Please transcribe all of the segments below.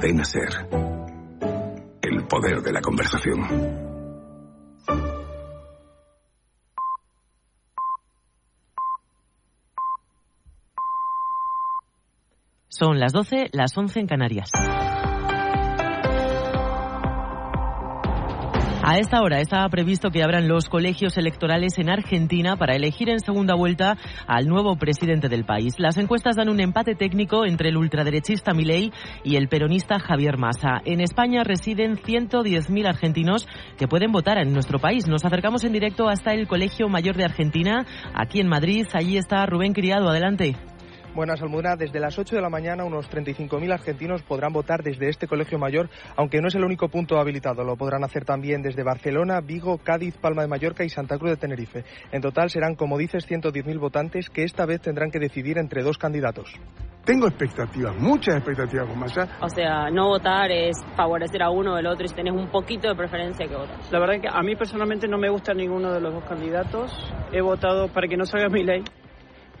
Cadena Ser. El poder de la conversación. Son las 12, las 11 en Canarias. A esta hora estaba previsto que abran los colegios electorales en Argentina para elegir en segunda vuelta al nuevo presidente del país. Las encuestas dan un empate técnico entre el ultraderechista Milei y el peronista Javier Massa. En España residen 110.000 argentinos que pueden votar en nuestro país. Nos acercamos en directo hasta el Colegio Mayor de Argentina, aquí en Madrid. Allí está Rubén Criado. Adelante. Buenas, Almudena. Desde las 8 de la mañana, unos 35.000 argentinos podrán votar desde este colegio mayor, aunque no es el único punto habilitado. Lo podrán hacer también desde Barcelona, Vigo, Cádiz, Palma de Mallorca y Santa Cruz de Tenerife. En total serán, como dices, 110.000 votantes que esta vez tendrán que decidir entre dos candidatos. Tengo expectativas, muchas expectativas con Massa. O sea, no votar es favorecer a uno o el otro y si tenés un poquito de preferencia que votas. La verdad es que a mí personalmente no me gusta ninguno de los dos candidatos. He votado para que no salga mi ley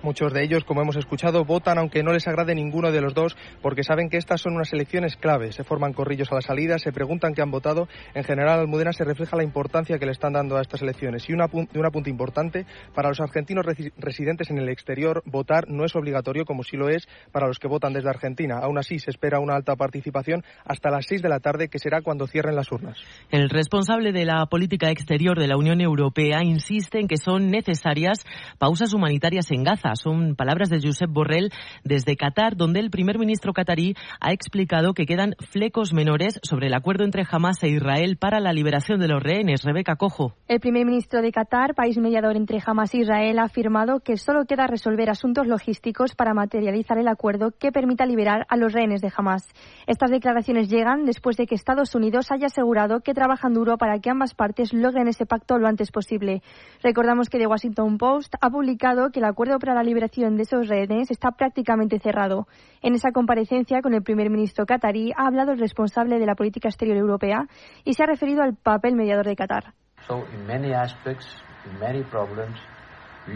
Muchos de ellos, como hemos escuchado, votan aunque no les agrade ninguno de los dos porque saben que estas son unas elecciones clave. Se forman corrillos a la salida, se preguntan qué han votado. En general, Almudena se refleja la importancia que le están dando a estas elecciones. Y un apunte importante, para los argentinos residentes en el exterior, votar no es obligatorio como sí lo es para los que votan desde Argentina. Aún así, se espera una alta participación hasta las seis de la tarde, que será cuando cierren las urnas. El responsable de la política exterior de la Unión Europea insiste en que son necesarias pausas humanitarias en Gaza son palabras de Josep Borrell desde Qatar, donde el primer ministro qatarí ha explicado que quedan flecos menores sobre el acuerdo entre Hamas e Israel para la liberación de los rehenes. Rebeca Cojo. El primer ministro de Qatar, país mediador entre Hamas e Israel, ha afirmado que solo queda resolver asuntos logísticos para materializar el acuerdo que permita liberar a los rehenes de Hamas. Estas declaraciones llegan después de que Estados Unidos haya asegurado que trabajan duro para que ambas partes logren ese pacto lo antes posible. Recordamos que The Washington Post ha publicado que el acuerdo para la liberación de esos rehenes está prácticamente cerrado. En esa comparecencia con el primer ministro qatarí ha hablado el responsable de la política exterior europea y se ha referido al papel mediador de Qatar. So, in many aspects, in many problems,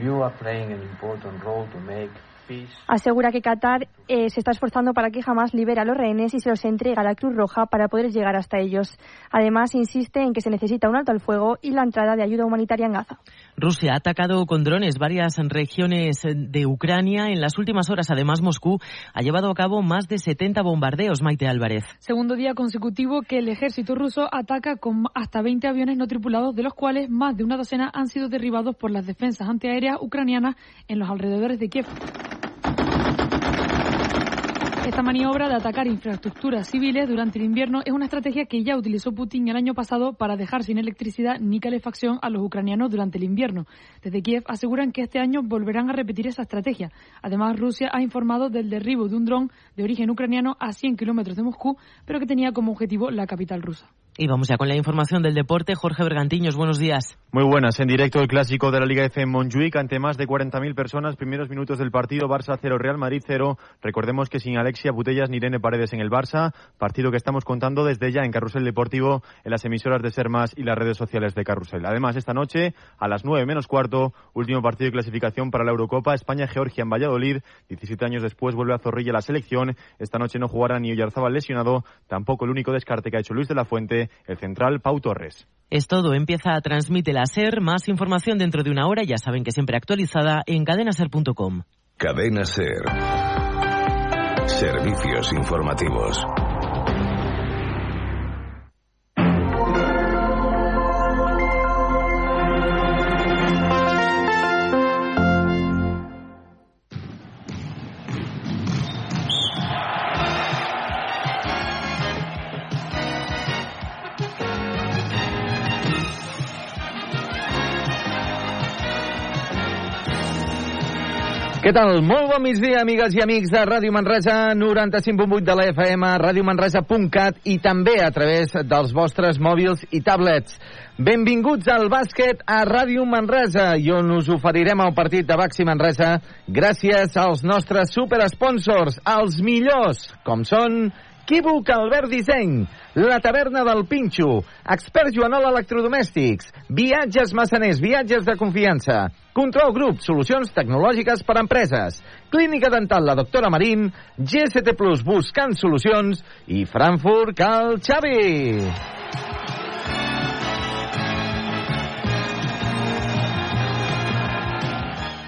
you are playing an important role to make Asegura que Qatar eh, se está esforzando para que jamás libere a los rehenes y se los entregue a la Cruz Roja para poder llegar hasta ellos. Además, insiste en que se necesita un alto al fuego y la entrada de ayuda humanitaria en Gaza. Rusia ha atacado con drones varias regiones de Ucrania. En las últimas horas, además, Moscú ha llevado a cabo más de 70 bombardeos. Maite Álvarez. Segundo día consecutivo que el ejército ruso ataca con hasta 20 aviones no tripulados, de los cuales más de una docena han sido derribados por las defensas antiaéreas ucranianas en los alrededores de Kiev. Esta maniobra de atacar infraestructuras civiles durante el invierno es una estrategia que ya utilizó Putin el año pasado para dejar sin electricidad ni calefacción a los ucranianos durante el invierno. Desde Kiev aseguran que este año volverán a repetir esa estrategia. Además, Rusia ha informado del derribo de un dron de origen ucraniano a 100 kilómetros de Moscú, pero que tenía como objetivo la capital rusa. Y vamos ya con la información del deporte. Jorge Bergantiños, buenos días. Muy buenas. En directo el clásico de la Liga F en Montjuic ante más de 40.000 personas. Primeros minutos del partido Barça 0, Real Madrid 0. Recordemos que sin Alexia Butellas ni Irene Paredes en el Barça. Partido que estamos contando desde ya en Carrusel Deportivo, en las emisoras de Ser Más y las redes sociales de Carrusel. Además, esta noche a las 9 menos cuarto, último partido de clasificación para la Eurocopa. España-Georgia en Valladolid. 17 años después vuelve a Zorrilla la selección. Esta noche no jugará ni Oyarzábal lesionado. Tampoco el único descarte que ha hecho Luis de la Fuente, el central Pau Torres. Es todo, empieza a transmitir la SER, más información dentro de una hora, ya saben que siempre actualizada en cadenaser.com. Cadena SER. Servicios informativos. Què tal? Molt bon migdia, amigues i amics de Ràdio Manresa, 95.8 de la FM, radiomanresa.cat i també a través dels vostres mòbils i tablets. Benvinguts al bàsquet a Ràdio Manresa i on us oferirem el partit de Baxi Manresa gràcies als nostres superesponsors, els millors, com són Equívoc Albert Disseny, La Taverna del Pinxo, Expert Joanol Electrodomèstics, Viatges Massaners, viatges de confiança, Control Group, solucions tecnològiques per a empreses, Clínica Dental La Doctora Marín, GST Plus buscant solucions. I Frankfurt Cal Xavi.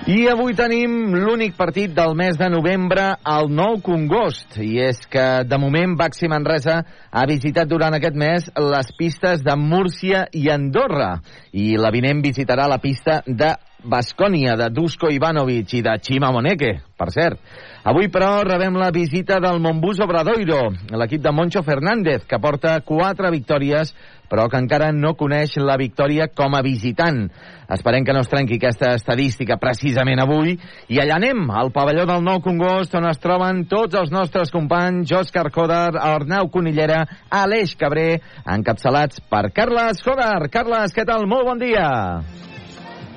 I avui tenim l'únic partit del mes de novembre al Nou Congost. I és que, de moment, Baxi Manresa ha visitat durant aquest mes les pistes de Múrcia i Andorra. I la vinent visitarà la pista de Bascònia, de Dusko Ivanovic i de Chima Moneke, per cert. Avui, però, rebem la visita del Montbus Obradoiro, l'equip de Moncho Fernández, que porta quatre victòries, però que encara no coneix la victòria com a visitant. Esperem que no es trenqui aquesta estadística precisament avui. I allà anem, al pavelló del Nou Congost, on es troben tots els nostres companys, Òscar Coder, Arnau Conillera, Aleix Cabré, encapçalats per Carles Coder. Carles, què tal? Molt bon dia.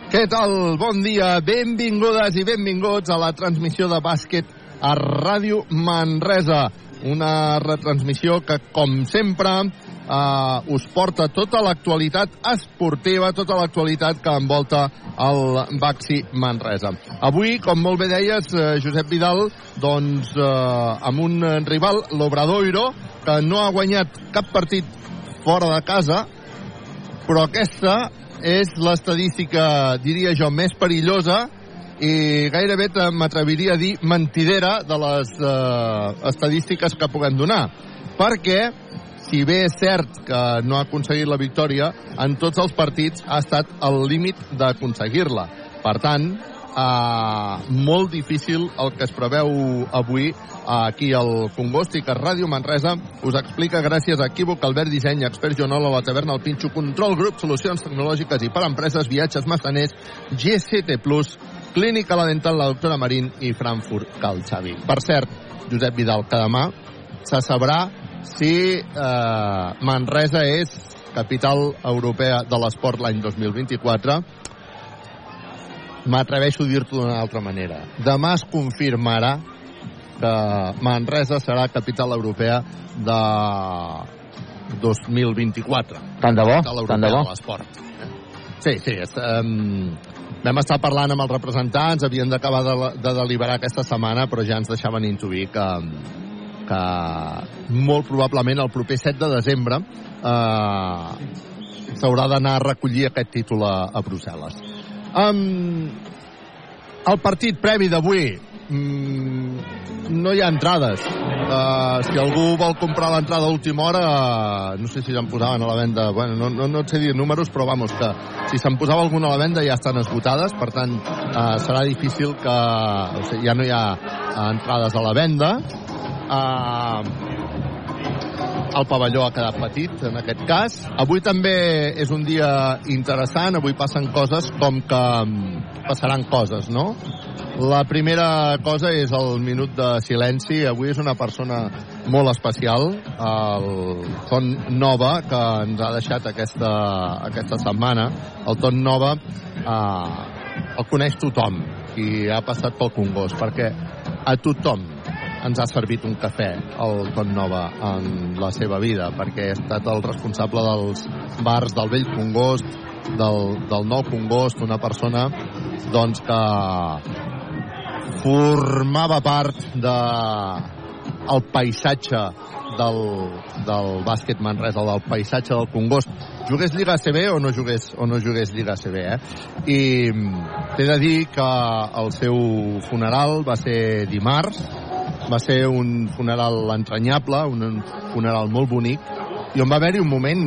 Què tal? Bon dia. Benvingudes i benvinguts a la transmissió de bàsquet a Ràdio Manresa. Una retransmissió que, com sempre, eh, us porta tota l'actualitat esportiva, tota l'actualitat que envolta el Baxi Manresa. Avui, com molt bé deies, eh, Josep Vidal, doncs eh, amb un rival, l'Obradoiro, que no ha guanyat cap partit fora de casa, però aquesta és l'estadística, diria jo, més perillosa i gairebé m'atreviria a dir mentidera de les eh, estadístiques que puguem donar. Perquè, si bé és cert que no ha aconseguit la victòria, en tots els partits ha estat al límit d'aconseguir-la. Per tant, eh, molt difícil el que es preveu avui aquí al Congost i que Ràdio Manresa us explica gràcies a Equívoc, Albert Disseny, Expert a la taverna El Pinxo, Control Grup, Solucions Tecnològiques i per Empreses, Viatges Massaners, GCT+, Clínica La Dental, la doctora Marín i Frankfurt Cal Xavi. Per cert, Josep Vidal, que demà se sabrà si eh, Manresa és capital europea de l'esport l'any 2024 m'atreveixo a dir-t'ho d'una altra manera. Demà es confirmarà que Manresa serà capital europea de 2024. Tant de bo, tant de bo. de l'esport. Sí, sí, est, um, vam estar parlant amb els representants, havien d'acabar de, de deliberar aquesta setmana, però ja ens deixaven intuir que, que molt probablement el proper 7 de desembre eh, s'haurà d'anar a recollir aquest títol a, a Brussel·les. Um, el partit previ d'avui mm, no hi ha entrades. Uh, si algú vol comprar l'entrada a última hora, uh, no sé si se'n posaven a la venda, bueno, no, no, no et sé dir números, però vamos, que si se'n posava alguna a la venda ja estan esgotades, per tant, uh, serà difícil que... O sigui, ja no hi ha entrades a la venda. Uh, el pavelló ha quedat petit, en aquest cas. Avui també és un dia interessant, avui passen coses com que mm, passaran coses, no? La primera cosa és el minut de silenci. Avui és una persona molt especial, el Ton Nova, que ens ha deixat aquesta, aquesta setmana. El Ton Nova eh, el coneix tothom i ha passat pel Congost, perquè a tothom ens ha servit un cafè el Ton Nova en la seva vida, perquè ha estat el responsable dels bars del vell Congost, del, del nou Congost, una persona doncs que formava part de el paisatge del, del bàsquet Manresa, del paisatge del Congost. Jugués Lliga CB o no jugués, o no jugués Lliga CB, eh? I t'he de dir que el seu funeral va ser dimarts, va ser un funeral entranyable, un funeral molt bonic, i on va haver-hi un moment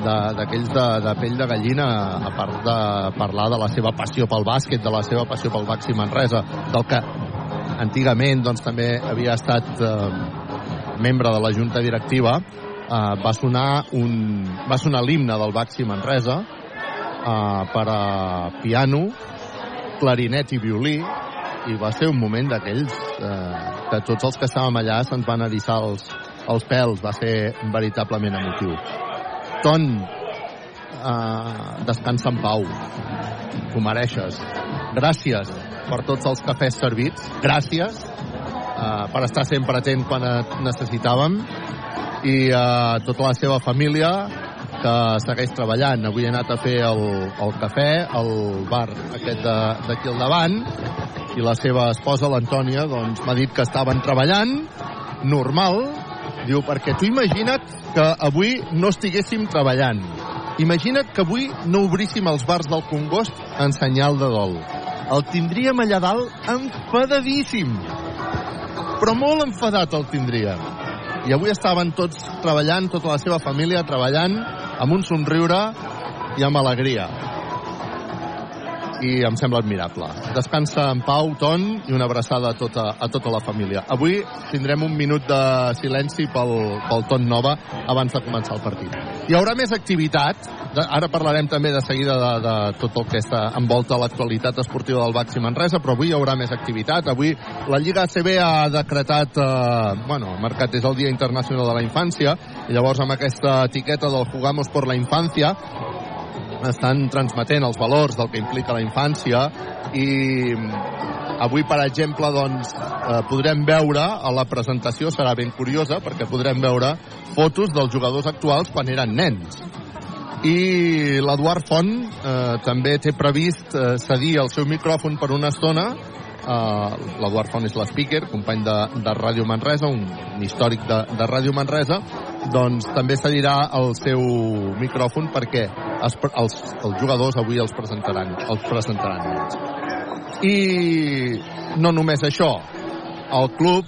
de- d'aquells de, de pell de gallina a part de parlar de la seva passió pel bàsquet, de la seva passió pel Baxi Manresa, del que antigament doncs, també havia estat eh, membre de la junta directiva, eh, va sonar un, va sonar l'himne del Baxi Manresa eh, per a piano, clarinet i violí, i va ser un moment d'aquells eh, que tots els que estàvem allà se'ns van erissar els, els pèls, va ser veritablement emotiu. Ton, eh, descansa en pau. T'ho mereixes. Gràcies per tots els cafès servits. Gràcies. Uh, per estar sempre atent quan et necessitàvem i uh, tota la seva família que segueix treballant. Avui he anat a fer el, el cafè al bar aquest d'aquí al davant i la seva esposa, l'Antònia, doncs m'ha dit que estaven treballant normal, diu, perquè tu imagina't que avui no estiguéssim treballant. Imagina't que avui no obríssim els bars del Congost en senyal de dol. El tindríem allà dalt enfadadíssim. Però molt enfadat el tindríem. I avui estaven tots treballant, tota la seva família treballant amb un somriure i amb alegria i em sembla admirable. Descansa en pau, Ton, i una abraçada a tota, a tota la família. Avui tindrem un minut de silenci pel, pel Ton Nova abans de començar el partit. Hi haurà més activitat, ara parlarem també de seguida de, de tot el que està envolta l'actualitat esportiva del Baxi Manresa, però avui hi haurà més activitat. Avui la Lliga ACB ha decretat, eh, bueno, marcat és el Dia Internacional de la Infància, i llavors amb aquesta etiqueta del Jugamos por la Infancia estan transmetent els valors del que implica la infància i avui, per exemple, doncs, eh, podrem veure, a la presentació serà ben curiosa, perquè podrem veure fotos dels jugadors actuals quan eren nens. I l'Eduard Font eh, també té previst eh, cedir el seu micròfon per una estona Uh, l'Eduard Font és l'speaker, company de, de Ràdio Manresa, un, un històric de, de Ràdio Manresa, doncs també cedirà el seu micròfon perquè els, els, els jugadors avui els presentaran, els presentaran. I no només això, el club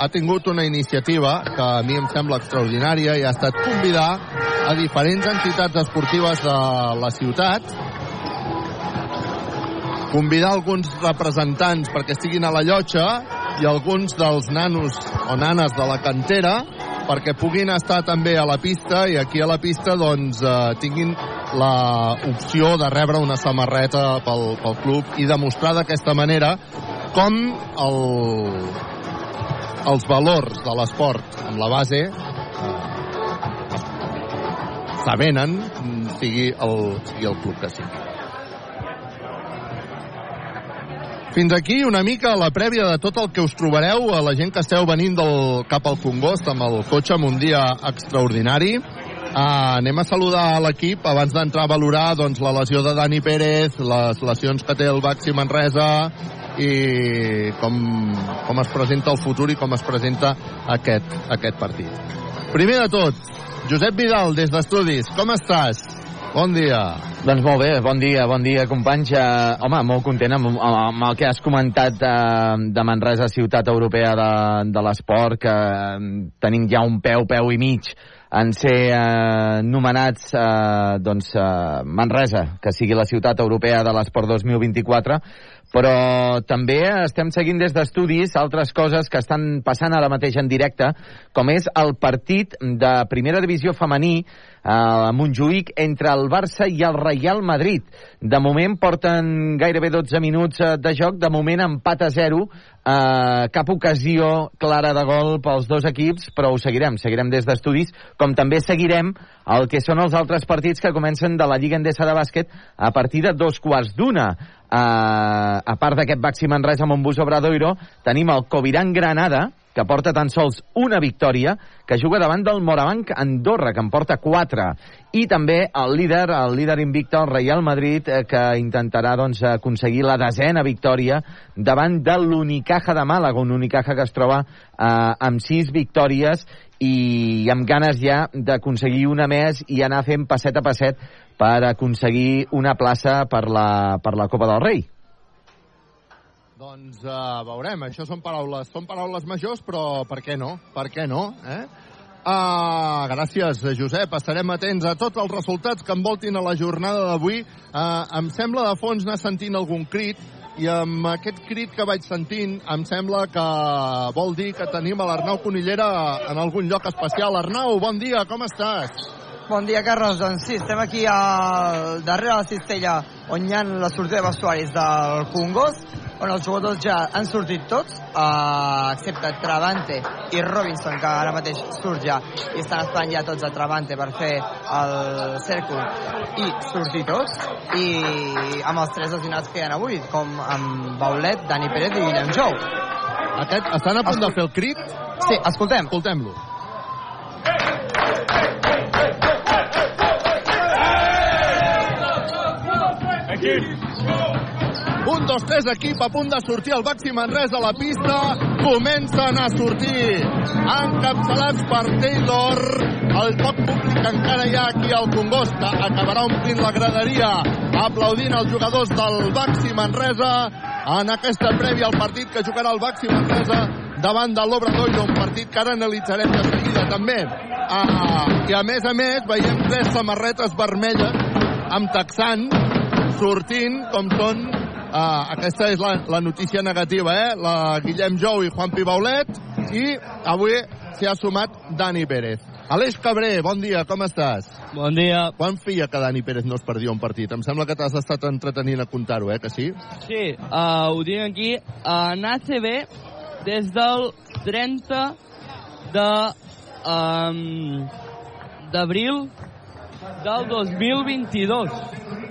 ha tingut una iniciativa que a mi em sembla extraordinària i ha estat convidar a diferents entitats esportives de la ciutat convidar alguns representants perquè estiguin a la llotja i alguns dels nanos o nanes de la cantera perquè puguin estar també a la pista i aquí a la pista doncs eh, tinguin la opció de rebre una samarreta pel, pel club i demostrar d'aquesta manera com el, els valors de l'esport amb la base eh, s'avenen sigui el, sigui el club que sigui. Fins aquí una mica la prèvia de tot el que us trobareu a la gent que esteu venint del, cap al Congost amb el cotxe en un dia extraordinari. Uh, anem a saludar a l'equip abans d'entrar a valorar doncs, la lesió de Dani Pérez, les lesions que té el Baxi Manresa i com, com es presenta el futur i com es presenta aquest, aquest partit. Primer de tot, Josep Vidal, des d'Estudis, com estàs? Bon dia. Doncs molt bé, bon dia, bon dia, companys. Uh, home, molt content amb, amb el que has comentat de, de Manresa, ciutat europea de, de l'esport, que uh, tenim ja un peu, peu i mig en ser uh, nomenats uh, doncs, uh, Manresa, que sigui la ciutat europea de l'esport 2024, però també estem seguint des d'estudis altres coses que estan passant ara mateix en directe, com és el partit de primera divisió femení a Montjuïc entre el Barça i el Real Madrid. De moment porten gairebé 12 minuts eh, de joc, de moment empat a 0, eh, cap ocasió clara de gol pels dos equips, però ho seguirem, seguirem des d'estudis, com també seguirem el que són els altres partits que comencen de la Lliga Endesa de Bàsquet a partir de dos quarts d'una. Uh, a part d'aquest Baxi Manresa amb un bus Obradoiro, tenim el Coviran Granada, que porta tan sols una victòria, que juga davant del Morabanc Andorra, que en porta quatre. I també el líder, el líder invicte, el Real Madrid, eh, que intentarà doncs, aconseguir la desena victòria davant de l'Unicaja de Màlaga, un Unicaja que es troba eh, amb sis victòries i amb ganes ja d'aconseguir una més i anar fent passet a passet per aconseguir una plaça per la, per la Copa del Rei. Doncs uh, veurem, això són paraules, són paraules majors, però per què no? Per què no? Eh? Uh, gràcies, Josep. Estarem atents a tots els resultats que envoltin a la jornada d'avui. Uh, em sembla de fons anar sentint algun crit i amb aquest crit que vaig sentint em sembla que vol dir que tenim a l'Arnau Conillera en algun lloc especial. Arnau, bon dia, com estàs? Bon dia, Carles. Doncs sí, estem aquí al darrere de la cistella on hi ha la sortida de vestuaris del Congost, on els jugadors ja han sortit tots, eh, excepte Travante i Robinson, que ara mateix surt ja, i estan esperant ja tots a Travante per fer el cèrcol i sortir tots, i amb els tres lesionats que hi ha avui, com amb Baulet, Dani Pérez i Guillem Jou. Aquest, estan a punt de fer el crit? Sí, escoltem. Escoltem-lo. Un, dos, tres, equip a punt de sortir el Baxi Manresa a la pista. Comencen a sortir. Encapçalats per Taylor. El poc públic que encara hi ha aquí al Congost que acabarà omplint la graderia aplaudint els jugadors del Baxi Manresa en aquesta prèvia al partit que jugarà el Baxi Manresa davant de l'Obradoiro, un partit que ara analitzarem de seguida també. Ah, I a més a més veiem tres samarretes vermelles amb texan sortint com són Uh, aquesta és la, la notícia negativa, eh? La Guillem Jou i Juan Pibaulet i avui s'hi ha sumat Dani Pérez. Aleix Cabré, bon dia, com estàs? Bon dia. Quan feia que Dani Pérez no es perdia un partit? Em sembla que t'has estat entretenint a comptar-ho, eh, que sí? Sí, uh, ho tinc aquí. Uh, en ACB, des del 30 de um, d'abril del 2022.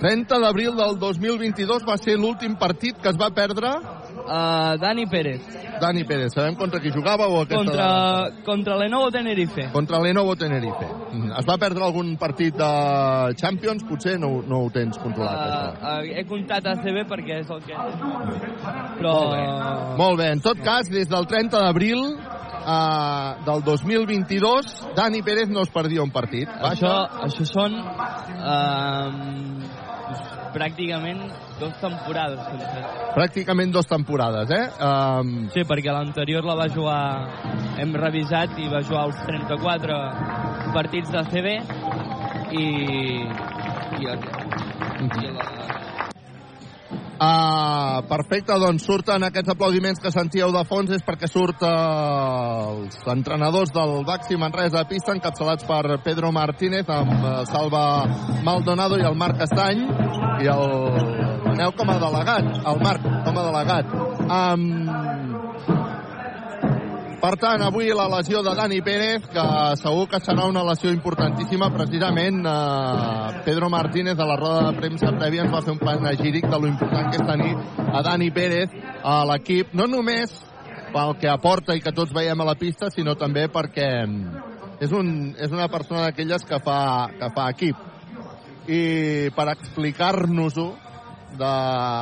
30 d'abril del 2022 va ser l'últim partit que es va perdre? Uh, Dani Pérez. Dani Pérez, sabem contra qui jugava o aquesta... Contra, contra Lenovo Tenerife. Contra Lenovo Tenerife. Mm, Es va perdre algun partit de Champions? Potser no, no ho tens controlat, uh, això. Uh, he comptat ACB perquè és el que... Però... Molt bé. Molt bé. En tot cas, des del 30 d'abril uh, del 2022, Dani Pérez no es perdia un partit. Això, això són uh, pràcticament dues temporades. potser. Pràcticament dues temporades, eh? Um, Sí, perquè l'anterior la va jugar, hem revisat i va jugar els 34 partits de CB i, i, el, i la, Ah, perfecte, doncs surten aquests aplaudiments que sentíeu de fons és perquè surt eh, els entrenadors del Baxi Manresa a pista encapçalats per Pedro Martínez amb eh, Salva Maldonado i el Marc Estany i el Manel com a delegat, el Marc com a delegat. Um, per tant, avui la lesió de Dani Pérez, que segur que serà una lesió importantíssima, precisament eh, Pedro Martínez a la roda de premsa prèvia ens va fer un panegíric de lo important que és tenir a Dani Pérez a l'equip, no només pel que aporta i que tots veiem a la pista, sinó també perquè és, un, és una persona d'aquelles que, fa, que fa equip. I per explicar-nos-ho de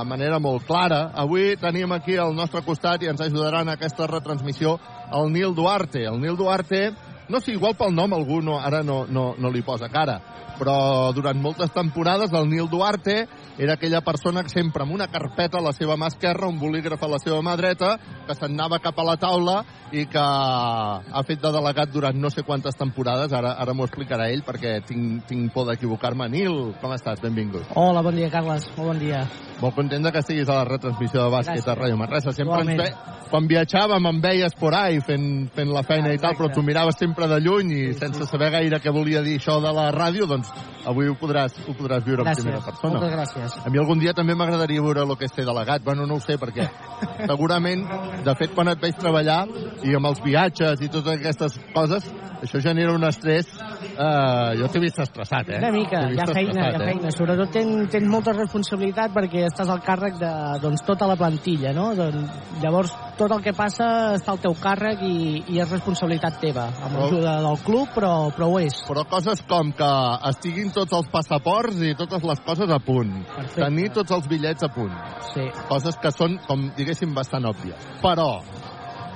manera molt clara. Avui tenim aquí al nostre costat i ens ajudarà en aquesta retransmissió el Nil Duarte. El Nil Duarte, no sé, igual pel nom algú no, ara no, no, no li posa cara, però durant moltes temporades el Nil Duarte era aquella persona que sempre amb una carpeta a la seva mà esquerra, un bolígraf a la seva mà dreta, que se'n anava cap a la taula i que ha fet de delegat durant no sé quantes temporades, ara, ara m'ho explicarà ell perquè tinc, tinc por d'equivocar-me. Nil, com estàs? Benvingut. Hola, bon dia, Carles. Molt bon dia. Molt content que estiguis a la retransmissió de bàsquet Gràcies. a Ràdio Manresa. Sempre ens Igualment. ve... Quan viatjàvem em veies por ahí fent, fent la feina i tal, però tu miraves sempre de lluny i sense saber gaire què volia dir això de la ràdio, doncs avui ho podràs, ho podràs viure Gràcies. en primera persona. Moltes gràcies. A mi algun dia també m'agradaria veure el que és ser delegat. Bueno, no ho sé, perquè segurament, de fet, quan et veig treballar i amb els viatges i totes aquestes coses, això genera un estrès... Eh, jo t'he vist estressat, eh? Una mica, hi ha feina, hi ha eh? feina. Sobretot tens, tens molta responsabilitat perquè estàs al càrrec de doncs, tota la plantilla, no? Doncs, llavors, tot el que passa està al teu càrrec i, i és responsabilitat teva, amb l'ajuda del club, però, però ho és. Però coses com que estiguin tots els passaports i totes les coses a punt. Perfecte. Tenir tots els bitllets a punt. Sí. Coses que són, com diguéssim, bastant òbvies. Però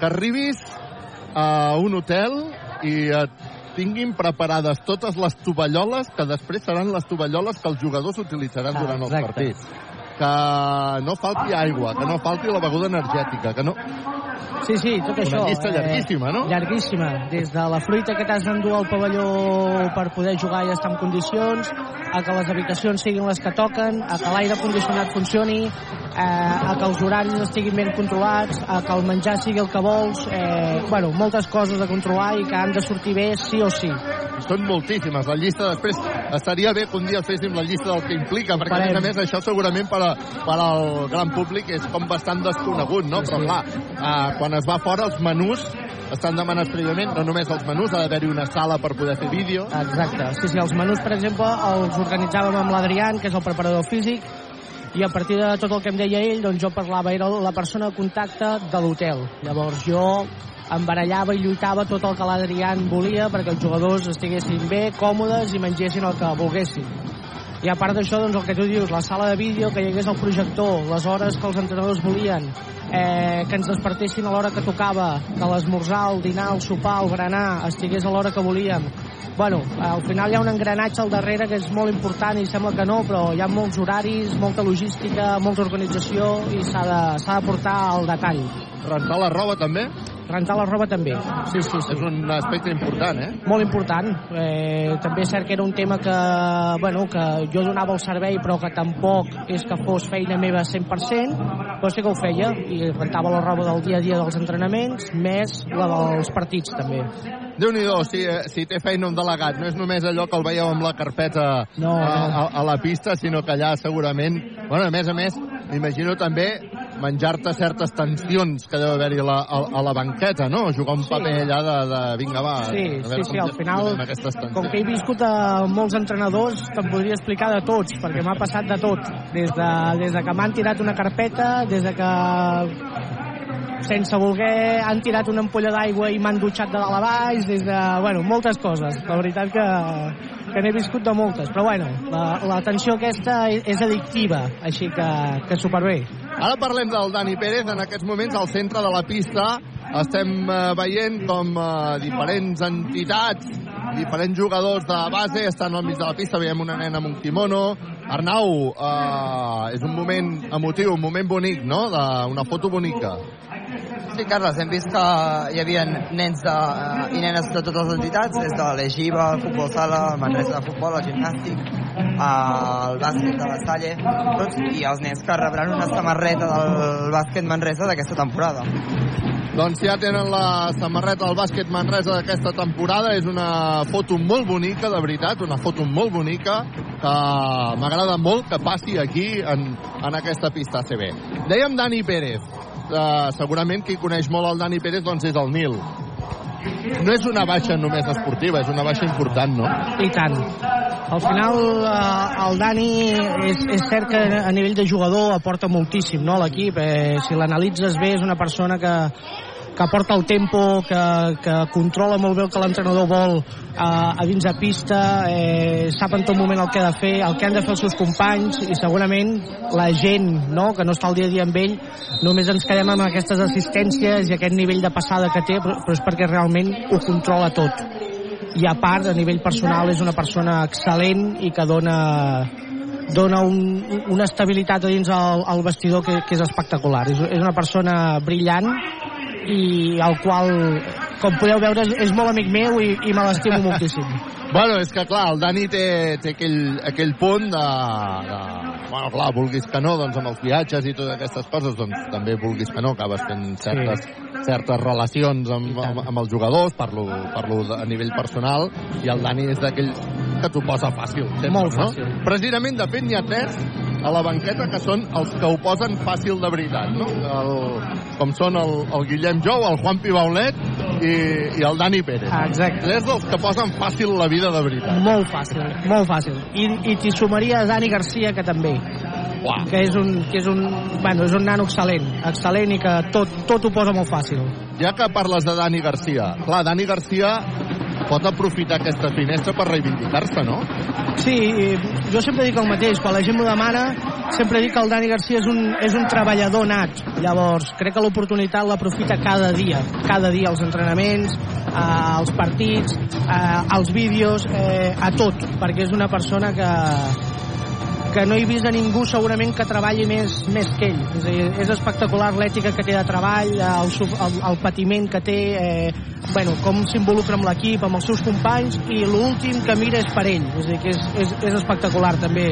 que arribis a un hotel i et tinguin preparades totes les tovalloles que després seran les tovalloles que els jugadors utilitzaran durant els Exacte. partits. Que no falti aigua, que no falti la beguda energètica, que no... Sí, sí, tot Una això. eh, llista llarguíssima, no? Llarguíssima. Des de la fruita que t'has d'endur al pavelló per poder jugar i estar en condicions, a que les habitacions siguin les que toquen, a que l'aire condicionat funcioni, eh, a que els horaris estiguin ben controlats, a que el menjar sigui el que vols, eh, bueno, moltes coses a controlar i que han de sortir bé sí o sí. Són moltíssimes. La llista després estaria bé que un dia féssim la llista del que implica, perquè a Farem. més a més això segurament per, a, per al gran públic és com bastant desconegut, no? Però clar, eh, quan es va fora els menús estan demanats prèviament, no només els menús, ha d'haver-hi una sala per poder fer vídeo. Exacte. Sí, sí, els menús, per exemple, els organitzàvem amb l'Adrián, que és el preparador físic, i a partir de tot el que em deia ell, doncs jo parlava, era la persona de contacte de l'hotel. Llavors jo em barallava i lluitava tot el que l'Adrián volia perquè els jugadors estiguessin bé, còmodes i mengessin el que volguessin. I a part d'això, doncs el que tu dius, la sala de vídeo, que hi hagués el projector, les hores que els entrenadors volien, eh, que ens despertessin a l'hora que tocava, que l'esmorzar, el dinar, el sopar, el berenar estigués a l'hora que volíem. Bueno, al final hi ha un engranatge al darrere que és molt important i sembla que no, però hi ha molts horaris, molta logística, molta organització i s'ha de, de portar al detall. Rentar la roba també? Rentar la roba també, sí, sí, sí. És un aspecte important, eh? Molt important. Eh, també és cert que era un tema que, bueno, que jo donava el servei però que tampoc és que fos feina meva 100%, però sí que ho feia i rentava la roba del dia a dia dels entrenaments, més la dels partits també. déu nhi si, eh, si té feina un delegat, no és només allò que el veieu amb la carpeta No, a, no. a, a la pista, sinó que allà segurament... Bueno, a més a més, m'imagino també menjar-te certes tensions que deu haver-hi a, la, a, a la banqueta, no? Jugar un Sí. paper allà de, de vinga, va. Sí, sí, sí, al final, com que he viscut a molts entrenadors, te'n podria explicar de tots, perquè m'ha passat de tot. Des de, des de que m'han tirat una carpeta, des de que sense voler han tirat una ampolla d'aigua i m'han dutxat de dalt a baix, des de, bueno, moltes coses. La veritat que, que n'he viscut de moltes, però bueno, la, la aquesta és, addictiva, així que, que superbé. Ara parlem del Dani Pérez, en aquests moments al centre de la pista estem eh, veient com eh, diferents entitats, diferents jugadors de base estan al mig de la pista, veiem una nena amb un kimono. Arnau, eh, és un moment emotiu, un moment bonic, no?, de, una foto bonica. Sí, Carles, hem vist que hi havia nens de, i nenes de totes les entitats, des de l'Egiva, el futbol sala, el Manresa de futbol, el gimnàstic, el bàsquet de la Salle, tots, i els nens que rebran una samarreta del bàsquet Manresa d'aquesta temporada. Doncs ja tenen la samarreta del bàsquet Manresa d'aquesta temporada. És una foto molt bonica, de veritat, una foto molt bonica que m'agrada molt que passi aquí en, en aquesta pista ACB. Dèiem Dani Pérez. Uh, segurament qui coneix molt el Dani Pérez doncs és el Nil. No és una baixa només esportiva, és una baixa important, no? I tant. Al final, eh, el Dani és, és cert que a nivell de jugador aporta moltíssim no, a l'equip. Eh, si l'analitzes bé, és una persona que, que aporta el tempo, que, que controla molt bé el que l'entrenador vol eh, a dins de pista, eh, sap en tot moment el que ha de fer, el que han de fer els seus companys i segurament la gent no, que no està al dia a dia amb ell només ens quedem amb aquestes assistències i aquest nivell de passada que té, però, però és perquè realment ho controla tot i a part, a nivell personal, és una persona excel·lent i que dona dona un, una estabilitat a dins el, el vestidor que, que és espectacular. És, és una persona brillant i el qual, com podeu veure, és, és molt amic meu i, i me l'estimo moltíssim. Bueno, és que clar, el Dani té, té aquell, aquell punt de, de... Bueno, clar, vulguis que no, doncs amb els viatges i totes aquestes coses, doncs també vulguis que no, acabes fent certes, sí. certes relacions amb, amb, amb els jugadors, parlo, parlo a nivell personal, i el Dani és d'aquells que t'ho posa fàcil. Sempre, Molt no? fàcil. Precisament, de fet, n'hi ha tres a la banqueta que són els que ho posen fàcil de veritat, no? El, com són el, el Guillem Jou, el Juan Pibaulet i, i el Dani Pérez. Exacte. Tres dels que posen fàcil la vida de veritat. Molt fàcil, molt fàcil. I, i t'hi sumaria Dani Garcia, que també. Uah. Que és un, que és un, bueno, és un nano excel·lent, excel·lent i que tot, tot ho posa molt fàcil. Ja que parles de Dani Garcia, clar, Dani Garcia pot aprofitar aquesta finestra per reivindicar-se, no? Sí, jo sempre dic el mateix, quan la gent m'ho demana, sempre dic que el Dani Garcia és un, és un treballador nat. Llavors, crec que l'oportunitat l'aprofita cada dia, cada dia, als entrenaments, eh, als partits, eh, als vídeos, eh, a tot, perquè és una persona que, que no he vist a ningú segurament que treballi més, més que ell. És, a dir, és espectacular l'ètica que té de treball, el, el, el patiment que té, eh, bueno, com s'involucra amb l'equip, amb els seus companys, i l'últim que mira és per ell. És a dir, que és, és, és espectacular també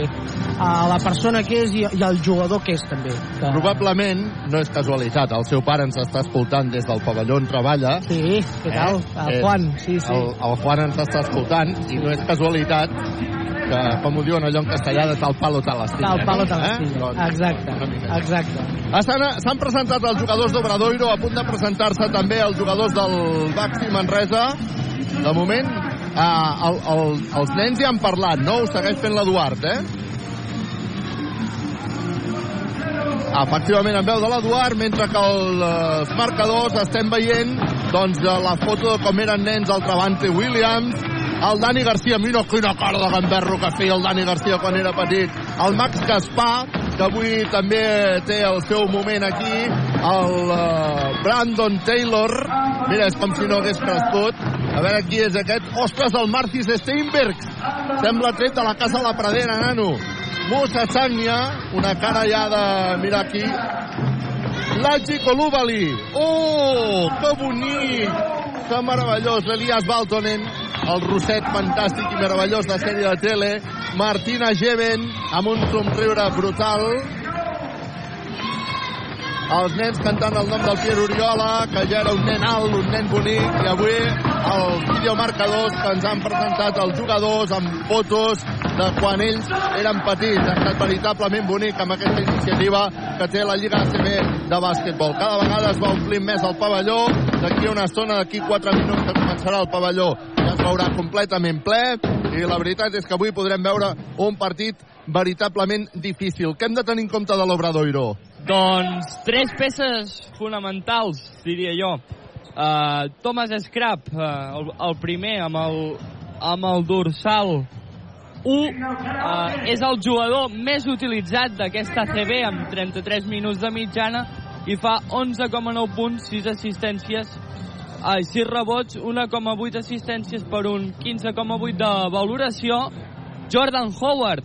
a la persona que és i, i el jugador que és també. Que... Probablement no és casualitat. El seu pare ens està escoltant des del pavelló on treballa. Sí, què tal? El Juan, sí, sí. El, el Juan ens està escoltant i no és casualitat que, com ho diuen allò en castellà, de tal palo tal astilla. Tal palo no? tal Eh? astilla. Doncs, Exacte, exacte. Ah, S'han presentat els jugadors d'Obradoiro, a punt de presentar-se també els jugadors del Baxi Manresa. De moment, ah, el, el, els nens ja han parlat, no? Ho segueix fent l'Eduard, eh? efectivament en veu de l'Eduard, mentre que els marcadors estem veient doncs, la foto de com eren nens el Travante Williams, el Dani Garcia, mira quina cara de gamberro que feia el Dani Garcia quan era petit, el Max Gaspar, que avui també té el seu moment aquí, el uh, Brandon Taylor, mira, és com si no hagués crescut, a veure qui és aquest, ostres, el Martis Steinberg, sembla tret de la casa de la Pradera, nano, Musa Sagnia, una cara ja de, mira aquí, Lachi Kolubali, oh, que bonic, que meravellós, l'Elias Baltonen, el rosset fantàstic i meravellós de sèrie de tele, Martina Geven, amb un somriure brutal, els nens cantant el nom del Pierre Oriola, que ja era un nen alt, un nen bonic, i avui els videomarcadors que ens han presentat els jugadors amb fotos de quan ells eren petits. Ha estat veritablement bonic amb aquesta iniciativa que té la Lliga ACB de bàsquetbol. Cada vegada es va omplint més el pavelló. D'aquí una estona, d'aquí 4 minuts que començarà el pavelló, ja es veurà completament ple i la veritat és que avui podrem veure un partit veritablement difícil. Què hem de tenir en compte de l'Obradoiro? Doncs tres peces fonamentals, diria jo. Uh, Thomas Scrap, uh, el, el primer amb el, amb el dorsal 1, uh, és el jugador més utilitzat d'aquesta CB amb 33 minuts de mitjana i fa 11,9 punts, 6 assistències, uh, 6 rebots, 1,8 assistències per un 15,8 de valoració. Jordan Howard,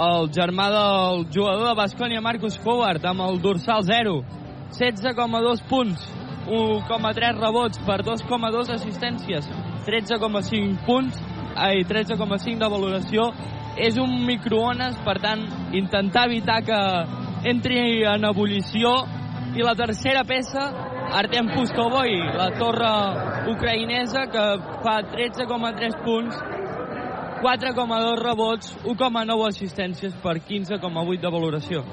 el germà del jugador de Bascònia, Marcus Howard, amb el dorsal 0. 16,2 punts, 1,3 rebots per 2,2 assistències, 13,5 punts i 13,5 de valoració. És un microones, per tant, intentar evitar que entri en ebullició. I la tercera peça, Artem Puskovoy, la torre ucraïnesa, que fa 13,3 punts, 4,2 rebots, 1,9 assistències per 15,8 de valoració.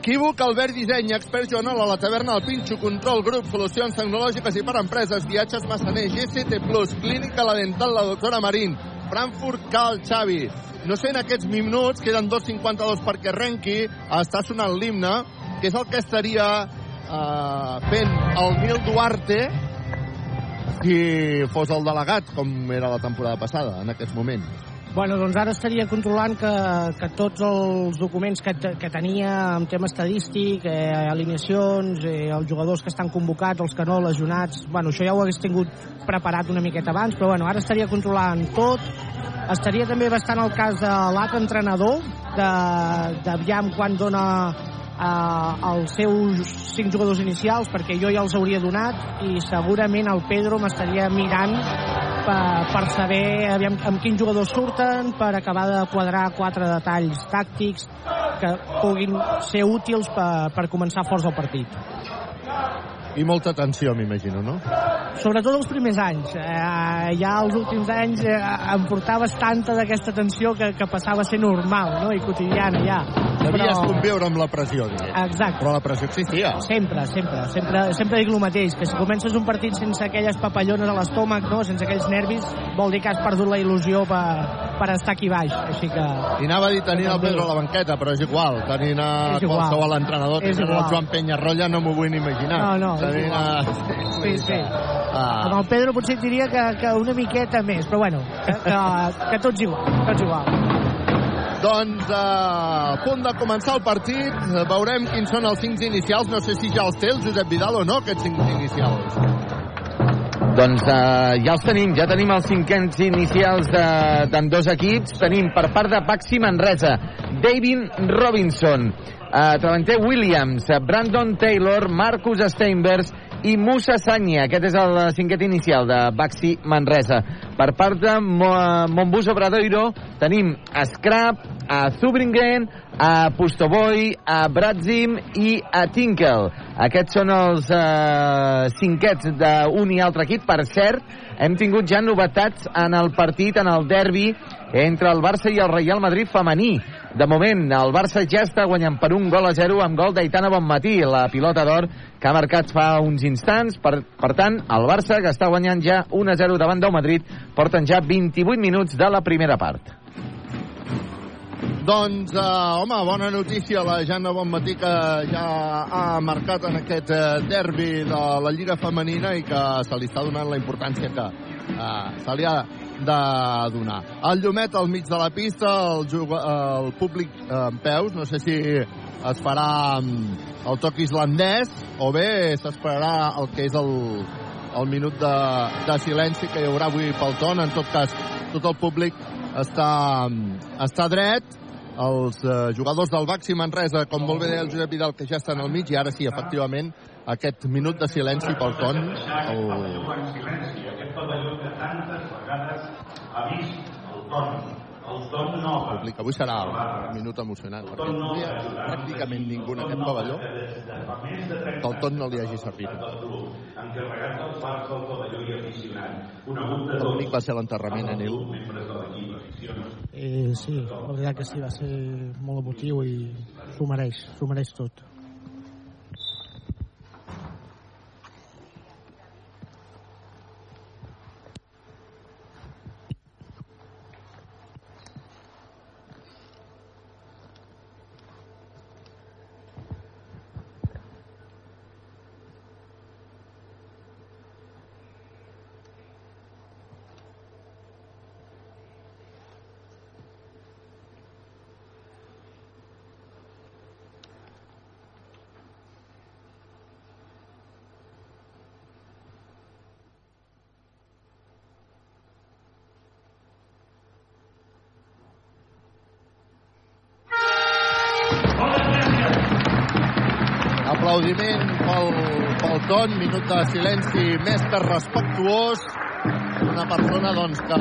Equívoc, Albert Disseny, expert Joanol la taverna del Pinxo, Control Grup, Solucions Tecnològiques i per Empreses, Viatges Massaner, GCT+, Clínica La Dental, la doctora Marín, Frankfurt, Cal, Xavi. No sé, en aquests minuts, queden 2.52 perquè arrenqui, està sonant l'himne, que és el que estaria eh, fent el Nil Duarte si fos el delegat, com era la temporada passada, en aquests moments. Bueno, doncs ara estaria controlant que, que tots els documents que, que tenia en tema estadístic, eh, alineacions, eh, els jugadors que estan convocats, els que no, lesionats... Bueno, això ja ho hagués tingut preparat una miqueta abans, però bueno, ara estaria controlant tot. Estaria també bastant el cas de l'altre entrenador, d'aviam quan dona eh, els seus cinc jugadors inicials, perquè jo ja els hauria donat, i segurament el Pedro m'estaria mirant per, per saber aviam, amb quins jugadors surten, per acabar de quadrar quatre detalls tàctics que puguin ser útils per, per començar forts el partit. I molta tensió, m'imagino, no? Sobretot els primers anys. Eh, ja els últims anys eh, em portaves tanta d'aquesta tensió que, que passava a ser normal no? i quotidiana ja. Devies però... conviure amb la pressió, diria. Exacte. Però la pressió existia. Sempre, sempre. Sempre, sempre dic el mateix, que si comences un partit sense aquelles papallones a l'estómac, no? sense aquells nervis, vol dir que has perdut la il·lusió per, per estar aquí baix. Així que... I anava a dir tenir el Pedro a la banqueta, però és igual. Tenint a qualsevol entrenador, tenint el Joan Penyarrolla, no m'ho vull ni imaginar. No, no, tenint a... Sí, sí. Ah. Amb el Pedro potser et diria que, que una miqueta més, però bueno, que, que, que tots igual, tots igual. Doncs eh, a punt de començar el partit, veurem quins són els cinc inicials. No sé si ja els té el Josep Vidal o no, aquests cinc inicials. Doncs uh, ja els tenim, ja tenim els cinquens inicials d'en dos equips. Tenim per part de Baxi Manresa, David Robinson, uh, Travanter Williams, Brandon Taylor, Marcus Steinbergs i Musa Sanya. Aquest és el cinquet inicial de Baxi Manresa. Per part de Mo Montbus Obradoiro tenim Scrap, a Zubringen, a Pustoboy, a Bratzim i a Tinkel. Aquests són els eh, cinquets d'un i altre equip. Per cert, hem tingut ja novetats en el partit, en el derbi entre el Barça i el Real Madrid femení. De moment, el Barça ja està guanyant per un gol a 0 amb gol d'Aitana Bonmatí, la pilota d'or que ha marcat fa uns instants. Per, per tant, el Barça, que està guanyant ja 1 a 0 davant del Madrid, porten ja 28 minuts de la primera part. Doncs, eh, home, bona notícia, la Jana Bonmatí que ja ha marcat en aquest eh, derbi de la Lliga Femenina i que se li està donant la importància que eh, se li ha de donar. El llumet al mig de la pista, el, el públic eh, en peus, no sé si es farà mm, el toc islandès o bé s'esperarà el que és el, el minut de, de silenci que hi haurà avui pel ton. En tot cas, tot el públic està, mm, està dret els eh, jugadors del Baxi Manresa, com molt bé deia el Josep Vidal, que ja estan al mig, i ara sí, efectivament, aquest minut de silenci pel ton. El... Aquest pavelló que tantes vegades ha vist el públic avui serà un minut emocionant, perquè no hi ha pràcticament ningú en aquest pavelló que el ton no li hagi servit. L'únic va ser l'enterrament en ell. Sí, la veritat que sí, va ser molt emotiu i s'ho mereix, s'ho mereix tot. Aplaudiment pel, pel ton, minut de silenci més que respectuós. Una persona, doncs, que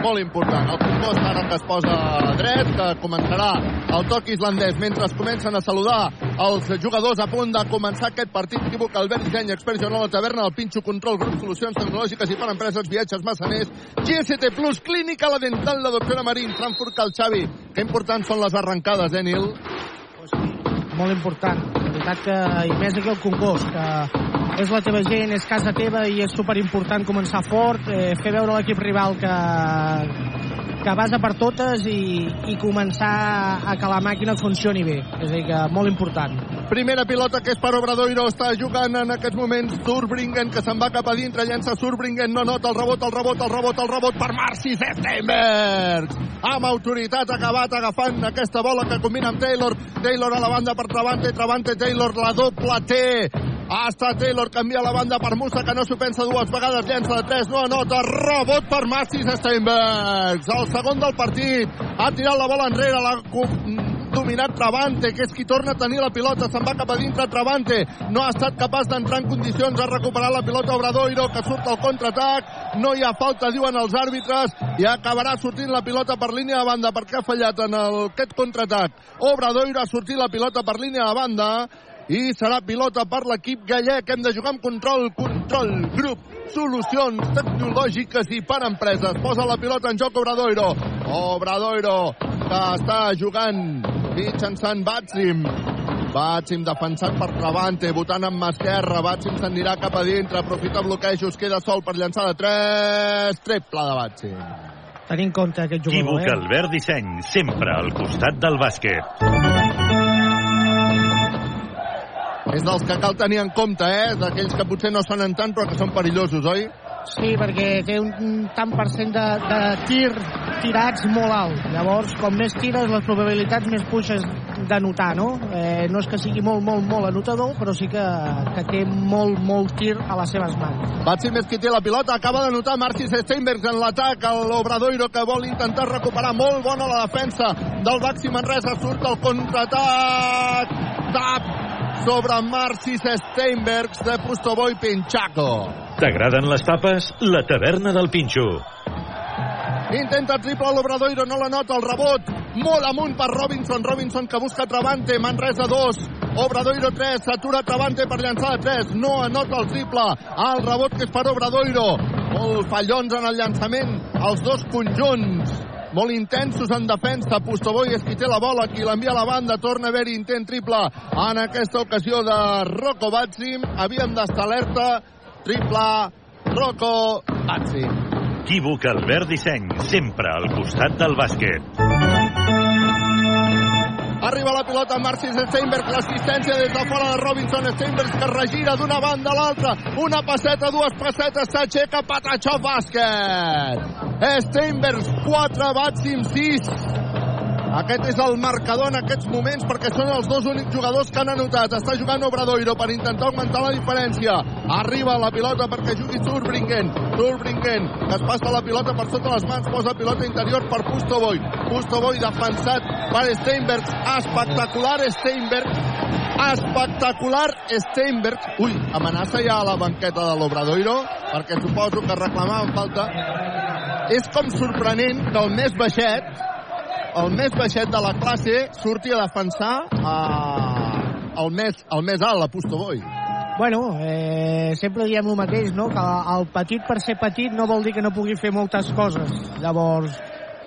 molt important. El Congost ara que es posa dret, que començarà el toc islandès mentre es comencen a saludar els jugadors a punt de començar aquest partit. Equívoc, Albert Disseny, expert jornal de taverna, el Pinxo Control, grup solucions tecnològiques i per empreses, viatges, massaners, GST Plus, Clínica La Dental, la doctora Marín, Frankfurt, Cal Xavi. Que importants són les arrencades, eh, Nil? Molt important. La veritat que, i més aquí al Congost, que és la teva gent, és casa teva i és superimportant començar fort, eh, fer veure l'equip rival que, que vas a per totes i, i començar a que la màquina funcioni bé. És a dir, que molt important. Primera pilota que és per Obradoiro, està jugant en aquests moments Surbringen, que se'n va cap a dintre, llença Surbringen, no nota el rebot, el rebot, el rebot, el rebot per Marcis Steinberg. Amb autoritat acabat agafant aquesta bola que combina amb Taylor. Taylor a la banda per Travante, Travante, Taylor, la doble T. Hasta Taylor canvia la banda per Musa, que no s'ho pensa dues vegades, llença de 3, no anota, rebot per Marcis Steinberg. El segon del partit, ha tirat la bola enrere, la dominat Travante, que és qui torna a tenir la pilota, se'n va cap a dintre Travante, no ha estat capaç d'entrar en condicions a recuperar la pilota Obradoiro, que surt al contraatac, no hi ha falta, diuen els àrbitres, i acabarà sortint la pilota per línia de banda, perquè ha fallat en el, aquest contraatac. Obradoiro ha sortit la pilota per línia de banda, i serà pilota per l'equip gallec. Hem de jugar amb control, control, grup, solucions tecnològiques i per empreses. Posa la pilota en joc Obradoiro. Obradoiro, que està jugant mitjançant Batsim. Batsim defensat per Travante, votant amb mà esquerra. Batsim s'anirà cap a dintre, aprofita bloquejos, queda sol per llançar de 3. Triple de Batsim. Tenint en compte aquest jugador, Equívoc eh? Albert Disseny, sempre al costat del bàsquet. És dels que cal tenir en compte, eh? D'aquells que potser no sonen tant però que són perillosos, oi? Sí, perquè té un tant per cent de, de tir tirats molt alt. Llavors, com més tires, les probabilitats més puixes d'anotar, no? Eh, no és que sigui molt, molt, molt anotador, però sí que, que té molt, molt tir a les seves mans. Batsim és qui té la pilota, acaba d'anotar Marcis Steinbergs en l'atac, l'Obradoiro que vol intentar recuperar molt bona la defensa del Baxi Manresa, surt el contraatac, tap sobre Marcis Steinbergs de Pustoboy Pinchaco. T'agraden les tapes? La taverna del Pinxo. Intenta triple l'Obradoiro, no la nota, el rebot, molt amunt per Robinson, Robinson que busca Travante, Manresa 2, Obradoiro 3, s'atura Travante per llançar de 3, no anota el triple, el rebot que és per Obradoiro, molt fallons en el llançament, els dos conjunts, molt intensos en defensa, Pustoboy és qui té la bola, qui l'envia a la banda, torna a haver-hi intent triple. En aquesta ocasió de Rocco Batsim, havíem d'estar alerta, triple Rocco Batsim. Inequívoc Albert Disseny, sempre al costat del bàsquet. Arriba la pilota Marcis Steinberg, l'assistència des de fora de Robinson Steinberg que regira d'una banda a l'altra, una passeta, dues passetes, s'aixeca Patachó bàsquet. Steinberg, 4, Batsim 6. Aquest és el marcador en aquests moments perquè són els dos únics jugadors que han anotat. Està jugant Obradoiro per intentar augmentar la diferència. Arriba la pilota perquè jugui Zurbringen. Zurbringen, que es passa la pilota per sota les mans, posa pilota interior per Pustovoy. Pustovoy defensat per Steinberg. Espectacular Steinberg. Espectacular Steinberg. Ui, amenaça ja a la banqueta de l'Obradoiro perquè suposo que reclamaven falta. És com sorprenent que el més baixet el més baixet de la classe surti a defensar eh, el, més, el més alt, la Pustoboy. Bueno, eh, sempre diem el mateix, no? Que el petit per ser petit no vol dir que no pugui fer moltes coses. Llavors,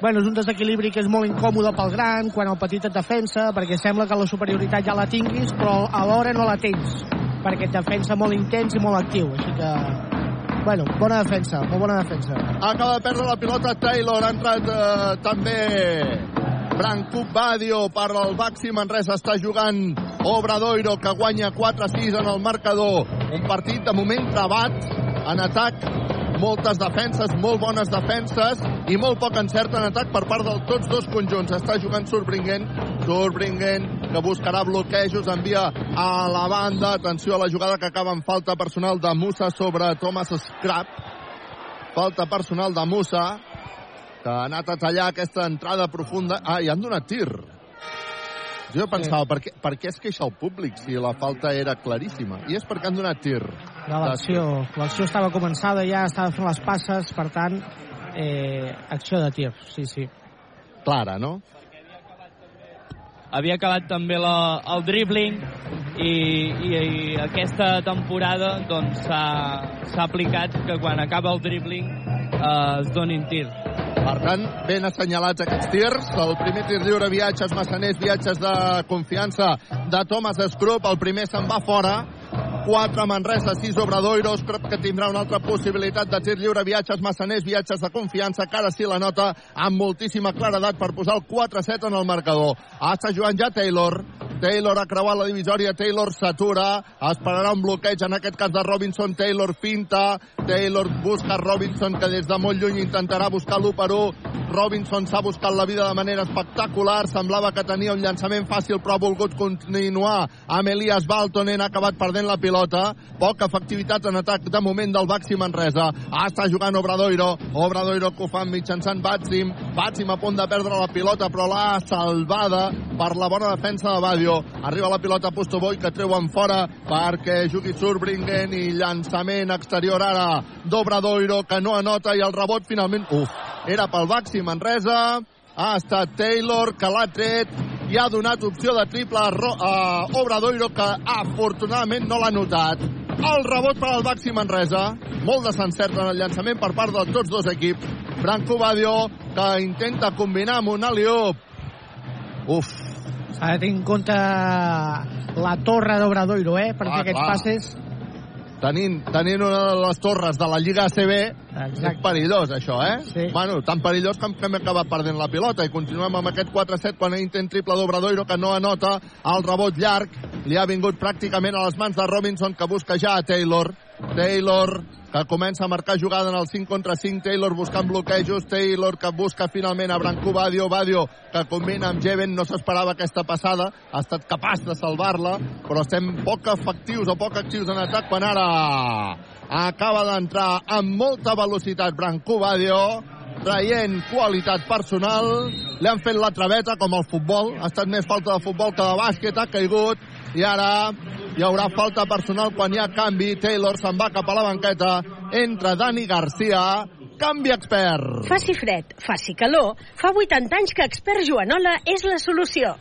bueno, és un desequilibri que és molt incòmode pel gran, quan el petit et defensa, perquè sembla que la superioritat ja la tinguis, però alhora no la tens, perquè et defensa molt intens i molt actiu. Així que, bueno, bona defensa, molt bona defensa. Acaba de perdre la pilota Taylor, ha entrat eh, també Brancuc Badio per al Baxi Manresa. Està jugant Obradoiro que guanya 4-6 en el marcador. Un partit de moment trabat en atac moltes defenses, molt bones defenses i molt poc encert en atac per part de tots dos conjunts. Està jugant Surbringen, Surbringen que buscarà bloquejos, envia a la banda. Atenció a la jugada que acaba en falta personal de Musa sobre Thomas Scrap. Falta personal de Musa que ha anat a tallar aquesta entrada profunda. Ah, i han donat tir. Jo pensava, per què, per què es queixa el públic si la falta era claríssima? I és perquè han donat tir. L'acció l'acció estava començada, ja estava fent les passes, per tant, eh, acció de tir, sí, sí. Clara, no? havia acabat també la, el dribbling i, i, i aquesta temporada doncs s'ha aplicat que quan acaba el dribbling eh, es donin tir. Per tant, ben assenyalats aquests tirs. El primer tir lliure, viatges massaners, viatges de confiança de Thomas Scrup. El primer se'n va fora. 4 Manresa, 6 Obradoiros, crec que tindrà una altra possibilitat de tir lliure, viatges massaners, viatges de confiança, que ara sí la nota amb moltíssima claredat per posar el 4-7 en el marcador. Està jugant ja Taylor, Taylor ha creuat la divisòria, Taylor s'atura, esperarà un bloqueig, en aquest cas de Robinson, Taylor finta, Taylor busca Robinson, que des de molt lluny intentarà buscar l'1 per 1, Robinson s'ha buscat la vida de manera espectacular, semblava que tenia un llançament fàcil, però ha volgut continuar. Amb Elias Baltonen, ha acabat perdent la pilota, poca efectivitat en atac de moment del Baxi Manresa, ah, està jugant Obradoiro, Obradoiro que ho fa mitjançant Batsim, Batsim a punt de perdre la pilota, però l'ha salvada per la bona defensa de Badio, arriba la pilota a Pustoboy que treuen fora perquè jugui Surbringen i llançament exterior ara d'Obradoiro que no anota i el rebot finalment, uf, era pel Baxi Manresa, ha estat Taylor que l'ha tret i ha donat opció de triple a, Ro a Obradoiro que afortunadament no l'ha notat. El rebot per al Baxi Manresa, molt desencert en el llançament per part de tots dos equips. Branco Badio que intenta combinar amb un aliop. Uf, S'ha de tenir en compte la torre d'Obradoiro, eh? Perquè Ah, aquests clar. passes... tenint, tenint una de les torres de la Lliga ACB, Exacte. és perillós, això, eh? Sí. Bueno, tan perillós que hem acabat perdent la pilota i continuem amb aquest 4-7 quan intent triple d'Obradoiro que no anota el rebot llarg. Li ha vingut pràcticament a les mans de Robinson que busca ja a Taylor. Taylor que comença a marcar jugada en el 5 contra 5, Taylor buscant bloquejos, Taylor que busca finalment a Branco Badio, Badio que combina amb Jeven, no s'esperava aquesta passada, ha estat capaç de salvar-la, però estem poc efectius o poc actius en atac quan ara acaba d'entrar amb molta velocitat Branco Badio, traient qualitat personal, li han fet la traveta com el futbol, ha estat més falta de futbol que de bàsquet, ha caigut, i ara hi haurà falta personal quan hi ha canvi, Taylor se'n va cap a la banqueta, entra Dani Garcia, canvi expert. Faci fred, faci calor, fa 80 anys que Expert Joanola és la solució.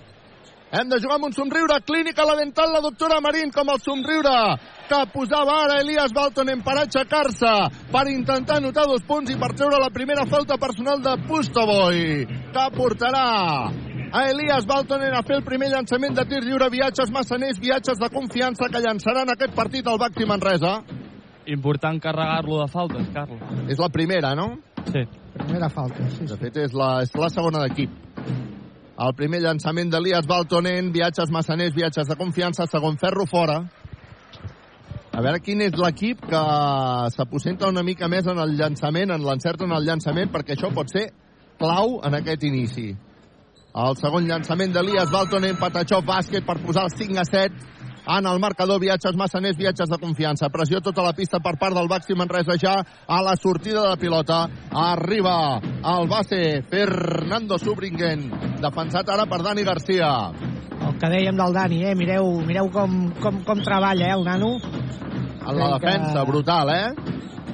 Hem de jugar amb un somriure. Clínica la dental, la doctora Marín, com el somriure que posava ara Elias Baltonen per aixecar-se, per intentar anotar dos punts i per treure la primera falta personal de Pustovoy, que portarà a Elias Baltonen a fer el primer llançament de tir lliure, viatges massaners, viatges de confiança que llançaran aquest partit al Baxi Manresa. Important carregar-lo de faltes, Carles. És la primera, no? Sí. Primera falta, sí, De fet, és la, és la segona d'equip. El primer llançament d'Elias Baltonen, viatges massaners, viatges de confiança, segon ferro fora. A veure quin és l'equip que s'aposenta una mica més en el llançament, en l'encert en el llançament, perquè això pot ser clau en aquest inici. El segon llançament d'Elias Baltonen, Patachov, bàsquet per posar el 5 a 7 en el marcador, viatges massaners, viatges de confiança. Pressió tota la pista per part del Baxi Manresa ja a la sortida de pilota. Arriba el base Fernando Subringen, defensat ara per Dani Garcia. El que dèiem del Dani, eh? Mireu, mireu com, com, com treballa, eh, el nano. En la defensa, brutal, eh?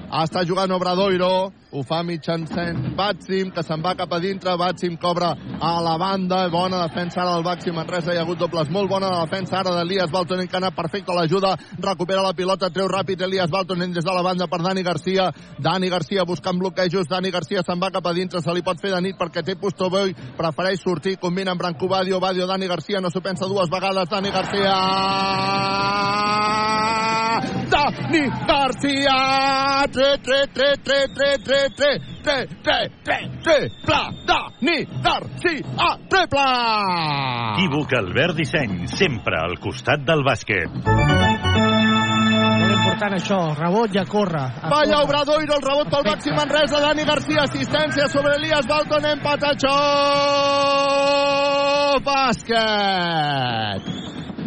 Està jugant Obradoiro, ho fa mitjançant Batsim, que se'n va cap a dintre, Batsim cobra a la banda, bona defensa ara del Baxi Manresa, hi ha hagut dobles, molt bona defensa ara d'Elias Baltonen, que ha anat perfecte l'ajuda, recupera la pilota, treu ràpid Elias Baltonen des de la banda per Dani Garcia, Dani Garcia buscant bloquejos, Dani Garcia se'n va cap a dintre, se li pot fer de nit perquè té Pustovoi, prefereix sortir, combina amb Branco Badio, Badio, Dani Garcia, no s'ho pensa dues vegades, Dani Garcia! Dani Garcia! 3, 3, 3, 3, 3, 3, 3, 3, 3, 3, 3, pla, da, ni, dar, si, a, tre, trepla! Equívoc Albert Disseny, sempre al costat del bàsquet. Tant això, rebot ja corre. córrer. A Valla Obradoiro, el rebot pel màxim en res de Dani Garcia, assistència sobre Elias Balton, empat a Bàsquet!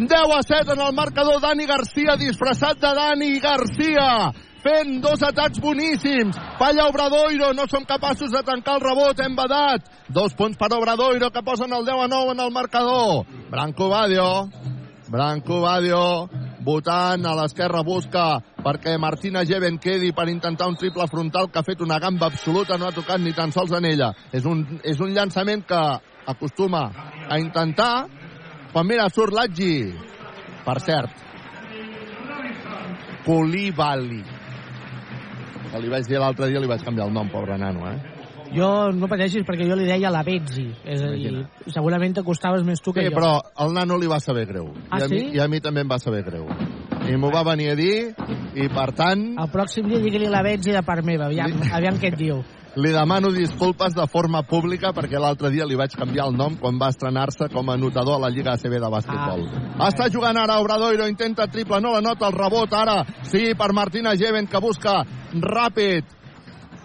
10 a 7 en el marcador Dani Garcia disfressat de Dani Garcia fent dos atacs boníssims. Falla Obradoiro, no som capaços de tancar el rebot, hem badat. Dos punts per Obradoiro, que posen el 10 a 9 en el marcador. Branco Badio, Branco Badio, votant a l'esquerra busca perquè Martina Geven quedi per intentar un triple frontal que ha fet una gamba absoluta, no ha tocat ni tan sols en ella. És un, és un llançament que acostuma a intentar quan mira, surt Latgi. Per cert, Colibali. Que li vaig dir l'altre dia, li vaig canviar el nom, pobre nano, eh? Jo no pateixis perquè jo li deia la Betzi. És a dir, segurament t'acostaves més tu que Sí, jo. però al nano li va saber greu. Ah, I, a mi, sí? I a mi també em va saber greu. I m'ho va venir a dir, i per tant... El pròxim dia digui-li la Betzi de part meva, aviam, aviam què et diu. Li demano disculpes de forma pública perquè l'altre dia li vaig canviar el nom quan va estrenar-se com a anotador a la Lliga ACB de bàsquetbol. Ah. Està jugant ara Obradoiro, intenta triple, no la nota, el rebot ara, sí, per Martina Geven, que busca ràpid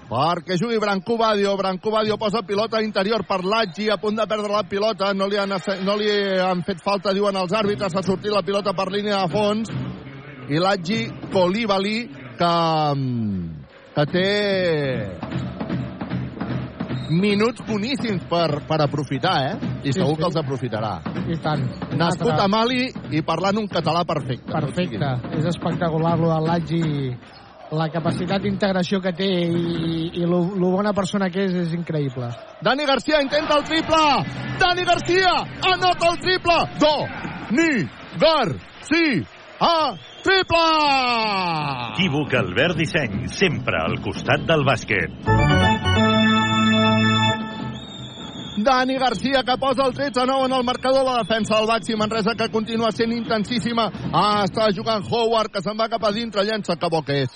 perquè jugui Branco Badio. Branco Badio posa pilota interior per Laggi, a punt de perdre la pilota. No li, han, no li han fet falta, diuen els àrbitres. Ha sortit la pilota per línia de fons. I Laggi Colibali, que, que té minuts boníssims per, per aprofitar, eh? I Sí, segur sí. que els aprofitarà. I tant. Nascut a Mali i parlant un català perfecte. Perfecte. És espectacular, lo del Laggi. La capacitat d'integració que té i, i lo, lo bona persona que és és increïble. Dani Garcia intenta el triple! Dani Garcia anota el triple! Do, ni, Garcia, a triple! Equívoc Albert Disseny, sempre al costat del bàsquet. Dani Garcia que posa el 13-9 en el marcador. La defensa del Baxi Manresa que continua sent intensíssima. Ah, està jugant Howard que se'n va cap a dintre. Llença que bo que és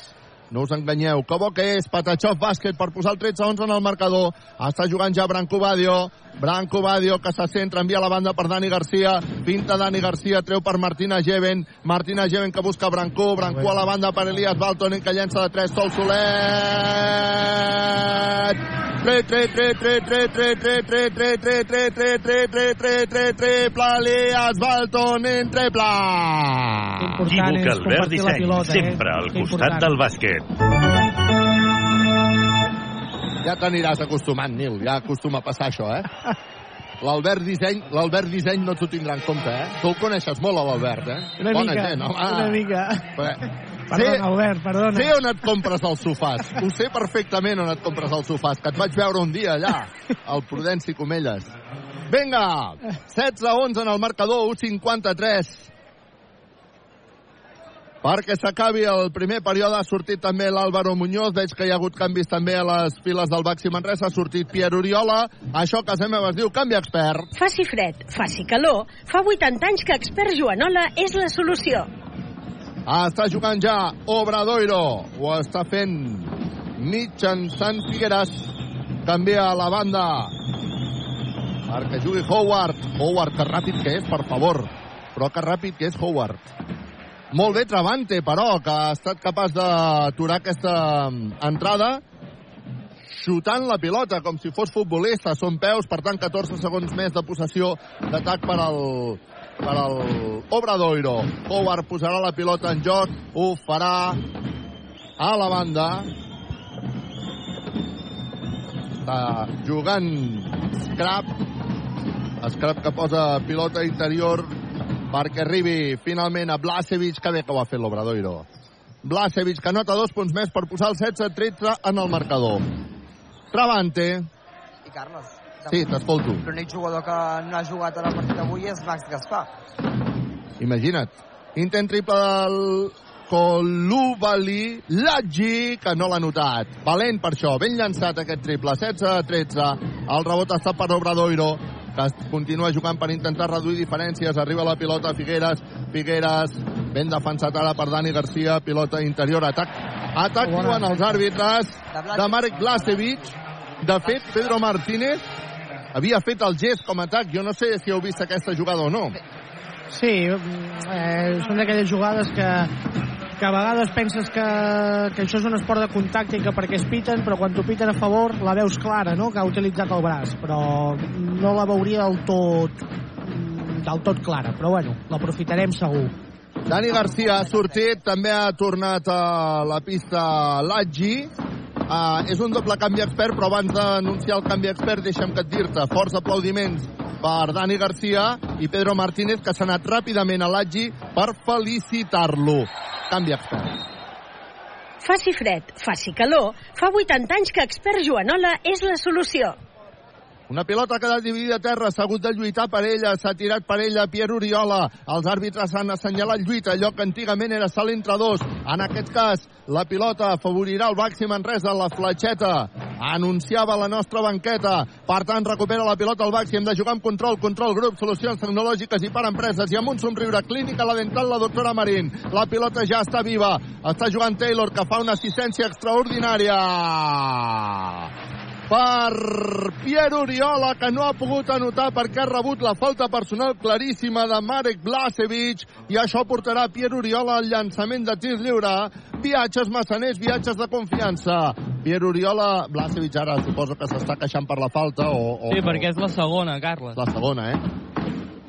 no us enganyeu, que bo que és Patachov bàsquet per posar el 13-11 en el marcador. Està jugant ja Branco Badio. Branco Badio que se centra envia la banda per Dani Garcia. Pinta Dani Garcia, treu per Martina Geven Martina Geven que busca Branco. Branco a la banda per Elias Baltonen que llença de 3 Sol Solet 3, 3, 3, 3, 3, 3, 3, 3, 3, 3, 3, 3, 3, 3, 3, triple, Disseny, sempre al costat del bàsquet. Ja t'aniràs acostumant, Nil, ja acostuma a passar això, eh? L'Albert Disseny, l'Albert Disseny no t'ho tindrà en compte, eh? Tu el coneixes molt, l'Albert, eh? Una Bona mica, gent, home. una mica. Bé, Perdona, Albert, perdona. Sé on et compres els sofàs. Ho sé perfectament on et compres els sofàs, que et vaig veure un dia allà, al Prudenci Comelles. Vinga, 16-11 en el marcador, 1-53. Perquè s'acabi el primer període ha sortit també l'Àlvaro Muñoz, veig que hi ha hagut canvis també a les files del Baxi Manresa, ha sortit Pierre Oriola, això que a meva es diu canvi expert. Faci fred, faci calor, fa 80 anys que Expert Joanola és la solució. Ah, està jugant ja Obradoiro, ho està fent mitjançant Figueres. canvia a la banda perquè jugui Howard. Howard, que ràpid que és, per favor. Però que ràpid que és Howard. Molt bé Travante, però, que ha estat capaç d'aturar aquesta entrada xutant la pilota com si fos futbolista. Són peus, per tant, 14 segons més de possessió d'atac per al, per al Obradoiro. Howard posarà la pilota en joc, ho farà a la banda. Està jugant Scrap. Scrap que posa pilota interior perquè arribi finalment a Blasevic, que bé que ho ha fet l'Obradoiro. Blasevic, que nota dos punts més per posar el 16-13 en el marcador. Travante. I Carles. Sí, t'escolto. L'únic jugador que no ha jugat a la partida avui és Max Gaspar. Imagina't. Intent triple del Colubali, Laggi, que no l'ha notat. Valent per això, ben llançat aquest triple. 16-13. El rebot està per Obradoiro, que continua jugant per intentar reduir diferències. Arriba la pilota Figueres. Figueres, ben defensat ara per Dani Garcia. Pilota interior, atac. Atac, diuen els àrbitres de Marek Blasevic. De fet, Pedro Martínez havia fet el gest com a atac. Jo no sé si heu vist aquesta jugada o no. Sí, eh, són d'aquelles jugades que, que a vegades penses que, que això és un esport de contacte i que perquè es piten, però quan t'ho piten a favor la veus clara, no?, que ha utilitzat el braç, però no la veuria del tot del tot clara, però bueno, l'aprofitarem segur. Dani Garcia ha sortit, també ha tornat a la pista Laggi. Uh, és un doble canvi expert, però abans d'anunciar el canvi expert, deixa'm que et dir-te, forts aplaudiments per Dani Garcia i Pedro Martínez, que s'ha anat ràpidament a l'Aggi per felicitar-lo. Canvi expert. Faci fred, faci calor, fa 80 anys que Expert Joanola és la solució. Una pilota que ha quedat dividida a terra, s'ha hagut de lluitar per ella, s'ha tirat per ella Pierre Oriola. Els àrbitres han assenyalat lluita, allò que antigament era salt entre dos. En aquest cas, la pilota afavorirà el Baxi Manresa, la fletxeta. Anunciava la nostra banqueta. Per tant, recupera la pilota el Baxi. Hem de jugar amb control, control, grup, solucions tecnològiques i per empreses. I amb un somriure clínica, la dental, la doctora Marín. La pilota ja està viva. Està jugant Taylor, que fa una assistència extraordinària per Pierre Oriola, que no ha pogut anotar perquè ha rebut la falta personal claríssima de Marek Blasevic i això portarà Pierre Oriola al llançament de tir lliure. Viatges massaners, viatges de confiança. Pierre Oriola, Blasevic ara suposo que s'està queixant per la falta o... o sí, perquè és la segona, Carles. La segona, eh?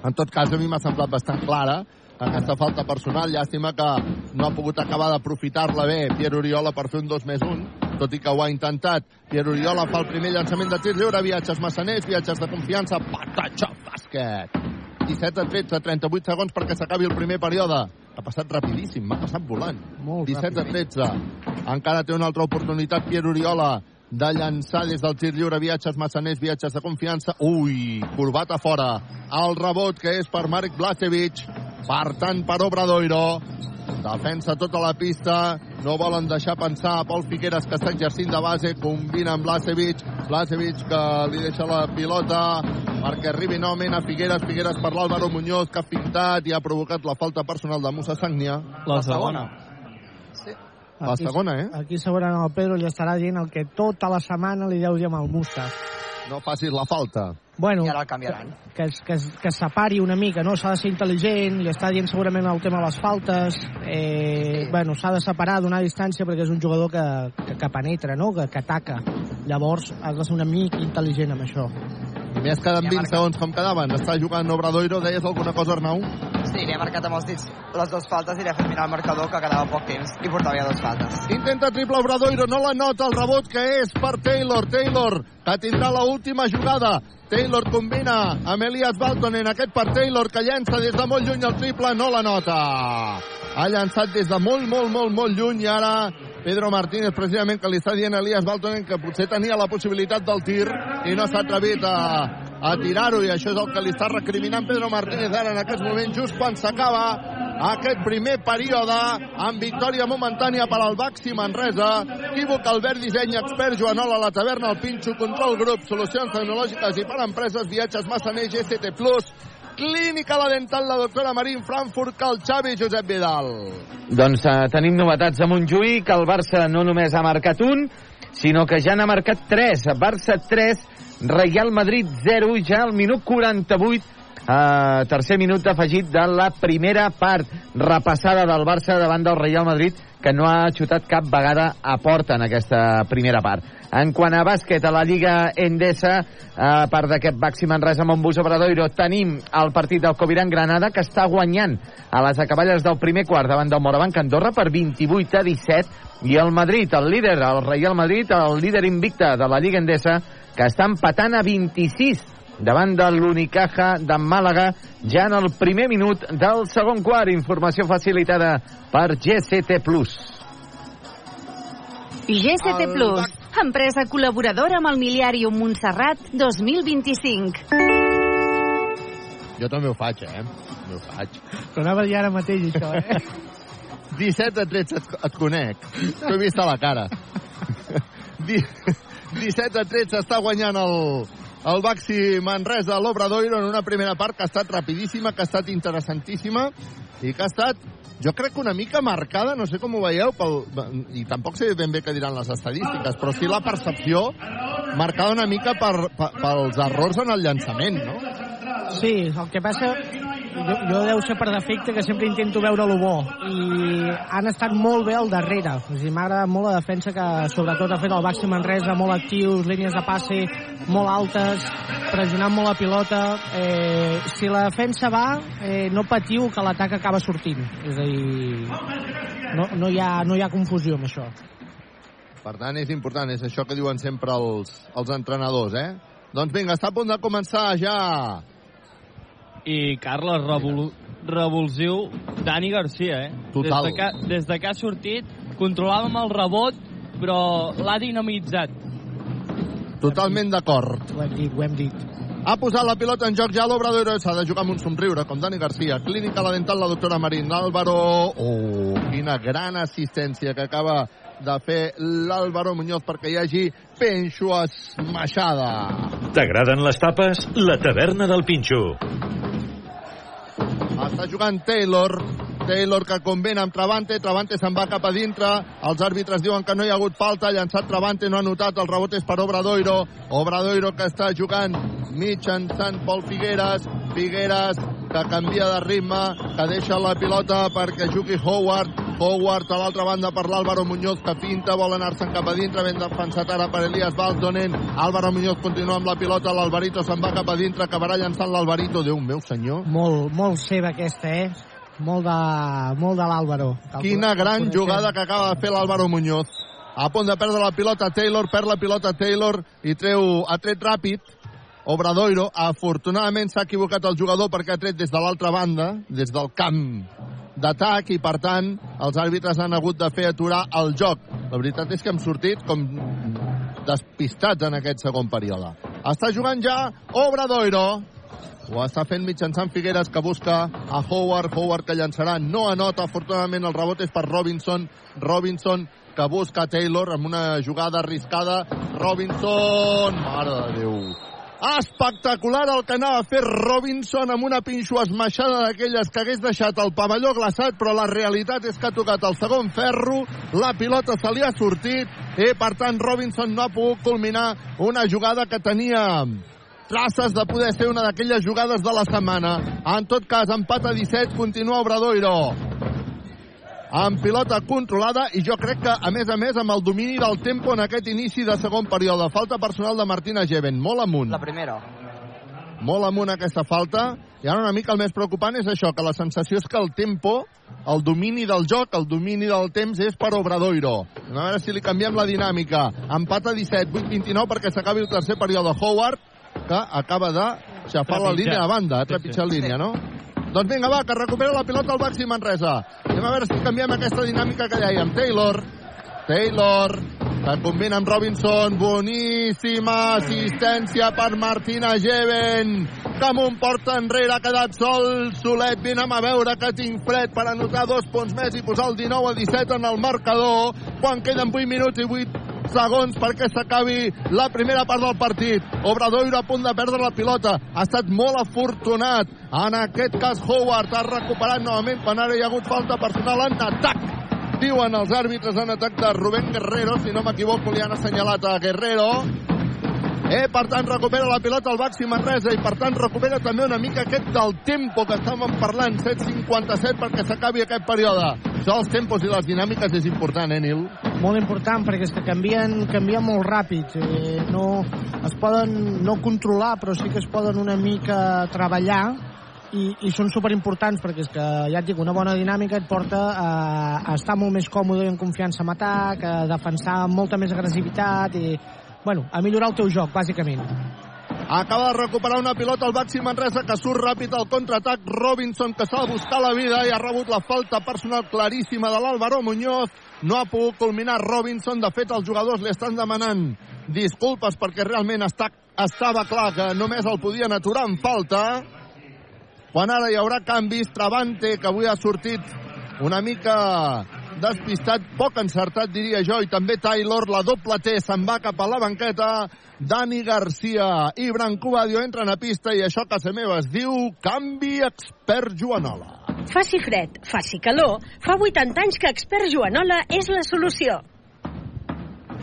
En tot cas, a mi m'ha semblat bastant clara aquesta falta personal. Llàstima que no ha pogut acabar d'aprofitar-la bé Pierre Oriola per fer un 2 més 1, tot i que ho ha intentat. Pierre Oriola fa el primer llançament de tir lliure, viatges massaners, viatges de confiança, patatxa, bàsquet. 17 a 13, 38 segons perquè s'acabi el primer període. Ha passat rapidíssim, m'ha passat volant. Molt 17 a 13. Encara té una altra oportunitat Pierre Oriola de llançar des del tir lliure viatges massaners, viatges de confiança. Ui, corbat a fora. El rebot que és per Marek Blasevic. Per tant, per Obradoiro. Defensa tota la pista. No volen deixar pensar a Pol Figueres, que està exercint de base. Combina amb Blasevic. Blasevic que li deixa la pilota perquè arribi novament a Figueres. Figueres per l'Àlvaro Muñoz, que ha fintat i ha provocat la falta personal de Musa Sagnia. La segona. La segona, eh? Aquí segurament el Pedro li estarà dient el que tota la setmana li deu dir amb el Musa. No facis la falta. Bueno, I ara el canviaran. que, es- que, es- que es separi una mica, no? S'ha de ser intel·ligent, li està dient segurament el tema de les faltes, eh, bueno, s'ha de separar, donar distància perquè és un jugador que, que, que penetra, no? Que, que ataca. Llavors has de ser una mica intel·ligent amb això. I més queden 20 segons com quedaven. Està jugant Obradoiro. Deies alguna cosa, Arnau? Sí, li ha marcat amb els dits les dues faltes i li ha fet mirar el marcador que quedava poc temps i portava ja dues faltes. Intenta triple Obradoiro, no la nota, el rebot que és per Taylor. Taylor, que tindrà la última jugada. Taylor combina amb Elias Baltonen, aquest per Taylor, que llença des de molt lluny el triple, no la nota. Ha llançat des de molt, molt, molt, molt lluny i ara Pedro Martínez, precisament, que li està dient a Elias Baltonen que potser tenia la possibilitat del tir i no s'ha atrevit a, a tirar-ho i això és el que li està recriminant Pedro Martínez ara en aquest moment, just quan s'acaba aquest primer període amb victòria momentània per al Baxi Manresa. Equívoc, Albert Disseny, expert Joanola, la taverna, el Pinxo, control grup, solucions tecnològiques i per empreses, viatges Massaner, GST Plus, Clínica La Dental, la doctora Marín Frankfurt, Cal Xavi i Josep Vidal. Doncs eh, tenim novetats a Montjuïc, el Barça no només ha marcat un, sinó que ja n'ha marcat 3. Barça 3, Real Madrid 0, ja al minut 48 Uh, tercer minut afegit de la primera part repassada del Barça davant del Real Madrid que no ha xutat cap vegada a porta en aquesta primera part. En quant a bàsquet, a la Lliga Endesa, a part d'aquest Baxi Manresa amb un bus Obradoiro, tenim el partit del Coviran Granada, que està guanyant a les acaballes del primer quart davant del Morabanc Andorra per 28 a 17, i el Madrid, el líder, el Real Madrid, el líder invicte de la Lliga Endesa, que està empatant a 26 davant de l'Unicaja de Màlaga ja en el primer minut del segon quart. Informació facilitada per GCT+. GCT+, empresa col·laboradora amb el Miliàrium Montserrat 2025. Jo també ho faig, eh? També ho faig. Però anava a dir ara mateix, això, eh? 17 a 13 et, et conec. T'ho he vist a la cara. 17 a 13 està guanyant el, el Baxi Manresa l'Obradoiro en una primera part que ha estat rapidíssima, que ha estat interessantíssima i que ha estat, jo crec que una mica marcada, no sé com ho veieu, pel, i tampoc sé ben bé què diran les estadístiques, però sí la percepció marcada una mica per, per, pels errors en el llançament, no? Sí, el que passa jo, jo deu ser per defecte que sempre intento veure lo bo. I han estat molt bé al darrere. O sigui, m'ha agradat molt la defensa que sobretot ha fet el Baxi Manresa molt actius línies de passe molt altes pressionant molt la pilota. Eh, si la defensa va eh, no patiu que l'atac acaba sortint. És a dir no, no, hi ha, no hi ha confusió amb això. Per tant és important, és això que diuen sempre els, els entrenadors eh? doncs vinga, està a punt de començar ja i Carles, revol revulsiu Dani Garcia, eh? Total. Des de, que, des de que ha sortit, controlàvem el rebot, però l'ha dinamitzat. Totalment d'acord. Ho hem dit, ho hem dit. Ha posat la pilota en joc ja l'Obrador s'ha de jugar amb un somriure, com Dani Garcia. Clínica la dental, la doctora Marín. Álvaro... Oh, quina gran assistència que acaba de fer l'Álvaro Muñoz perquè hi hagi Penxo esmaixada. T'agraden les tapes? La taverna del Pinxo. Està jugant Taylor. Taylor que combina amb Travante. Travante se'n va cap a dintre. Els àrbitres diuen que no hi ha hagut falta. Llançat Travante, no ha notat. El rebot és per Obradoiro. Obradoiro que està jugant mitjançant Pol Figueres. Figueres que canvia de ritme, que deixa la pilota perquè jugui Howard. Howard a l'altra banda per l'Àlvaro Muñoz que pinta, vol anar-se'n cap a dintre, ben defensat ara per Elias Baldonen. Álvaro Muñoz continua amb la pilota, l'Alvarito se'n va cap a dintre, acabarà llançant l'Alvarito. Déu meu senyor. Molt, molt seva aquesta, eh? Molt de, molt de l'Àlvaro. Quina gran jugada que acaba de fer l'Àlvaro Muñoz. A punt de perdre la pilota Taylor, perd la pilota Taylor i treu, ha tret ràpid Obradoiro. Afortunadament s'ha equivocat el jugador perquè ha tret des de l'altra banda, des del camp d'atac i per tant els àrbitres han hagut de fer aturar el joc. La veritat és que hem sortit com despistats en aquest segon període. Està jugant ja Obradoiro. Ho està fent mitjançant Figueres que busca a Howard. Howard que llançarà. No anota. Afortunadament el rebot és per Robinson. Robinson que busca Taylor amb una jugada arriscada. Robinson. Mare de Déu. Espectacular el que anava a fer Robinson amb una pinxo esmaixada d'aquelles que hagués deixat el pavelló glaçat, però la realitat és que ha tocat el segon ferro, la pilota se li ha sortit i per tant Robinson no ha pogut culminar una jugada que tenia traces de poder ser una d'aquelles jugades de la setmana. En tot cas, empat a 17, continua Obradoiro amb pilota controlada i jo crec que, a més a més, amb el domini del tempo en aquest inici de segon període. Falta personal de Martina Geven, molt amunt. La primera. Molt amunt aquesta falta. I ara una mica el més preocupant és això, que la sensació és que el tempo, el domini del joc, el domini del temps és per Obradoiro. A veure si li canviem la dinàmica. Empat a 17, 8-29 perquè s'acabi el tercer període. Howard, que acaba de xafar la línia de banda, ha trepitjat línia, no? Doncs vinga, va, que recupera la pilota el Baxi Manresa. Anem a veure si canviem aquesta dinàmica que dèiem. Taylor, Taylor, que combina amb Robinson. Boníssima assistència per Martina Geven, que amb un porta enrere ha quedat sol. Solet, vinem a veure que tinc fred per anotar dos punts més i posar el 19 a 17 en el marcador, quan queden 8 minuts i 8 segons perquè s'acabi la primera part del partit. Obradoiro a punt de perdre la pilota. Ha estat molt afortunat. En aquest cas, Howard ha recuperat novament quan ara hi ha hagut falta personal en atac diuen els àrbitres en atac de Rubén Guerrero. Si no m'equivoco, li han assenyalat a Guerrero. Eh, per tant, recupera la pilota el Baxi Manresa i, per tant, recupera també una mica aquest del tempo que estàvem parlant, 7.57 perquè s'acabi aquest període. Això dels tempos i les dinàmiques és important, eh, Nil? Molt important, perquè és que canvien, canvien molt ràpid. Eh, no, es poden no controlar, però sí que es poden una mica treballar i, i són superimportants perquè és que, ja et dic, una bona dinàmica et porta a, a estar molt més còmode i en confiança en atac, a defensar amb molta més agressivitat i, bueno, a millorar el teu joc, bàsicament. Acaba de recuperar una pilota al Baxi Manresa que surt ràpid al contraatac. Robinson que s'ha de buscar la vida i ha rebut la falta personal claríssima de l'Álvaro Muñoz. No ha pogut culminar Robinson. De fet, els jugadors li estan demanant disculpes perquè realment està, estava clar que només el podien aturar en falta quan ara hi haurà canvis, Travante, que avui ha sortit una mica despistat, poc encertat, diria jo, i també Taylor, la doble T, se'n va cap a la banqueta, Dani Garcia i Branco Badio entren a pista i això, casa meva, es diu canvi expert Joanola. Faci fred, faci calor, fa 80 anys que expert Joanola és la solució.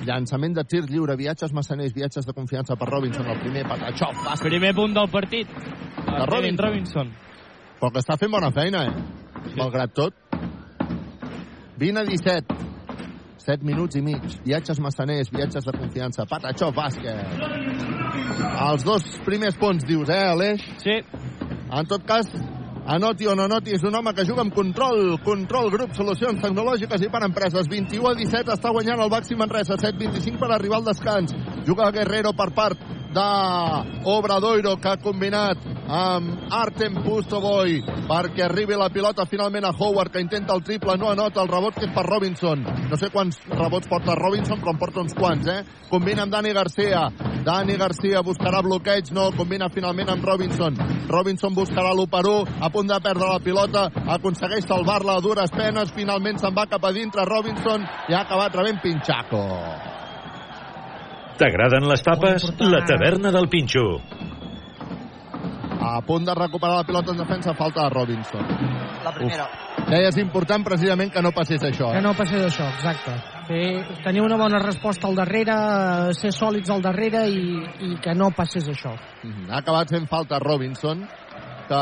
Llançament de tir lliure, viatges massaners, viatges de confiança per Robinson, el primer patachó, passa. Primer punt del partit. De Robin Robinson. Robinson. Però que està fent bona feina, eh? Sí. Malgrat tot. 20 a 17. 7 minuts i mig. Viatges massaners, viatges de confiança. Patachó, bàsquet. Els dos primers punts, dius, eh, Aleix? Sí. En tot cas, anoti o no anoti, és un home que juga amb control. Control, grup, solucions tecnològiques i per empreses. 21 a 17 està guanyant el Baxi Manresa. 7-25 per arribar al descans. Juga Guerrero per part de Obradoiro que ha combinat amb Artem Pustovoy perquè arribi la pilota finalment a Howard que intenta el triple, no anota el rebot que és per Robinson. No sé quants rebots porta Robinson, però en porta uns quants, eh? Combina amb Dani Garcia. Dani Garcia buscarà bloqueig, no, combina finalment amb Robinson. Robinson buscarà l'1 per 1, a punt de perdre la pilota, aconsegueix salvar-la a dures penes, finalment se'n va cap a dintre Robinson i ha acabat rebent Pinchaco. T'agraden les tapes? La taverna del Pinxo. A punt de recuperar la pilota en defensa, falta de Robinson. La primera. Deia, és important precisament que no passés això. Que Eh? no passés això, exacte. Fer, tenir una bona resposta al darrere, ser sòlids al darrere i, i que no passés això. Mhm. Ha acabat fent falta Robinson, que,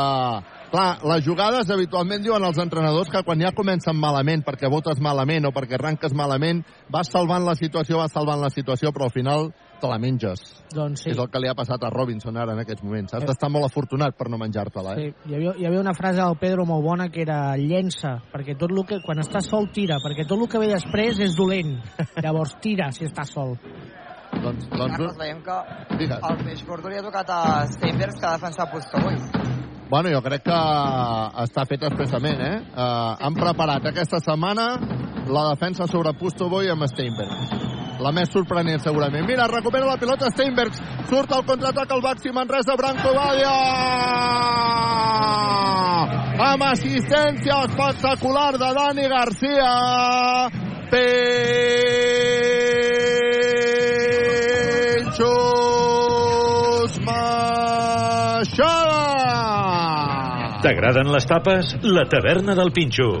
clar, les jugades habitualment diuen els entrenadors que quan ja comencen malament, perquè votes malament o perquè arranques malament, vas salvant la situació, vas salvant la situació, però al final te la menges. Doncs sí. És el que li ha passat a Robinson ara en aquests moments. Has d'estar molt afortunat per no menjar-te-la, eh? Sí, hi havia, hi havia una frase del Pedro molt bona que era llença, perquè tot el que, quan estàs sol tira, perquè tot el que ve després és dolent. Llavors tira si estàs sol. Doncs, doncs, Carles, veiem que Digues. el peix gordo li ha tocat a Steinbergs que ha defensat Pustovoy. Bueno, jo crec que està fet expressament, eh? Uh, han preparat aquesta setmana la defensa sobre Pustovoy amb Steinberg. La més sorprenent, segurament. Mira, recupera la pilota Steinbergs. Surt al contraatac el Baxi Manresa, Branco Badia! Amb assistència espectacular de Dani Garcia. Penxos Maixada! T'agraden les tapes? La taverna del Pinxo.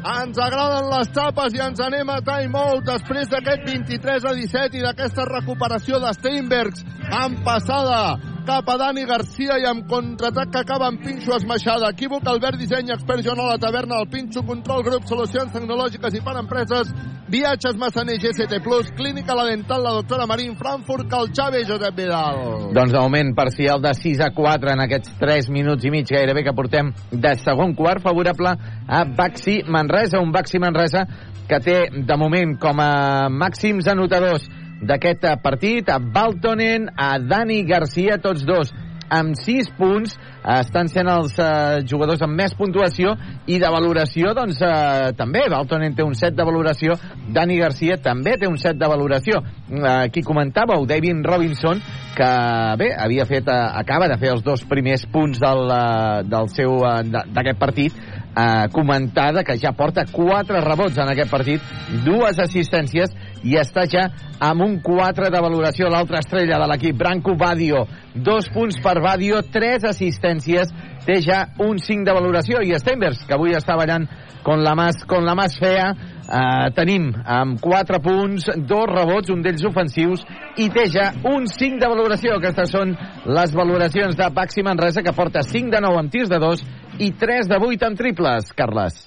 Ens agraden les tapes i ens anem a timeout després d'aquest 23 a 17 i d'aquesta recuperació de Steinbergs amb passada cap a Dani Garcia i amb contraatac que acaba amb Pinxo esmaixada. Equívoc, Albert Disseny, expert Joan a la taverna, el Pinxo, control grup, solucions tecnològiques i per empreses, viatges Massaner, GCT+, clínica La Dental, la doctora Marín, Frankfurt, Calxave, Josep Vidal. Doncs de moment parcial de 6 a 4 en aquests 3 minuts i mig gairebé que portem de segon quart favorable a Baxi Manresa, un Baxi Manresa que té de moment com a màxims anotadors d'aquest eh, partit a Baltonen, a Dani Garcia, tots dos amb 6 punts. Estan sent els eh, jugadors amb més puntuació i de valoració doncs eh, també, Baltonen té un 7 de valoració Dani Garcia també té un 7 de valoració. Eh, qui comentàveu, David Robinson que bé, havia fet, eh, acaba de fer els dos primers punts del, eh, del seu eh, d'aquest partit. Eh, comentada, que ja porta quatre rebots en aquest partit, dues assistències i està ja amb un 4 de valoració l'altra estrella de l'equip, Branco Badio. Dos punts per Badio, tres assistències, té ja un 5 de valoració i Steinbergs, que avui està ballant con la más, con la más fea, eh, tenim amb 4 punts, dos rebots, un d'ells ofensius, i té ja un 5 de valoració. Aquestes són les valoracions de Baxi Manresa, que porta 5 de 9 amb tirs de 2 i 3 de 8 amb triples, Carles.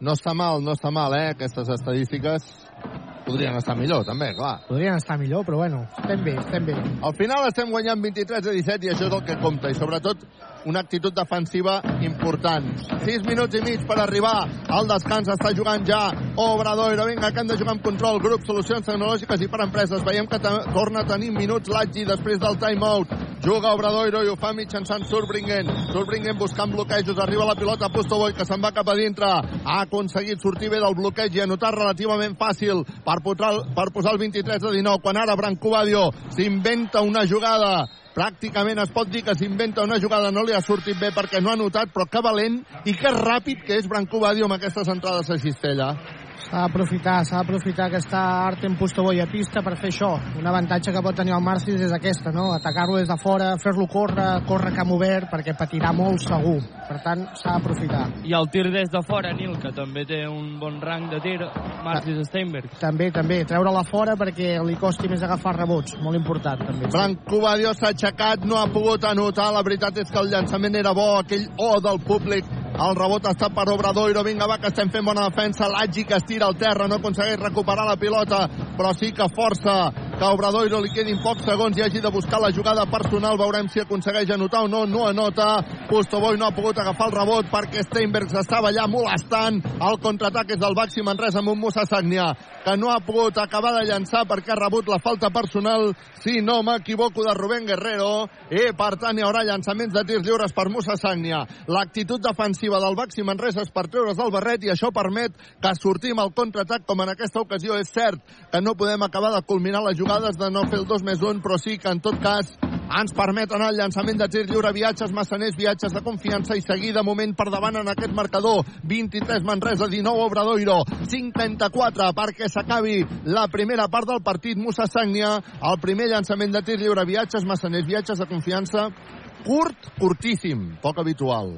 No està mal, no està mal, eh, aquestes estadístiques. Podrien estar millor, també, clar. Podrien estar millor, però bueno, estem bé, estem bé. Al final estem guanyant 23 a 17 i això és el que compta. I sobretot una actitud defensiva important. 6 minuts i mig per arribar al descans. Està jugant ja Obradoiro. Vinga, que hem de jugar amb control. Grup Solucions Tecnològiques i per Empreses. Veiem que torna a tenir minuts l'Aggi després del timeout. Juga Obradoiro i ho fa mitjançant Surbringen. Surbringen buscant bloquejos. Arriba la pilota a Pustovoy que se'n va cap a dintre. Ha aconseguit sortir bé del bloqueig i anotar relativament fàcil per, posar, per posar el 23 a 19. Quan ara Branco Badio s'inventa una jugada pràcticament es pot dir que s'inventa una jugada, no li ha sortit bé perquè no ha notat, però que valent i que ràpid que és Branco Badio amb aquestes entrades a Cistella. S'ha d'aprofitar, s'ha d'aprofitar que està Artem Pustovoy a pista per fer això. Un avantatge que pot tenir el Marcis és aquesta, no? Atacar-lo des de fora, fer-lo córrer, córrer camp obert, perquè patirà molt segur. Per tant, s'ha d'aprofitar. I el tir des de fora, Nil, que també té un bon rang de tir, Marcis Steinberg. També, també. Treure-la fora perquè li costi més agafar rebots. Molt important, també. Branco Badio s'ha aixecat, no ha pogut anotar. La veritat és que el llançament era bo, aquell O del públic el rebot està per Obradoiro. Vinga, va, que estem fent bona defensa. L'Aggi que es tira al terra, no aconsegueix recuperar la pilota, però sí que força que Obradoiro li quedin pocs segons i hagi de buscar la jugada personal. Veurem si aconsegueix anotar o no. No anota. Pustovoy no ha pogut agafar el rebot perquè Steinbergs estava allà molestant. El contraatac és del Baxi Manresa amb un Musa Sagnia que no ha pogut acabar de llançar perquè ha rebut la falta personal, si no m'equivoco, de Rubén Guerrero. I, per tant, hi haurà llançaments de tirs lliures per Musa Sagnia. L'actitud defensiva del Baxi Manresa és per treure's del barret i això permet que sortim al contraatac com en aquesta ocasió. És cert que no podem acabar de culminar les jugades de no fer el 2 més 1, però sí que en tot cas ens permet anar al llançament de tir lliure, viatges massaners, viatges de confiança i seguir de moment per davant en aquest marcador. 23 Manresa, 19 Obradoiro, 5-34 perquè s'acabi la primera part del partit. Musa Sagnia, el primer llançament de tir lliure, viatges massaners, viatges de confiança, curt, curtíssim, poc habitual.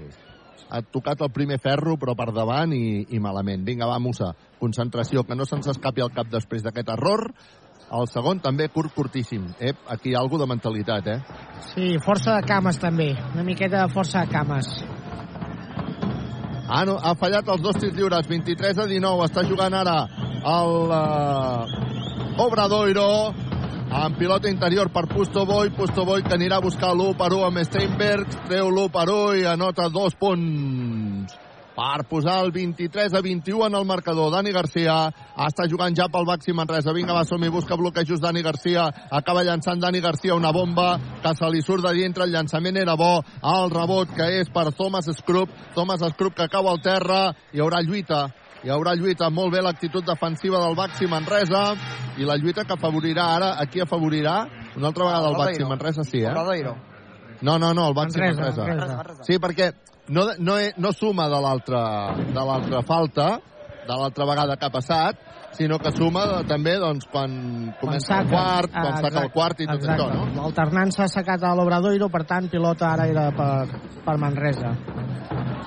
Ha tocat el primer ferro, però per davant i, i malament. Vinga, va, Musa, concentració, que no se'ns escapi al cap després d'aquest error. El segon també curt, curtíssim. Ep, aquí hi ha alguna de mentalitat, eh? Sí, força de cames també. Una miqueta de força de cames. Ah, no, ha fallat els dos tirs lliures, 23 a 19. Està jugant ara el uh, Obradoiro amb pilota interior per Pustovoy, Pustovoy que anirà a buscar l'1 per 1 amb Steinberg, treu l'1 per 1 i anota dos punts per posar el 23 a 21 en el marcador. Dani Garcia està jugant ja pel Baxi Manresa. Vinga, va, som busca bloquejos Dani Garcia. Acaba llançant Dani Garcia una bomba que se li surt de dintre. El llançament era bo. El rebot que és per Thomas Scrub. Thomas Scrub que cau al terra. Hi haurà lluita hi haurà lluita, molt bé l'actitud defensiva del Baxi Manresa i la lluita que afavorirà ara, aquí afavorirà una altra vegada el Baxi Manresa, sí, eh? No, no, no, el Baxi Manresa. Manresa. Sí, perquè no, no, no suma de l'altra falta, de l'altra vegada que ha passat, sinó que suma de, també doncs, quan comença el quart, quan saca el quart i tot exacte. això, no? L'alternança s'ha sacat a l'Obradoiro, per tant, pilota ara era per, per Manresa.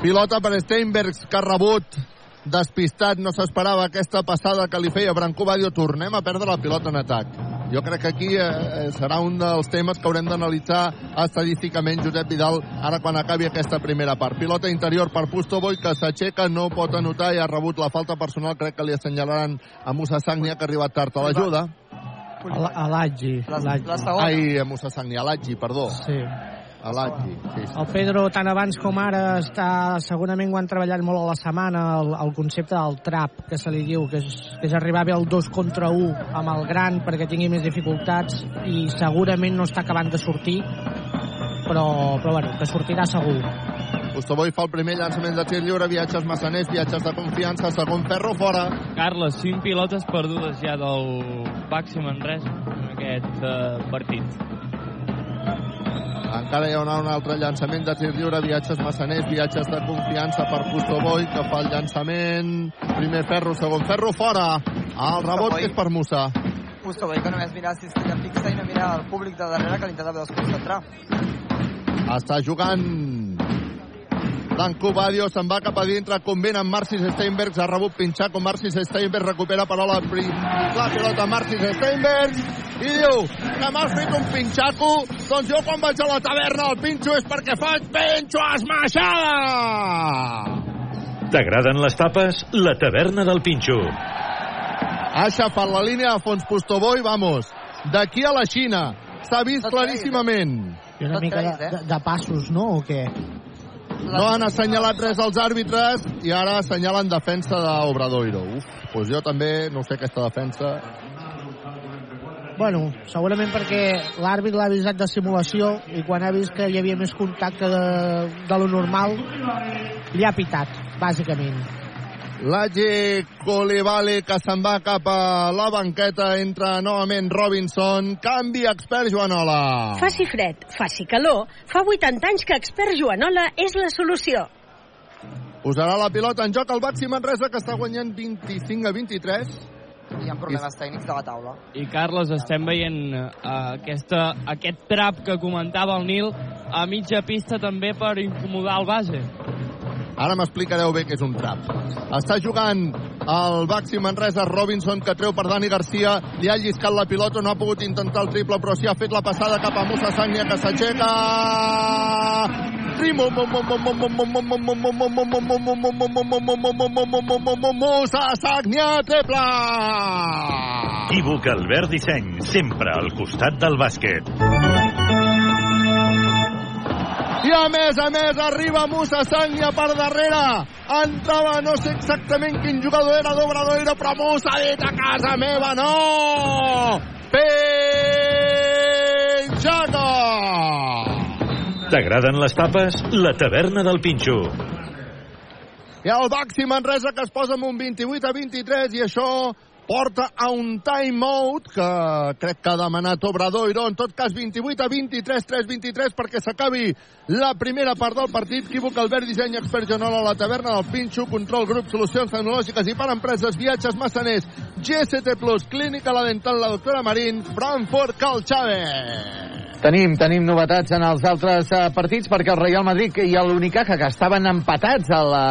Pilota per Steinbergs, que ha rebut despistat, no s'esperava aquesta passada que li feia Branco Badio, tornem a perdre la pilota en atac. Jo crec que aquí eh, serà un dels temes que haurem d'analitzar estadísticament Josep Vidal ara quan acabi aquesta primera part. Pilota interior per Pustovoy que s'aixeca, no pot anotar i ha rebut la falta personal, crec que li assenyalaran a Musa Sagnia que ha arribat tard a l'ajuda. A l'Aggi. Ai, a Musa Sagnia, a l'Aggi, perdó. Sí. A l'Aggi, sí, sí. El Pedro, tant abans com ara, està, segurament ho han treballat molt a la setmana, el, el concepte del trap, que se li diu, que és, que és arribar bé al 2 contra 1 amb el gran perquè tingui més dificultats i segurament no està acabant de sortir, però, però bueno, que sortirà segur. Pustovoy fa el primer llançament de tir lliure, viatges massaners, viatges de confiança, segon ferro fora. Carles, 5 pilotes perdudes ja del Baxi Manresa en aquest uh, partit. Encara hi haurà un altre llançament de tir lliure, viatges massaners, viatges de confiança per Pustoboi, que fa el llançament. Primer ferro, segon ferro, fora. El rebot que és per Musa. Justo, que només mira cistella fixa i no mira el públic de darrere que l'intentava desconcentrar. Està jugant Blanco Badio se'n va cap a dintre, convent amb Marcis Steinberg, s'ha rebut pinxar com Marcis Steinberg recupera per la, la pilota Marcis Steinberg i diu que m'has fet un pinxaco doncs jo quan vaig a la taverna el pinxo és perquè faig pinxo esmaixada T'agraden les tapes? La taverna del Pinxo. ha aixafat la línia de fons Postoboi, vamos d'aquí a la Xina s'ha vist claríssimament I una mica de, de, de passos, no? O què? No han assenyalat res als àrbitres i ara assenyalen defensa d'Obradoiro. Uf, doncs jo també no sé aquesta defensa. Bueno, segurament perquè l'àrbit l'ha avisat de simulació i quan ha vist que hi havia més contacte de, de lo normal li ha pitat, bàsicament. L'Age Colevale que se'n va cap a la banqueta entra novament Robinson canvi expert Joanola Faci fred, faci calor, fa 80 anys que expert Joanola és la solució. posarà la pilota en joc el Baxi Manresa que està guanyant 25 a 23 Hi ha problemes tècnics de la taula. I, Carles, estem veient uh, aquesta, aquest trap que comentava el Nil a mitja pista també per incomodar el base. Ara m'explicareu bé què és un trap. Està jugant el Baxi Manresa Robinson que treu per Dani Garcia. Li ha lliscat la pilota, no ha pogut intentar el triple, però sí ha fet la passada cap a Musa Sagnia que s'aixeca. Musa Sagnia triple! Equívoc Albert Disseny, sempre al costat del bàsquet. I a més a més arriba Musa Sagnia per darrere. Entrava, no sé exactament quin jugador era d'Obradoiro, però Musa ha dit a casa meva, no! Penjada! T'agraden les tapes? La taverna del Pinxo. I el Baxi Manresa que es posa amb un 28 a 23 i això porta a un timeout que crec que ha demanat Obradoiro, en tot cas 28 a 23, 3-23 perquè s'acabi la primera part del partit. Equívoc, Albert Disseny, expert Joanola, la taverna del Pinxo, control grup, solucions tecnològiques i per empreses, viatges, massaners, GST Plus, clínica la dental, la doctora Marín, Frankfurt, Cal Chávez. Tenim, tenim novetats en els altres uh, partits perquè el Real Madrid i l'Unicaja, que estaven empatats a la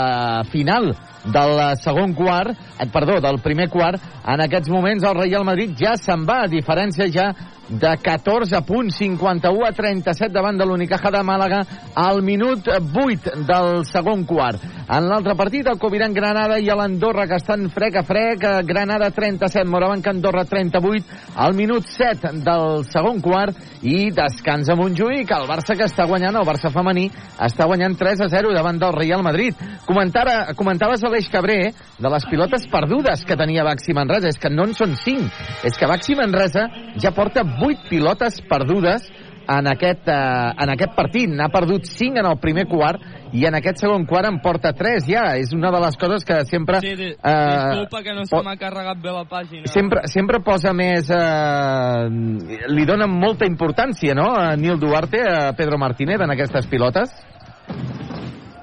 final del segon quart, eh, perdó, del primer quart, en aquests moments el Real Madrid ja se'n va, a diferència ja de 14 punts, 51 a 37 davant de l'Unicaja de Màlaga al minut 8 del segon quart. En l'altre partit, el Coviran Granada i l'Andorra, que estan frec a frec, Granada 37, Morabanca Andorra 38, al minut 7 del segon quart, i descansa Montjuïc, el Barça que està guanyant, el Barça femení, està guanyant 3 a 0 davant del Real Madrid. Comentara, comentaves Aleix Cabré de les pilotes perdudes que tenia Baxi Manresa, és que no en són 5, és que Baxi Manresa ja porta 8 pilotes perdudes en aquest, eh, en aquest partit. N'ha perdut 5 en el primer quart i en aquest segon quart en porta 3 ja. És una de les coses que sempre... Sí, di eh, disculpa que no se m'ha carregat bé la pàgina. Sempre, sempre posa més... Eh, li dona molta importància, no?, a Nil Duarte, a Pedro Martínez, en aquestes pilotes.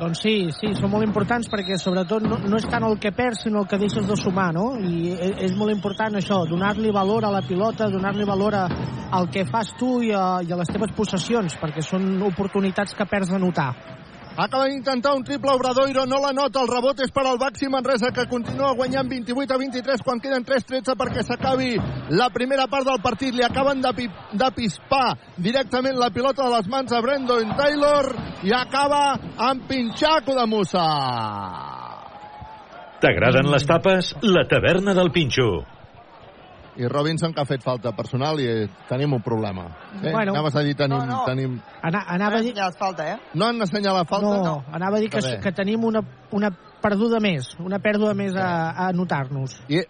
Doncs sí, sí, són molt importants perquè sobretot no, no és tant el que perds sinó el que deixes de sumar, no? I és, és molt important això, donar-li valor a la pilota, donar-li valor a, al que fas tu i a, i a les teves possessions, perquè són oportunitats que perds de notar. Acaba d'intentar un triple Obradoiro, no la nota, el rebot és per al Baxi Manresa que continua guanyant 28 a 23 quan queden 3-13 perquè s'acabi la primera part del partit. Li acaben de, de pispar directament la pilota de les mans a Brandon Taylor i acaba amb Pinxaco de Musa. T'agraden les tapes? La taverna del Pinxo. I Robinson que ha fet falta personal i eh, tenim un problema. Eh? Bueno. Anaves a dir tenim... No, no. tenim... Ana, anava a dir... Falta, eh? No han assenyalat falta? No, anava a dir que, que tenim una, una perduda més, una pèrdua més a, a notar-nos. I,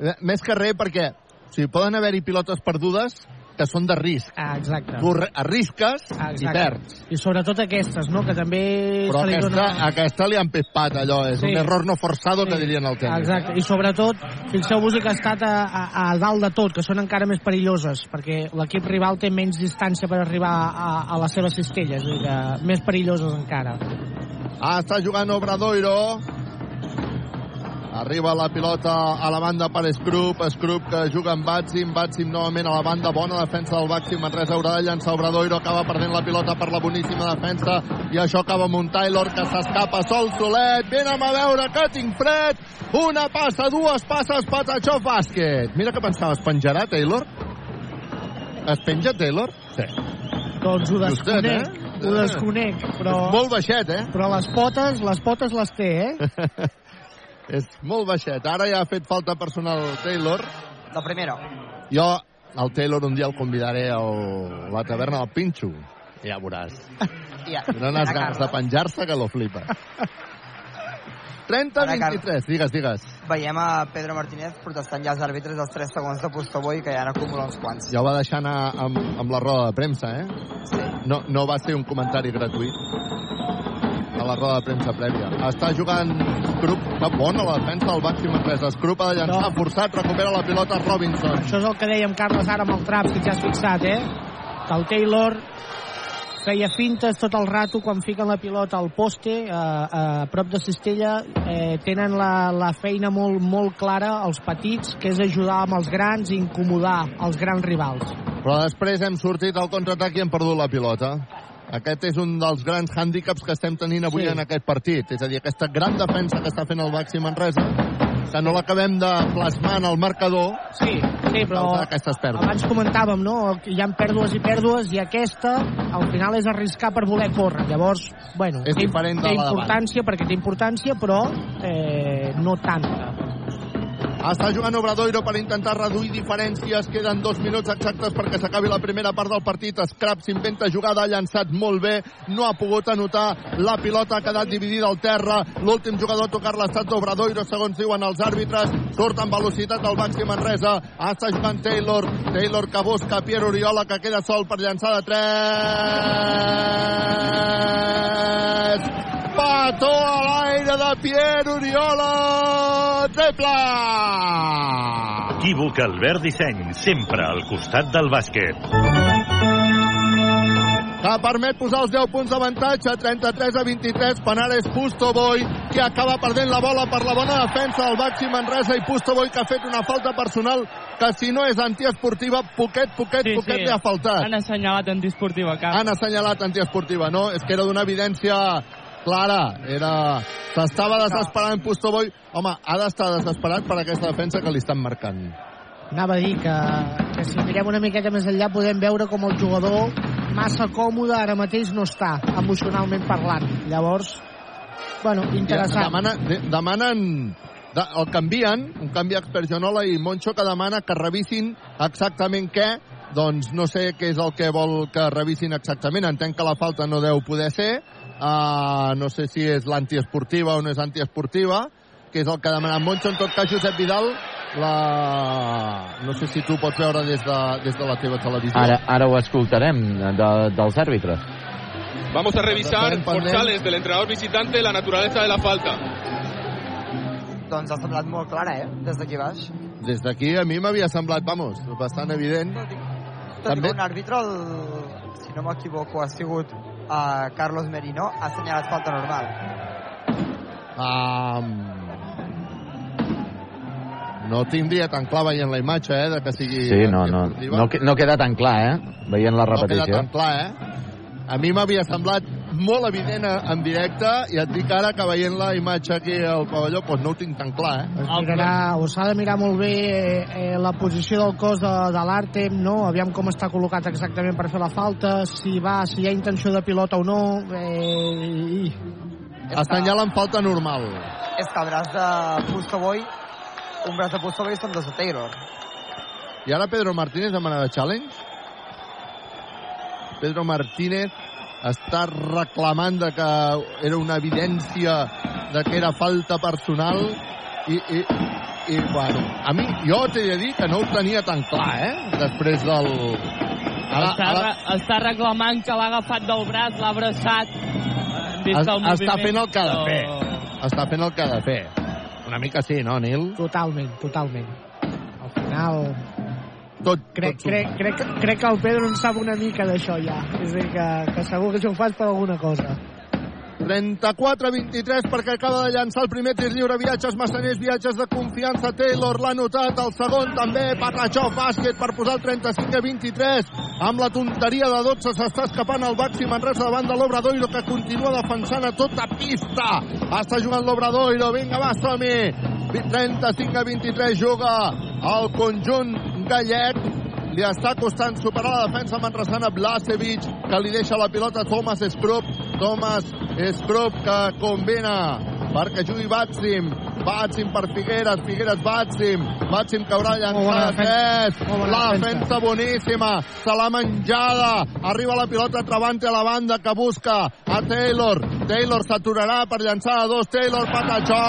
eh, més que res perquè o sigui, poden haver-hi pilotes perdudes que són de risc. Ah, exacte. Tu arrisques Ah, i exacte. perds. I sobretot aquestes, no?, que també Però aquesta, dona... aquesta li han pispat allò, és Sí. un error no forzado que dirien el tècnic. Exacte, i sobretot, fixeu-vos que ha estat a, a, a dalt de tot, que són encara més perilloses, perquè l'equip rival té menys distància per arribar a, a les seves cistelles, és a dir, que més perilloses encara. Ah, està jugant Obradoiro. Arriba la pilota a la banda per Scrub, Scrub que juga amb Batsim, Batsim novament a la banda, bona defensa del Baxi, Manresa haurà de llançar Obradoiro, acaba perdent la pilota per la boníssima defensa, i això acaba amb un Taylor que s'escapa sol solet, vinem a veure que tinc fred, una passa, dues passes, Patachó bàsquet. Mira que pensava, es penjarà Taylor? Es penja Taylor? Sí. Doncs ho Justet, desconec, eh? ho desconec, però... És molt baixet, eh? Però les potes, les potes les té, eh? És molt baixet. Ara ja ha fet falta personal Taylor. La primera. Jo, el Taylor, un dia el convidaré a la taverna del Pinxo. Ja veuràs. Ja. Tenen unes ganes de penjar-se que lo flipa. 30-23, digues, digues. Veiem a Pedro Martínez protestant ja als àrbitres dels 3 segons de Postoboi que ja n'acumula uns quants. Ja ho va deixar anar amb, amb la roda de premsa, eh? Sí. No, no va ser un comentari gratuït a la roda de premsa prèvia. Està jugant Scrup, que bona la defensa del Baxi Manresa. Scrup ha de llançar, forçat, recupera la pilota Robinson. Això és el que dèiem, Carles, ara amb el trap, si ja has fixat, eh? Que el Taylor feia fintes tot el rato quan fiquen la pilota al poste eh, a prop de Cistella eh, tenen la, la feina molt, molt clara els petits, que és ajudar amb els grans i incomodar els grans rivals Però després hem sortit al contraatac i hem perdut la pilota. Aquest és un dels grans hàndicaps que estem tenint avui Sí. en aquest partit. És a dir, aquesta gran defensa que està fent el Baxi Manresa, que no l'acabem de plasmar en el marcador. Sí, sí, però aquestes pèrdues. abans comentàvem, no? Que hi ha pèrdues i pèrdues i aquesta al final és arriscar per voler córrer. Llavors, bueno, És té, diferent de té la importància perquè té importància, però eh, no tanta. Està jugant Obradoiro per intentar reduir diferències. Queden dos minuts exactes perquè s'acabi la primera part del partit. Scrap s'inventa jugada, ha llançat molt bé, no ha pogut anotar. La pilota ha quedat dividida al terra. L'últim jugador a tocar l'estat d'Obradoiro, segons diuen els àrbitres. Surt amb velocitat el Baxi Manresa. Està jugant Taylor. Taylor que busca Pierre Oriola, que queda sol per llançar de 3. Petó a l'aire de Pierre Oriola. Triple! Equívoc Albert Disseny, sempre al costat del bàsquet. que permet posar els 10 punts d'avantatge, 33 a 23, Panares Pustoboy, que acaba perdent la bola per la bona defensa del Baxi Manresa i Pustoboy que ha fet una falta personal que si no és antiesportiva, poquet, poquet, Sí, poquet sí. li ha faltat. Han assenyalat antiesportiva, cap. Han assenyalat antiesportiva, no? És que era d'una evidència clara. Era... S'estava desesperant Pustoboy. Home, ha d'estar desesperat per aquesta defensa que li estan marcant. Anava a dir que, que si mirem una miqueta més enllà podem veure com el jugador massa còmode ara mateix no està, emocionalment parlant. Llavors, bueno, interessant. Demana, de, demanen de, el canvien, un canvi Expergionola i Moncho que demana que revisin exactament què doncs no sé què és el que vol que revisin exactament, entenc que la falta no deu poder ser uh, no sé si és l'antiesportiva o no és antiesportiva que és el que demana Moncho, en tot cas Josep Vidal la... no sé si tu pots veure des de, des de la teva televisió Ara, ara ho escoltarem de, dels àrbitres. Vamos a revisar. Portales del entrenador visitante la naturaleza de la falta. Doncs ha semblat molt clara, eh? Des d'aquí baix. des d'aquí a mi m'havia semblat, vamos, bastant evident Tot i que un àrbitre, el, si no m'equivoco, ha sigut uh, Carlos Merino, ha assenyalat falta normal. Um, no tindria tan clar veient la imatge, eh, de que sigui... Sí, no, no, no, no queda tan clar, eh? Veient la No queda repetició. tan clar, eh? A mi m'havia semblat molt evident en directe i et dic ara que veient la imatge aquí al pavelló doncs no ho tinc tan clar, eh? Es mirarà, o s'ha de mirar molt bé eh, eh, la posició del cos de, de l'Artem, no? Aviam com està col·locat exactament per fer la falta, si va, si hi ha intenció de pilota o no. Eh, i... Assenyalen falta normal. És que el braç de Pustoboy, un braç de Pustoboy són dos de Taylor. I ara Pedro Martínez demana de challenge. Pedro Martínez està reclamant de que era una evidència de que era falta personal i, i i bueno, a mi, jo t'he de dir que no ho tenia tan clar, eh? Després del... Ara, està, ara, re- està reclamant que l'ha agafat del braç, l'ha abraçat. es, està fent el que ha de fer. Està fent el que ha de fer. Una mica sí, no, Nil? Totalment, totalment. Al final... Tot, crec, tot crec, crec, crec que el Pedro en sap una mica d'això ja. És a dir, que, que segur que això ho fas per alguna cosa. 34-23 perquè acaba de llançar el primer tir lliure. Viatges massaners, viatges de confiança Taylor l'ha notat, el segon també Patachó bàsquet per posar el 35-23 amb la tonteria de 12 s'està escapant el Baxi Manresa davant de l'Obradoiro que continua defensant a tota pista. Està jugant l'Obradoiro, vinga va som-hi 35-23 juga el conjunt gallec li està costant superar la defensa manresana Blasevic, que li deixa la pilota. A Thomas Skrup. Thomas Skrup que combina perquè jugui Batsim. Batsim per Figueres, Figueres Batsim. Batsim que haurà llançat. La defensa boníssima. Se l'ha menjada. Arriba la pilota Travante a la banda que busca a Taylor. Taylor s'aturarà per llançar a dos. Taylor Patachó!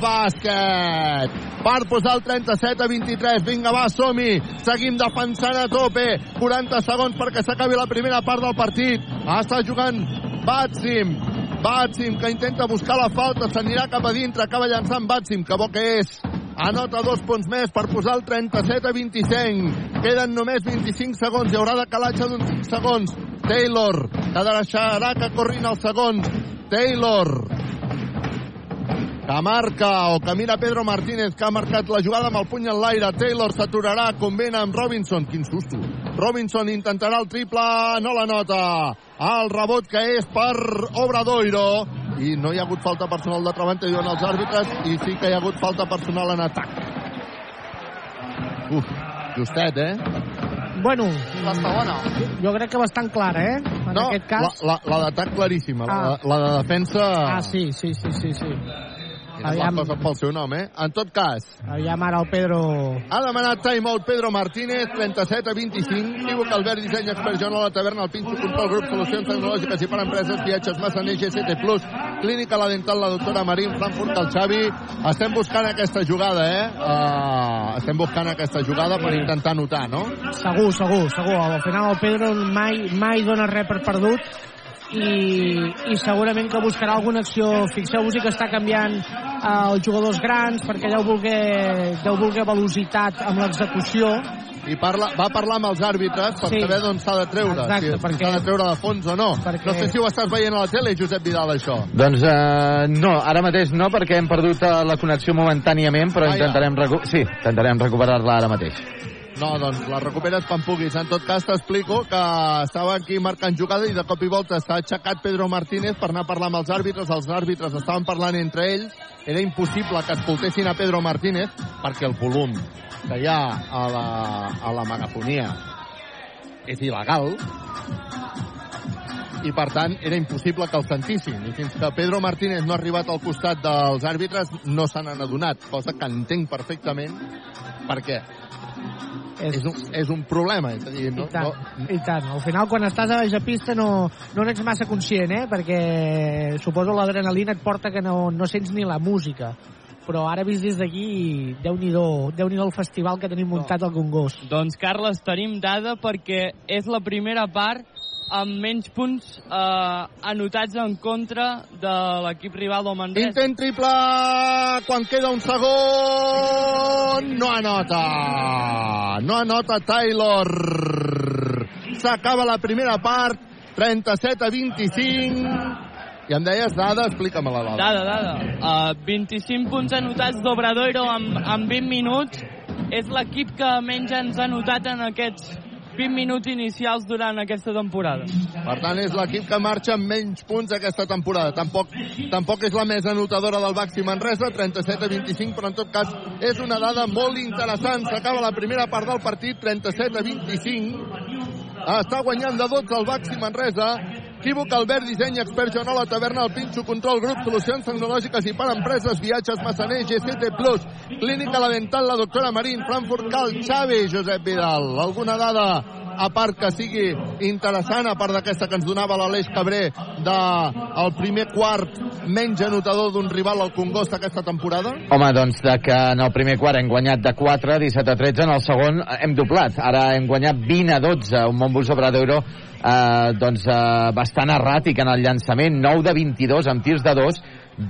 Bàsquet! per posar el 37 a 23. Vinga, va, som-hi. Seguim defensant a tope. 40 segons perquè s'acabi la primera part del partit. Està jugant Batsim. Batsim, que intenta buscar la falta, s'anirà cap a dintre, acaba llançant Batsim, que bo que és. Anota dos punts més per posar el 37 a 25. Queden només 25 segons, hi haurà de calatge d'uns 5 segons. Taylor, que deixarà que corrin els segons. Taylor, que marca o que mira Pedro Martínez que ha marcat la jugada amb el puny en l'aire. Taylor s'aturarà, combina amb Robinson. Quin susto, Robinson intentarà el triple no la nota. El rebot que és per Obradoiro. I no hi ha hagut falta personal de Travante diuen els àrbitres i sí que hi ha hagut falta personal en atac. Uf, justet eh? Bueno, La segona. jo crec que bastant clara, eh? En no, aquest cas... la, la, la d'atac claríssima la, Ah. la de defensa. Ah, sí, sí, sí, sí, sí. La cosa pel seu nom, eh? En tot cas, Aviam ara el Pedro... Ha demanat timeout Pedro Martínez, 37 a 25. Equívoc Albert, disseny expert Joan a la taverna, el Pinxo, control grup, solucions tecnològiques i per empreses, viatges, Massaner, GCT+, clínica la dental, la doctora Marín, Frankfurt, el Xavi. Estem buscant aquesta jugada, eh? Uh, estem buscant aquesta jugada per intentar anotar, no? Segur, segur, segur. Al final el Pedro mai, mai dona res per perdut i, i segurament que buscarà alguna acció. Fixeu-vos que està canviant eh, els jugadors grans perquè deu voler, deu voler velocitat amb l'execució. I parla, va parlar amb els àrbitres per Sí. saber d'on s'ha de treure, Exacte, si, si perquè- s'ha de treure de fons o no. Perquè- No sé si ho estàs veient a la tele, Josep Vidal, això. Doncs eh, no, ara mateix no, perquè hem perdut eh, la connexió momentàniament, però Ah, ja. intentarem, recu sí, intentarem recuperar-la ara mateix. No, doncs la recuperes quan puguis. En tot cas, t'explico que estava aquí marcant jugada i de cop i volta s'ha aixecat Pedro Martínez per anar a parlar amb els àrbitres. Els àrbitres estaven parlant entre ells. Era impossible que escoltessin a Pedro Martínez perquè el volum que hi ha a la, a la megafonia és il·legal i per tant era impossible que el sentissin i fins que Pedro Martínez no ha arribat al costat dels àrbitres no se n'han adonat cosa que entenc perfectament perquè és, és, un, és un problema és a dir, no, I tant, no, i tant. Al final, quan estàs a baix a pista, no, no n'ets massa conscient, eh? Perquè suposo l'adrenalina et porta que no, no sents ni la música. Però ara vist des d'aquí, Déu-n'hi-do, déu nhi el festival que tenim muntat al Congost. Doncs, Carles, tenim dada perquè és la primera part amb menys punts eh, anotats en contra de l'equip rival del Manresa. Intent triple quan queda un segon no anota no anota Taylor s'acaba la primera part 37 a 25 i em deies dada, explica-me-la dada Dada, dada. Uh, 25 punts anotats d'Obradoiro en, en 20 minuts. És l'equip que menys ens ha anotat en aquests 20 minuts inicials durant aquesta temporada. Per tant, és l'equip que marxa amb menys punts aquesta temporada. Tampoc, tampoc és la més anotadora del Baxi Manresa, 37 a 25, però en tot cas és una dada molt interessant. S'acaba la primera part del partit, 37 a 25. Està guanyant de 12 el Baxi Manresa. Equívoc, Albert, disseny, expert, Joan la taverna, el Pinxo, control, grup, solucions tecnològiques i per empreses, viatges, Massaner, GCT+, Clínica La Dental, la doctora Marín, Frankfurt, Cal, Xavi, Josep Vidal. Alguna dada a part que sigui interessant, a part d'aquesta que ens donava l'Aleix Cabré de el primer quart menys anotador d'un rival al Congost aquesta temporada? Home, doncs de que en el primer quart hem guanyat de 4, 17 a 13, en el segon hem doblat. Ara hem guanyat 20 a 12, un Montbus Obradoiro eh, doncs, eh, bastant erràtic en el llançament, 9 de 22 amb tirs de 2,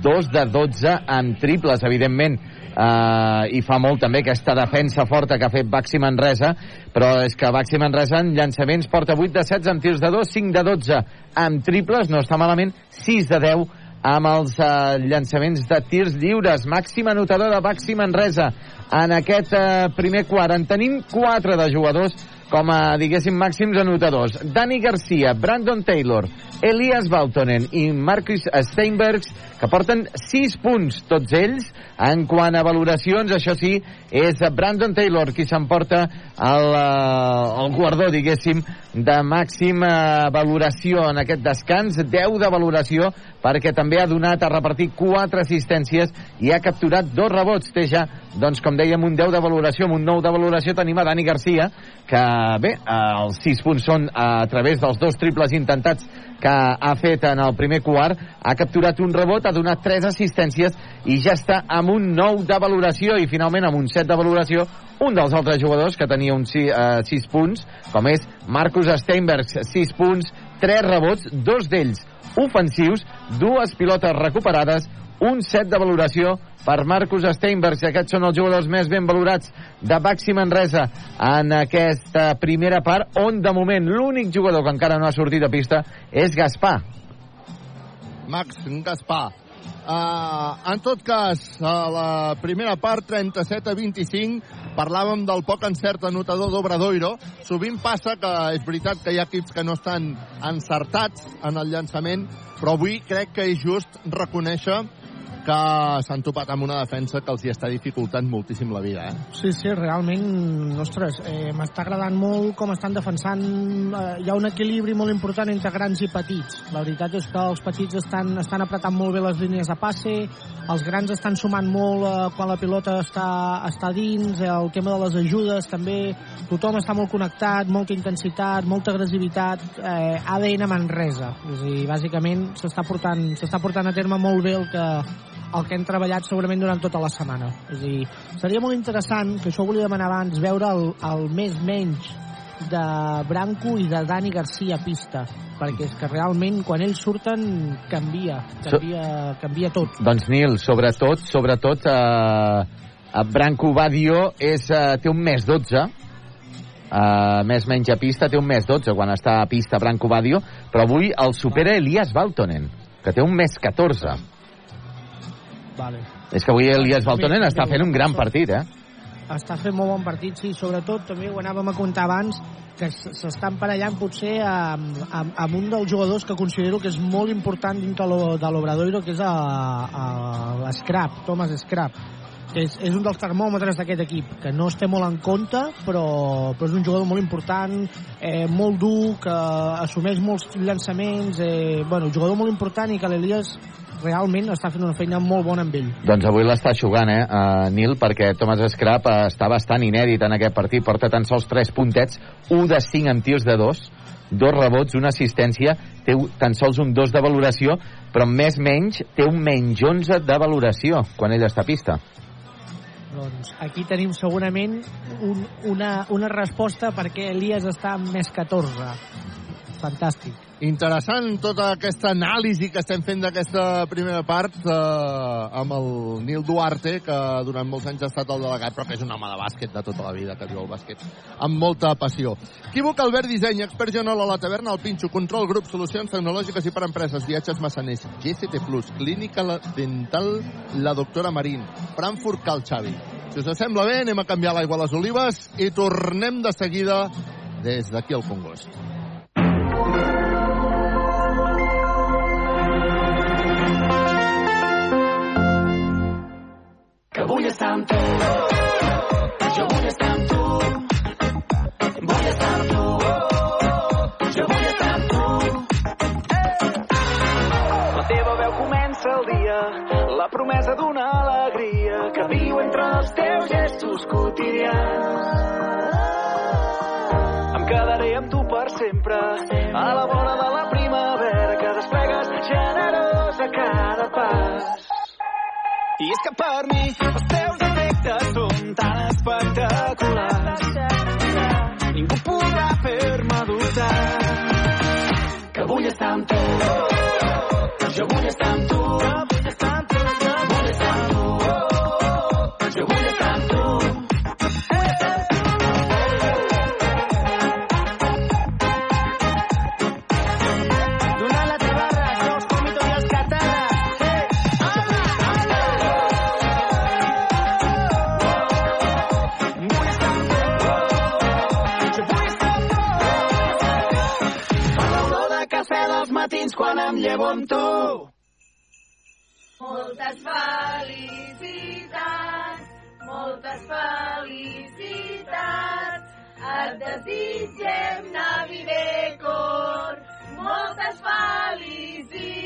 2 de 12 amb triples, evidentment eh, i fa molt també aquesta defensa forta que ha fet Baxi Manresa però és que Baxi Manresa en llançaments porta 8 de 16 amb tirs de 2 5 de 12 amb triples, no està malament 6 de 10 amb els eh, llançaments de tirs lliures. Màxim anotador de Baxi Manresa en aquest eh, primer quart. En tenim 4 de jugadors com a, diguéssim, màxims anotadors. Dani Garcia, Brandon Taylor, Elias Baltonen i Marcus Steinbergs, que porten 6 punts, tots ells. En quant a valoracions, això sí, és Brandon Taylor qui s'emporta el, eh, el guardó, diguéssim, de màxima valoració en aquest descans, 10 de valoració, perquè també ha donat a repartir 4 assistències i ha capturat dos rebots. Té ja, doncs, com dèiem, un 10 de valoració, amb un 9 de valoració tenim a Dani Garcia, que bé, els 6 punts són a través dels dos triples intentats que ha fet en el primer quart, ha capturat un rebot, ha donat 3 assistències i ja està amb un 9 de valoració i finalment amb un 7 de valoració un dels altres jugadors que tenia un 6, uh, 6 punts, com és Marcus Steinbergs, 6 punts, 3 rebots, dos d'ells ofensius, dues pilotes recuperades, un 7 de valoració per Marcus Steinbergs, aquests són els jugadors més ben valorats de Baxi Manresa en aquesta primera part, on de moment l'únic jugador que encara no ha sortit a pista és Gaspar. Max Gaspar. Uh, en tot cas, a la primera part, 37 a 25, parlàvem del poc encert anotador d'Obradoiro. Sovint passa que és veritat que hi ha equips que no estan encertats en el llançament, però avui crec que és just reconèixer que s'han topat amb una defensa que els hi està dificultant moltíssim la vida. Eh? Sí, sí, realment, ostres, eh, m'està agradant molt com estan defensant. Eh, hi ha un equilibri molt important entre grans i petits. La veritat és que els petits estan, estan apretant molt bé les línies de passe, els grans estan sumant molt eh, quan la pilota està, està dins, eh, el tema de les ajudes també, tothom està molt connectat, molta intensitat, molta agressivitat, eh, ADN Manresa. És a dir, bàsicament s'està portant, portant a terme molt bé el que, el que hem treballat segurament durant tota la setmana. És a dir, seria molt interessant, que això ho volia demanar abans, veure el, el més menys de Branco i de Dani Garcia pista, perquè és que realment quan ells surten canvia, canvia, canvia tot. Doncs Nil, sobretot, sobretot eh, Branco Badio és, eh, té un més 12, Uh, més menys a pista, té un més 12 quan està a pista Branco Badio, però avui el supera Elias Baltonen, que té un més 14. Vale. És que avui Elias Baltonen està fent un gran partit, eh? Està fent molt bon partit, sí. Sobretot, també ho anàvem a contar abans, que s'estan parellant potser amb, amb, amb un dels jugadors que considero que és molt important dintre lo, de l'Obradoiro, que és l'Scrap, Thomas Scrap. És, és un dels termòmetres d'aquest equip, que no es té molt en compte, però, però és un jugador molt important, eh, molt dur, que assumeix molts llançaments, eh, bueno, un jugador molt important i que l'Elias realment està fent una feina molt bona amb ell. Doncs avui l'està jugant, eh, uh, Nil, perquè Thomas Scrap uh, està bastant inèdit en aquest partit, porta tan sols 3 puntets, 1 de 5 amb tirs de 2, dos rebots, una assistència, té tan sols un 2 de valoració, però més menys té un menys 11 de valoració quan ell està a pista. Doncs aquí tenim segurament un, una, una resposta perquè Elias està amb més 14. Fantàstic. Interessant tota aquesta anàlisi que estem fent d'aquesta primera part eh, amb el Nil Duarte, que durant molts anys ha estat el delegat, però que és un home de bàsquet de tota la vida, que viu el bàsquet amb molta passió. Equívoc Albert Disseny, expert general a la taverna, el Pinxo, control grup, solucions tecnològiques i per empreses, viatges massaners, GCT+, clínica dental, la doctora Marín, Frankfurt Cal Xavi. Si us sembla bé, anem a canviar l'aigua a les olives i tornem de seguida des d'aquí al Congost. Que vull estar amb tu. Jo vull estar amb tu. Vull estar amb tu. Jo vull estar amb tu. La teva veu comença el dia, la promesa d'una alegria que viu entre els teus gestos quotidians. Per mi. Els teus efectes són tan espectaculars. Ningú podrà fer-me dubtar que vull estar amb tu. Jo vull estar amb tu. Llevo amb tu. Moltes felicitats, moltes felicitats. Et desitgem Navidecor. Moltes felicitats.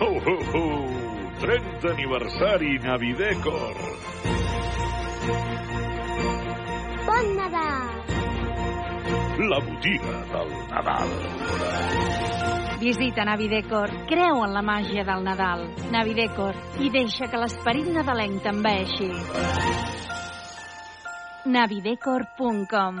Ho, ho, ho! 30 aniversari Navidecor. Bon Nadal! La botiga del Nadal. Visita Navidecor, creu en la màgia del Nadal. Navidecor, i deixa que l'esperit nadalenc t'enveixi. navidecor.com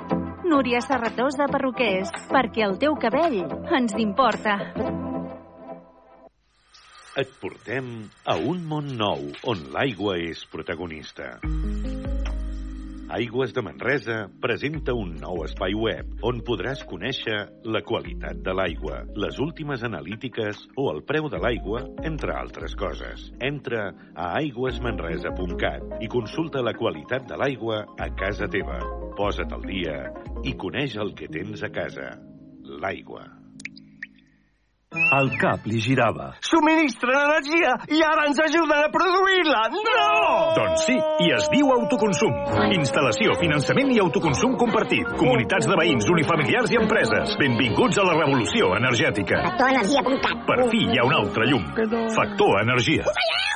Núria Serratós de Perruquers, perquè el teu cabell ens importa. Et portem a un món nou on l'aigua és protagonista. Aigües de Manresa presenta un nou espai web on podràs conèixer la qualitat de l'aigua, les últimes analítiques o el preu de l'aigua, entre altres coses. Entra a aigüesmanresa.cat i consulta la qualitat de l'aigua a casa teva. Posa't al dia i coneix el que tens a casa. L'aigua. El cap li girava. Subministren energia i ara ens ajuden a produir-la. No! Doncs sí, i es diu autoconsum. Instal·lació, finançament i autoconsum compartit. Comunitats de veïns, unifamiliars i empreses. Benvinguts a la revolució energètica. Factorenergia.cat. Per fi hi ha un altre llum. Factor Energia.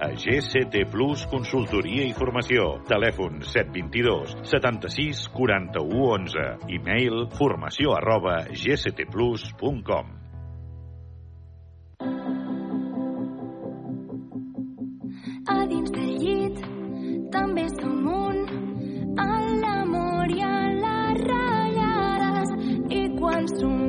a GCT Plus Consultoria i Formació. Telèfon 722 76 41 11. E-mail formació arroba gctplus.com. A dins del llit també som un l'amor i a les ratllades i quan somrius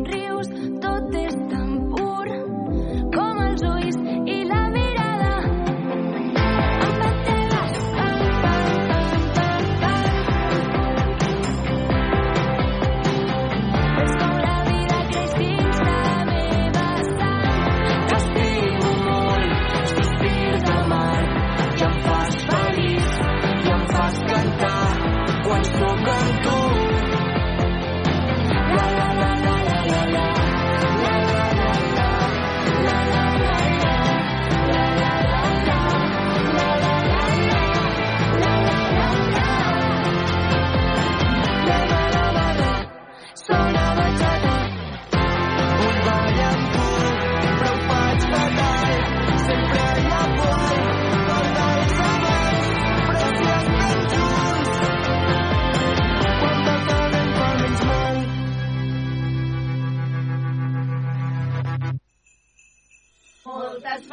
Moltes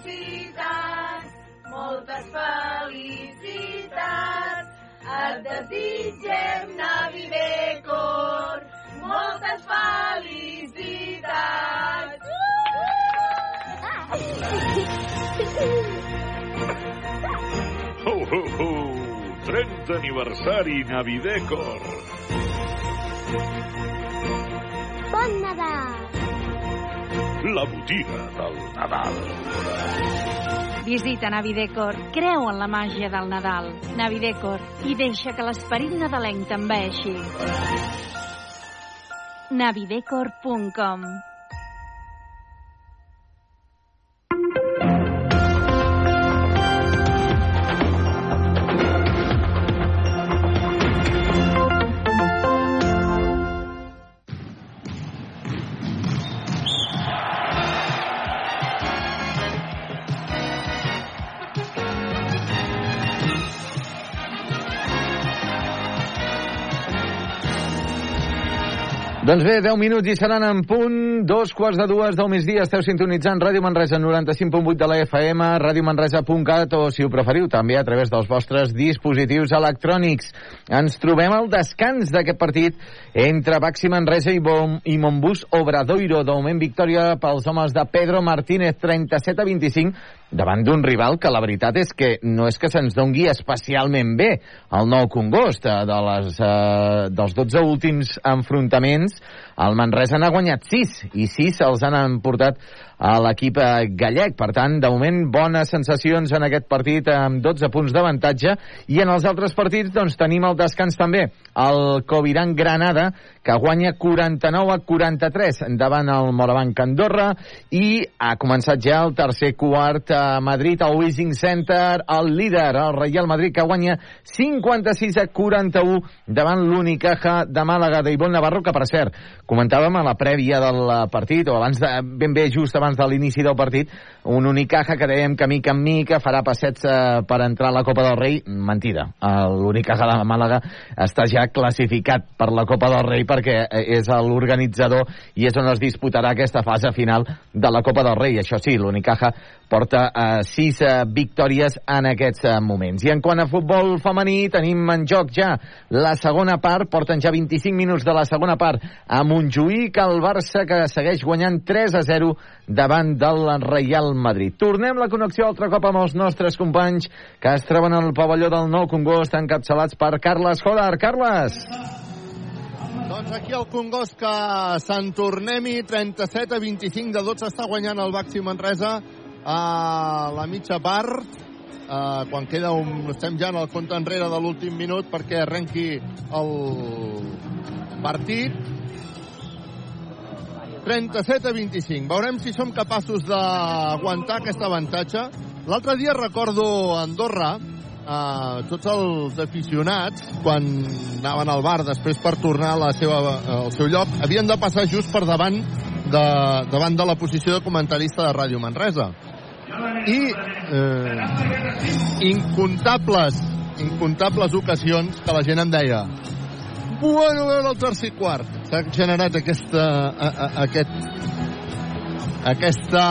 felicitats, moltes felicitats. Et desitgem Navivecor, moltes felicitats. Ho, ho, ho! 30 aniversari Navidecor! Bon Nadal! La botiga del Nadal. Visita Navidecor, creu en la màgia del Nadal. Navidecor, i deixa que l'esperit nadalenc t'enveixi. navidecor.com Doncs bé, 10 minuts i seran en punt, dos quarts de dues del migdia. Esteu sintonitzant Ràdio Manresa 95.8 de la FM, radiomanresa.cat o, si ho preferiu, també a través dels vostres dispositius electrònics. Ens trobem al descans d'aquest partit entre Baxi Manresa i, Bom, i Montbus Obradoiro. De moment, victòria pels homes de Pedro Martínez, 37 a 25, davant d'un rival que la veritat és que no és que se'ns dongui especialment bé el nou Congost. eh, De les, eh, dels 12 últims enfrontaments, el Manresa n'ha guanyat 6 i 6 els han emportat a l'equip eh, gallec. Per tant, de moment, bones sensacions en aquest partit amb 12 punts d'avantatge i en els altres partits doncs, tenim el descans també. El Coviran Granada, que guanya 49 a 43 davant el Morabanc Andorra i ha començat ja el tercer quart a Madrid, al Wishing Center, el líder, el Real Madrid, que guanya 56 a 41 davant l'Unicaja de Màlaga d'Ivon Navarro, que per cert, comentàvem a la prèvia del partit, o abans de, ben bé just abans de l'inici del partit, un Unicaja que dèiem que mica en mica farà passets eh, per entrar a la Copa del Rei. Mentida. L'Unicaja de Màlaga està ja classificat per la Copa del Rei perquè eh, és l'organitzador i és on es disputarà aquesta fase final de la Copa del Rei. Això sí, l'Unicaja porta eh, sis eh, victòries en aquests eh, moments. I en quant a futbol femení, tenim en joc ja la segona part, porten ja 25 minuts de la segona part a Montjuïc, el Barça que segueix guanyant 3 a 0 davant del Real Madrid. Tornem la connexió altre cop amb els nostres companys que es troben al pavelló del Nou Congost encapçalats per Carles Jolar. Carles! Doncs aquí el Congost que Sant Tornem-hi 37 a 25 de 12 està guanyant el Baxi Manresa a la mitja part uh, quan queda un... estem ja en el compte enrere de l'últim minut perquè arrenqui el partit 37 a 25. Veurem si som capaços d'aguantar aquest avantatge. L'altre dia recordo a Andorra, eh, tots els aficionats, quan anaven al bar després per tornar a la seva, al seu lloc, havien de passar just per davant de, davant de la posició de comentarista de Ràdio Manresa. I eh, incontables, incontables ocasions que la gent em deia bueno, veure el tercer quart. S'ha generat aquesta, a, a, aquest, aquesta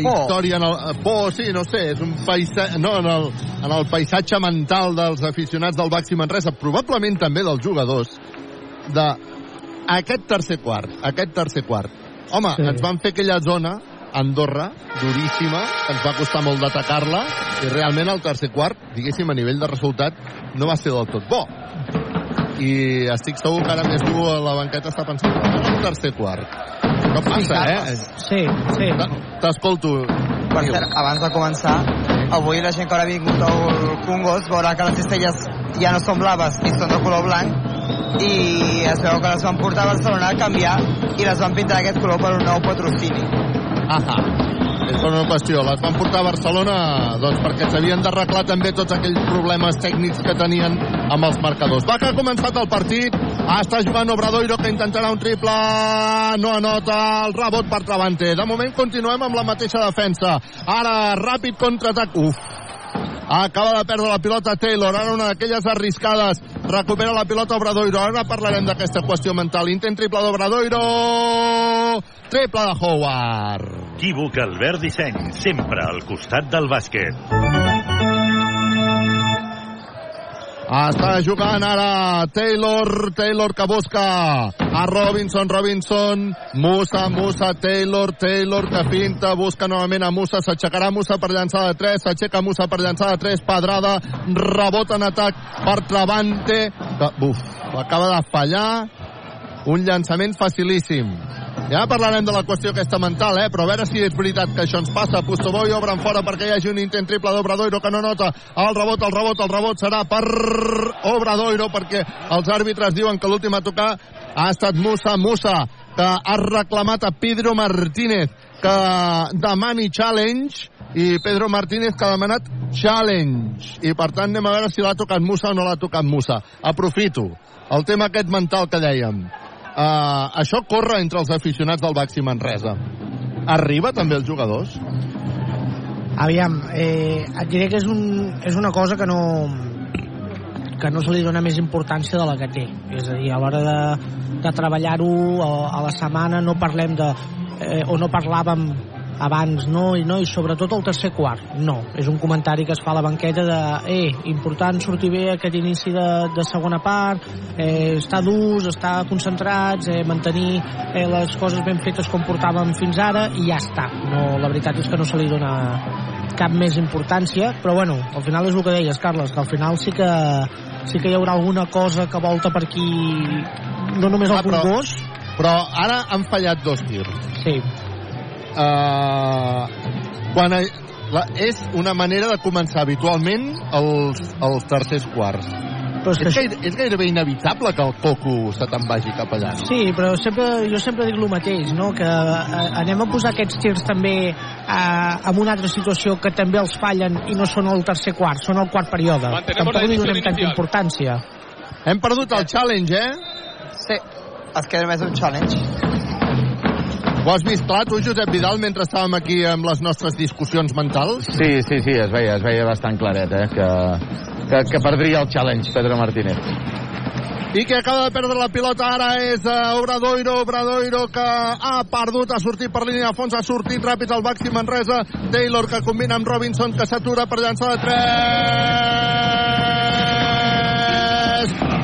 història en el, por, sí, no sé, és un paisatge, no, en el, en el paisatge mental dels aficionats del Baxi Manresa, probablement també dels jugadors, de aquest tercer quart, aquest tercer quart. Home, sí. ens van fer aquella zona, Andorra, duríssima, ens va costar molt d'atacar-la, i realment el tercer quart, diguéssim, a nivell de resultat, no va ser del tot bo i estic segur que ara més tu a la banqueta està pensant en el tercer quart. No passa, eh? Sí, sí. T'escolto. Per cert, abans de començar, avui la gent que haurà vingut al Congos veurà que les cistelles ja no són blaves i són de color blanc i es veu que les van portar a Barcelona a canviar i les van pintar d'aquest color per un nou patrocini. Ahà. És per una qüestió. Les van portar a Barcelona doncs, perquè s'havien d'arreglar també tots aquells problemes tècnics que tenien amb els marcadors. Va que ha començat el partit. Està jugant Obradoiro que intentarà un triple. No anota el rebot per Travante. De moment continuem amb la mateixa defensa. Ara, ràpid contraatac. Uf, acaba de perdre la pilota Taylor, ara una d'aquelles arriscades, recupera la pilota Obradoiro, ara parlarem d'aquesta qüestió mental, intent triple d'Obradoiro, triple de Howard. Equívoc Albert Disseny, sempre al costat del bàsquet. Està jugant ara Taylor, Taylor que busca a Robinson, Robinson, Musa, Musa, Taylor, Taylor que finta, busca novament a Musa, s'aixecarà Musa per llançar de 3, s'aixeca Musa per llançar de 3, Pedrada, rebot en atac per Travante, que, buf, acaba de fallar, un llançament facilíssim. Ja parlarem de la qüestió aquesta mental, eh? però a veure si és veritat que això ens passa. Pustoboy obre en fora perquè hi hagi un intent triple d'Obradoiro que no nota el rebot, el rebot, el rebot serà per Obradoiro perquè els àrbitres diuen que l'últim a tocar ha estat Musa, Musa que ha reclamat a Pedro Martínez que demani challenge i Pedro Martínez que ha demanat challenge i per tant anem a veure si l'ha tocat Musa o no l'ha tocat Musa aprofito el tema aquest mental que dèiem Uh, això corre entre els aficionats del Baxi Manresa. Arriba també els jugadors? Aviam, eh, et diré que és, un, és una cosa que no que no se li dona més importància de la que té. És a dir, a l'hora de, de treballar-ho a, a la setmana no parlem de... Eh, o no parlàvem abans no, i no, i sobretot el tercer quart no, és un comentari que es fa a la banqueta de eh, important sortir bé aquest inici de, de segona part eh, estar durs, estar concentrats eh, mantenir eh, les coses ben fetes com portàvem fins ara i ja està no, la veritat és que no se li dona cap més importància però bueno, al final és el que deies Carles que al final sí que, sí que hi haurà alguna cosa que volta per aquí no només el Ah, però- concurs Però ara han fallat dos tirs. Sí. Uh, quan a, la, és una manera de començar habitualment els, els tercers quarts. Però és, és, gaire, és gairebé inevitable que el coco se te'n vagi cap allà. no? Sí, però sempre, jo sempre dic el mateix, no? que eh, anem a posar aquests tirs també eh, en una altra situació que també els fallen i no són el tercer quart, són el quart període. Mantenemos Tampoc li donem tanta importància. Hem perdut el challenge, eh? Sí, es queda més un challenge. Ho has vist clar, tu, Josep Vidal, mentre estàvem aquí amb les nostres discussions mentals? Sí, sí, sí, es veia, es veia bastant claret, eh, que, que, que perdria el challenge Pedro Martínez. I que acaba de perdre la pilota ara és uh, Obradoiro, Obradoiro que ha perdut, ha sortit per línia de fons, ha sortit ràpid al Baxi Manresa, Taylor que combina amb Robinson que s'atura per llançar de 3 i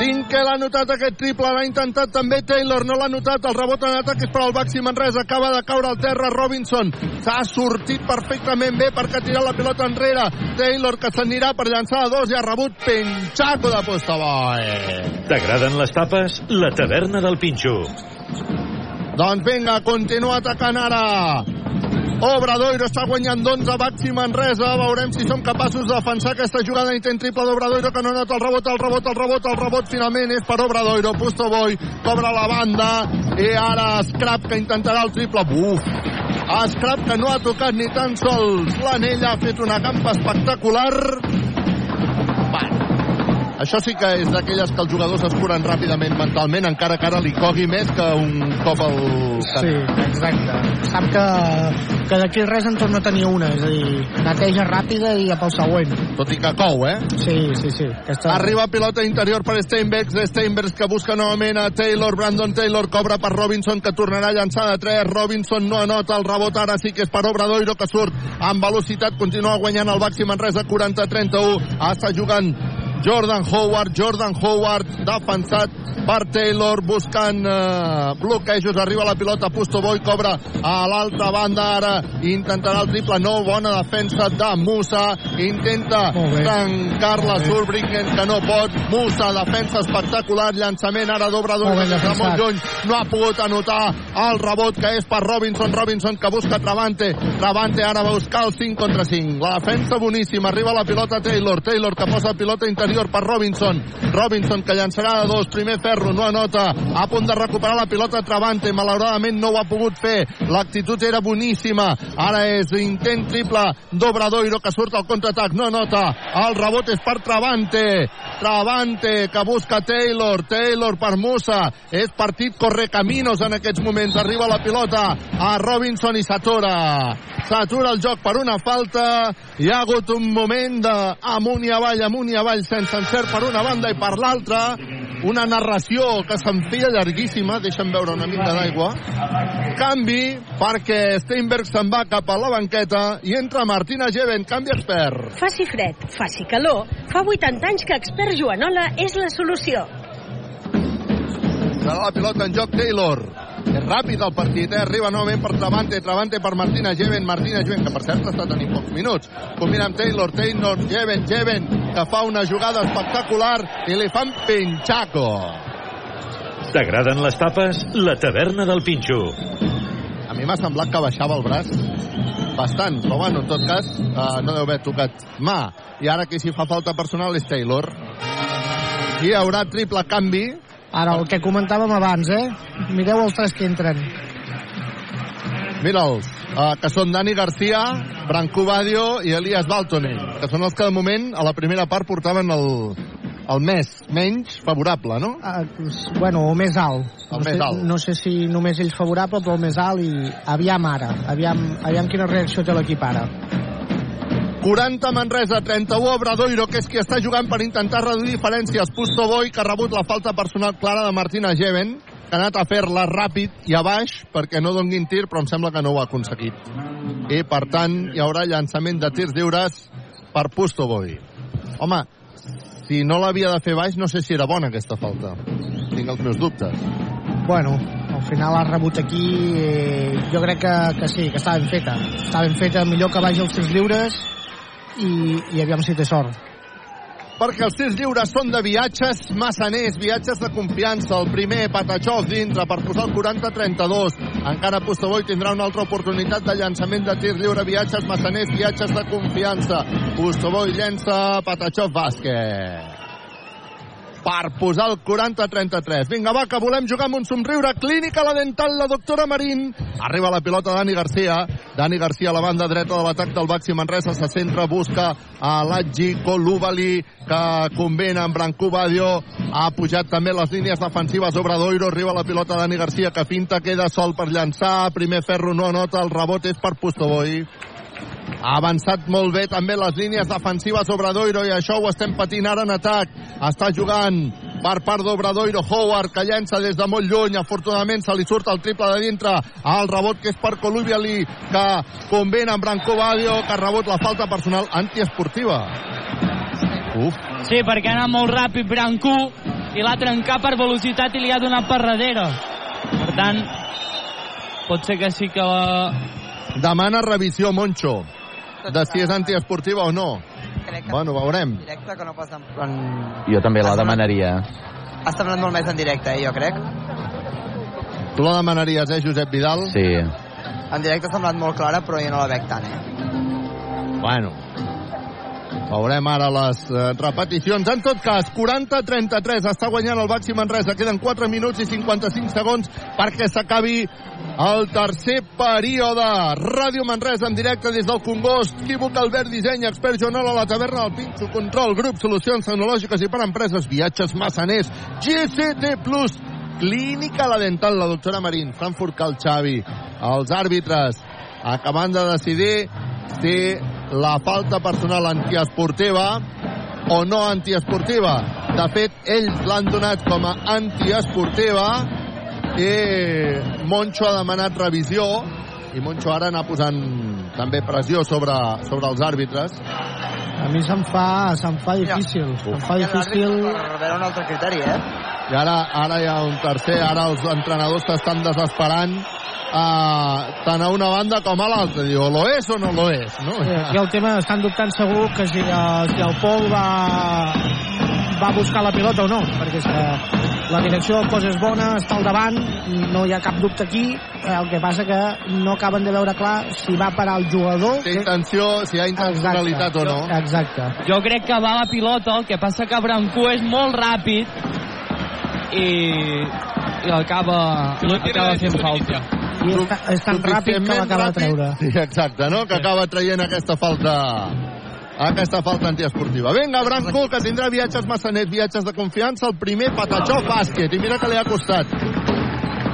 Tinc que l'ha notat aquest triple, l'ha intentat també Taylor, no l'ha notat, el rebot en atac és per al Baxi Manresa, acaba de caure al terra Robinson, s'ha sortit perfectament bé perquè ha tirat la pilota enrere, Taylor que s'anirà per llançar a dos i ha rebut Penchaco de Postaboy. T'agraden les papes? La taverna del Pinxo. Doncs vinga, continua atacant ara. Obradoiro està guanyant d'11 Baxi Manresa. Veurem si som capaços de defensar aquesta jugada intent triple d'Obradoiro que no nota el rebot, el rebot, el rebot, el rebot finalment és per Obradoiro. Pustoboy cobra la banda i ara Scrap que intentarà el triple. Buf! Scrap que no ha tocat ni tan sols l'anell, ha fet una campa espectacular. Això sí que és d'aquelles que els jugadors es curen ràpidament mentalment, encara que ara li cogui més que un cop al... Sí, exacte. Sap que, que d'aquí res en torna a tenir una, és a dir, neteja ràpida i cap al següent. Tot i que cou, eh? Sí, sí, sí. Aquesta... Arriba pilota interior per Steinbergs, Steinbergs que busca novament a Taylor, Brandon Taylor cobra per Robinson que tornarà a llançar de 3, Robinson no anota el rebot ara sí que és per Obradoiro que surt amb velocitat, continua guanyant el Baxi Manresa 40-31, està jugant Jordan Howard, Jordan Howard defensat per Taylor buscant eh, bloquejos, arriba la pilota Pustoboy, cobra a l'altra banda ara intentarà el triple, no bona defensa de Musa, intenta tancar-la Zulbringen que no pot, Musa defensa espectacular, llançament ara de molt defensat. lluny, no ha pogut anotar el rebot que és per Robinson, Robinson que busca Travante, Travante ara va buscar el 5 contra 5, la defensa boníssima, arriba la pilota Taylor, Taylor que posa pilota interior interior per Robinson. Robinson que llançarà de dos, primer ferro, no anota, a punt de recuperar la pilota Travante, malauradament no ho ha pogut fer. L'actitud era boníssima. Ara és intent triple d'Obradoiro que surt al contraatac, no anota. El rebot és per Travante. Travante que busca Taylor, Taylor per Musa. És partit correcaminos en aquests moments. Arriba la pilota a Robinson i s'atura. S'atura el joc per una falta. Hi ha hagut un moment de amunt i avall, amunt i avall, sense encert per una banda i per l'altra. Una narració que se'n feia llarguíssima. Deixa'm veure una mica d'aigua. Canvi perquè Steinberg se'n va cap a la banqueta i entra Martina Geven, canvi expert. Faci fred, faci calor, fa 80 anys que expert Joanola és la solució. Serà la pilota en joc Taylor. És ràpid el partit, eh? Arriba novament per Travante, Travante per Martina Geven, Martina Geven, que per cert està tenint pocs minuts. Combina amb Taylor, Taylor, Geven, Geven, que fa una jugada espectacular i li fan pinxaco. T'agraden les tapes? La taverna del Pinxo. A mi m'ha semblat que baixava el braç bastant, però bueno, en tot cas eh, no deu haver tocat mà. I ara qui s'hi fa falta personal és Taylor. Hi haurà triple canvi. Ara, el que comentàvem abans, eh? Mireu els tres que entren. Mira'ls, uh, que són Dani Garcia, Branco Badio i Elias Baltonen, que són els que de moment a la primera part portaven el, el més, menys favorable, no? Uh, bueno, el més alt. El no més sé, alt. No sé si només ell favorable, però el més alt i aviam ara. Aviam, aviam quina reacció té l'equip ara. 40 Manresa, 31 Obradoiro, que és qui està jugant per intentar reduir diferències. Pusto Boy, que ha rebut la falta personal clara de Martina Geven, que ha anat a fer-la ràpid i a baix perquè no donguin tir, però em sembla que no ho ha aconseguit. I, per tant, hi haurà llançament de tirs lliures per Pusto Boy. Home, si no l'havia de fer baix, no sé si era bona aquesta falta. Tinc els meus dubtes. Bueno, al final ha rebut aquí eh, jo crec que, que sí, que està ben feta està ben feta, millor que vagi als tirs lliures i, i aviam si té sort perquè els tirs lliures són de viatges massaners, viatges de confiança. El primer, Patachov dintre per posar el 40-32. Encara Pustovoy tindrà una altra oportunitat de llançament de tir lliure, viatges massaners, viatges de confiança. Pustovoy llença, Patachov bàsquet per posar el 40-33. Vinga, va, que volem jugar amb un somriure. Clínica la dental, la doctora Marín. Arriba la pilota Dani Garcia. Dani Garcia a la banda dreta de l'atac del Baxi Manresa. Se centra, busca a Latgi Colubali, que convena amb Brancú Badio. Ha pujat també les línies defensives Obradoiro. Arriba la pilota Dani Garcia, que finta, queda sol per llançar. Primer ferro no anota, el rebot és per Pustovoy. Ha avançat molt bé també les línies defensives Obradoiro i això ho estem patint ara en atac. Està jugant per part d'Obradoiro Howard que llença des de molt lluny. Afortunadament se li surt el triple de dintre. El rebot que és per Colubiali que convena amb Branco Badio que ha rebut la falta personal antiesportiva. Uf. Sí, perquè ha anat molt ràpid Brancú i l'ha trencat per velocitat i li ha donat per darrere. Per tant, pot ser que sí que... Demana revisió, Moncho, de si és antiesportiva o no. Crec que Bueno, veurem. directe que no pas en... en... Jo també la demanaria. Ha semblat molt més en directe, eh, jo crec. Tu la demanaries, eh, Josep Vidal? Sí. En directe ha semblat molt clara, però jo no la veig tant, eh? Bueno, veurem ara les eh, repeticions. En tot cas, 40-33 està guanyant el Baxi Manresa. Queden 4 minuts i 55 segons perquè s'acabi el tercer període. Ràdio Manresa en directe des del Congost. Quívoc Albert Disseny, expert Joanol a la taverna del Pinxo Control, grup Solucions Tecnològiques i per Empreses, viatges massaners, GCT Plus, Clínica La Dental, la doctora Marín, Frankfurt Cal Xavi, els àrbitres, acabant de decidir si la falta personal antiesportiva o no antiesportiva. De fet, ells l'han donat com a antiesportiva i Moncho ha demanat revisió i Moncho ara anar posant també pressió sobre, sobre els àrbitres. a mi se'm fa, se'm fa difícil se'm fa difícil Per veure un altre criteri, eh? I ara, ara hi ha un tercer, ara els entrenadors s'estan desesperant uh, tant a una banda com a l'altra. Diu, lo és o no lo és, no? Sí, aquí el tema estan dubtant segur que si, uh, si el Pol va va buscar la pilota o no, perquè és que la direcció del cos és bona, està al davant, no hi ha cap dubte aquí, el que passa que no acaben de veure clar si va parar el jugador... Si intenció, si hi ha intencionalitat o no. Exacte. Jo crec que va la pilota, el que passa que Brancú és molt ràpid i, i acaba, acaba fent falta. I és, ta- és tan ràpid que l'acaba de treure. Sí, exacte, no? Que acaba traient aquesta falta aquesta falta antiesportiva. Vinga, Branco, que tindrà viatges massanet, viatges de confiança, el primer patatxó bàsquet, i mira que li ha costat.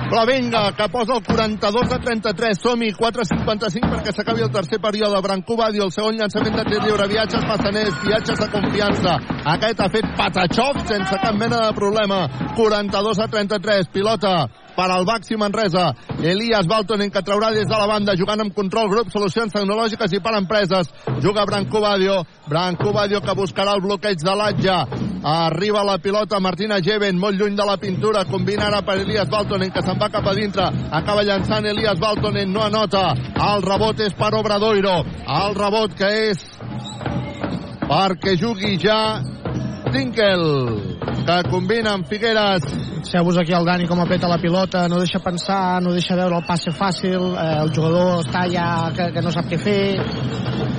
Però vinga, que posa el 42 a 33. Som-hi, 4.55 perquè s'acabi el tercer període. Brancú Badio, el segon llançament de tir lliure. Viatges massaners, viatges de confiança. Aquest ha fet Patachov sense cap mena de problema. 42 a 33. Pilota per al Baxi Manresa. Elias Baltonen que traurà des de la banda jugant amb control grup, solucions tecnològiques i per empreses. Juga Branco Badio. Branco Badio que buscarà el bloqueig de l'Atja. Arriba la pilota Martina Geven, molt lluny de la pintura. Combina ara per Elias Baltonen que se'n va cap a dintre. Acaba llançant Elias Baltonen, no anota. El rebot és per Obradoiro. El rebot que és perquè jugui ja Dinkel, que combina amb Figueres. Fixeu-vos aquí el Dani com apeta la pilota, no deixa pensar, no deixa veure el passe fàcil, eh, el jugador està ja que, que no sap què fer.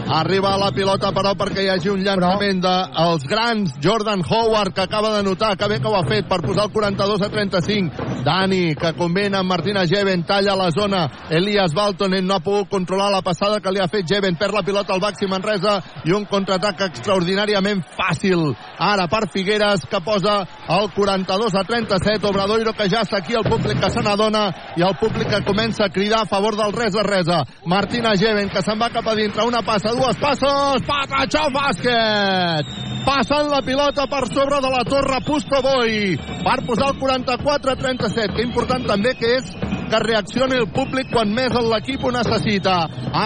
Arriba la pilota, però, perquè hi hagi un llançament dels grans. Jordan Howard, que acaba de notar que bé que ho ha fet per posar el 42 a 35. Dani, que combina amb Martina Geven, talla la zona. Elias Baltonen no ha pogut controlar la passada que li ha fet Geven. Perd la pilota al Baxi Manresa i un contraatac extraordinàriament fàcil. Ara per Figueres, que posa el 42 a 37. Obradoiro, que ja està aquí, el públic que se n'adona i el públic que comença a cridar a favor del res a resa. Martina Geven, que se'n va cap a dintre. Una passa, dues passes, Patachó bàsquet! Passant la pilota per sobre de la torre Pusto Boy per posar el 44-37. Que important també que és que reaccioni el públic quan més l'equip ho necessita.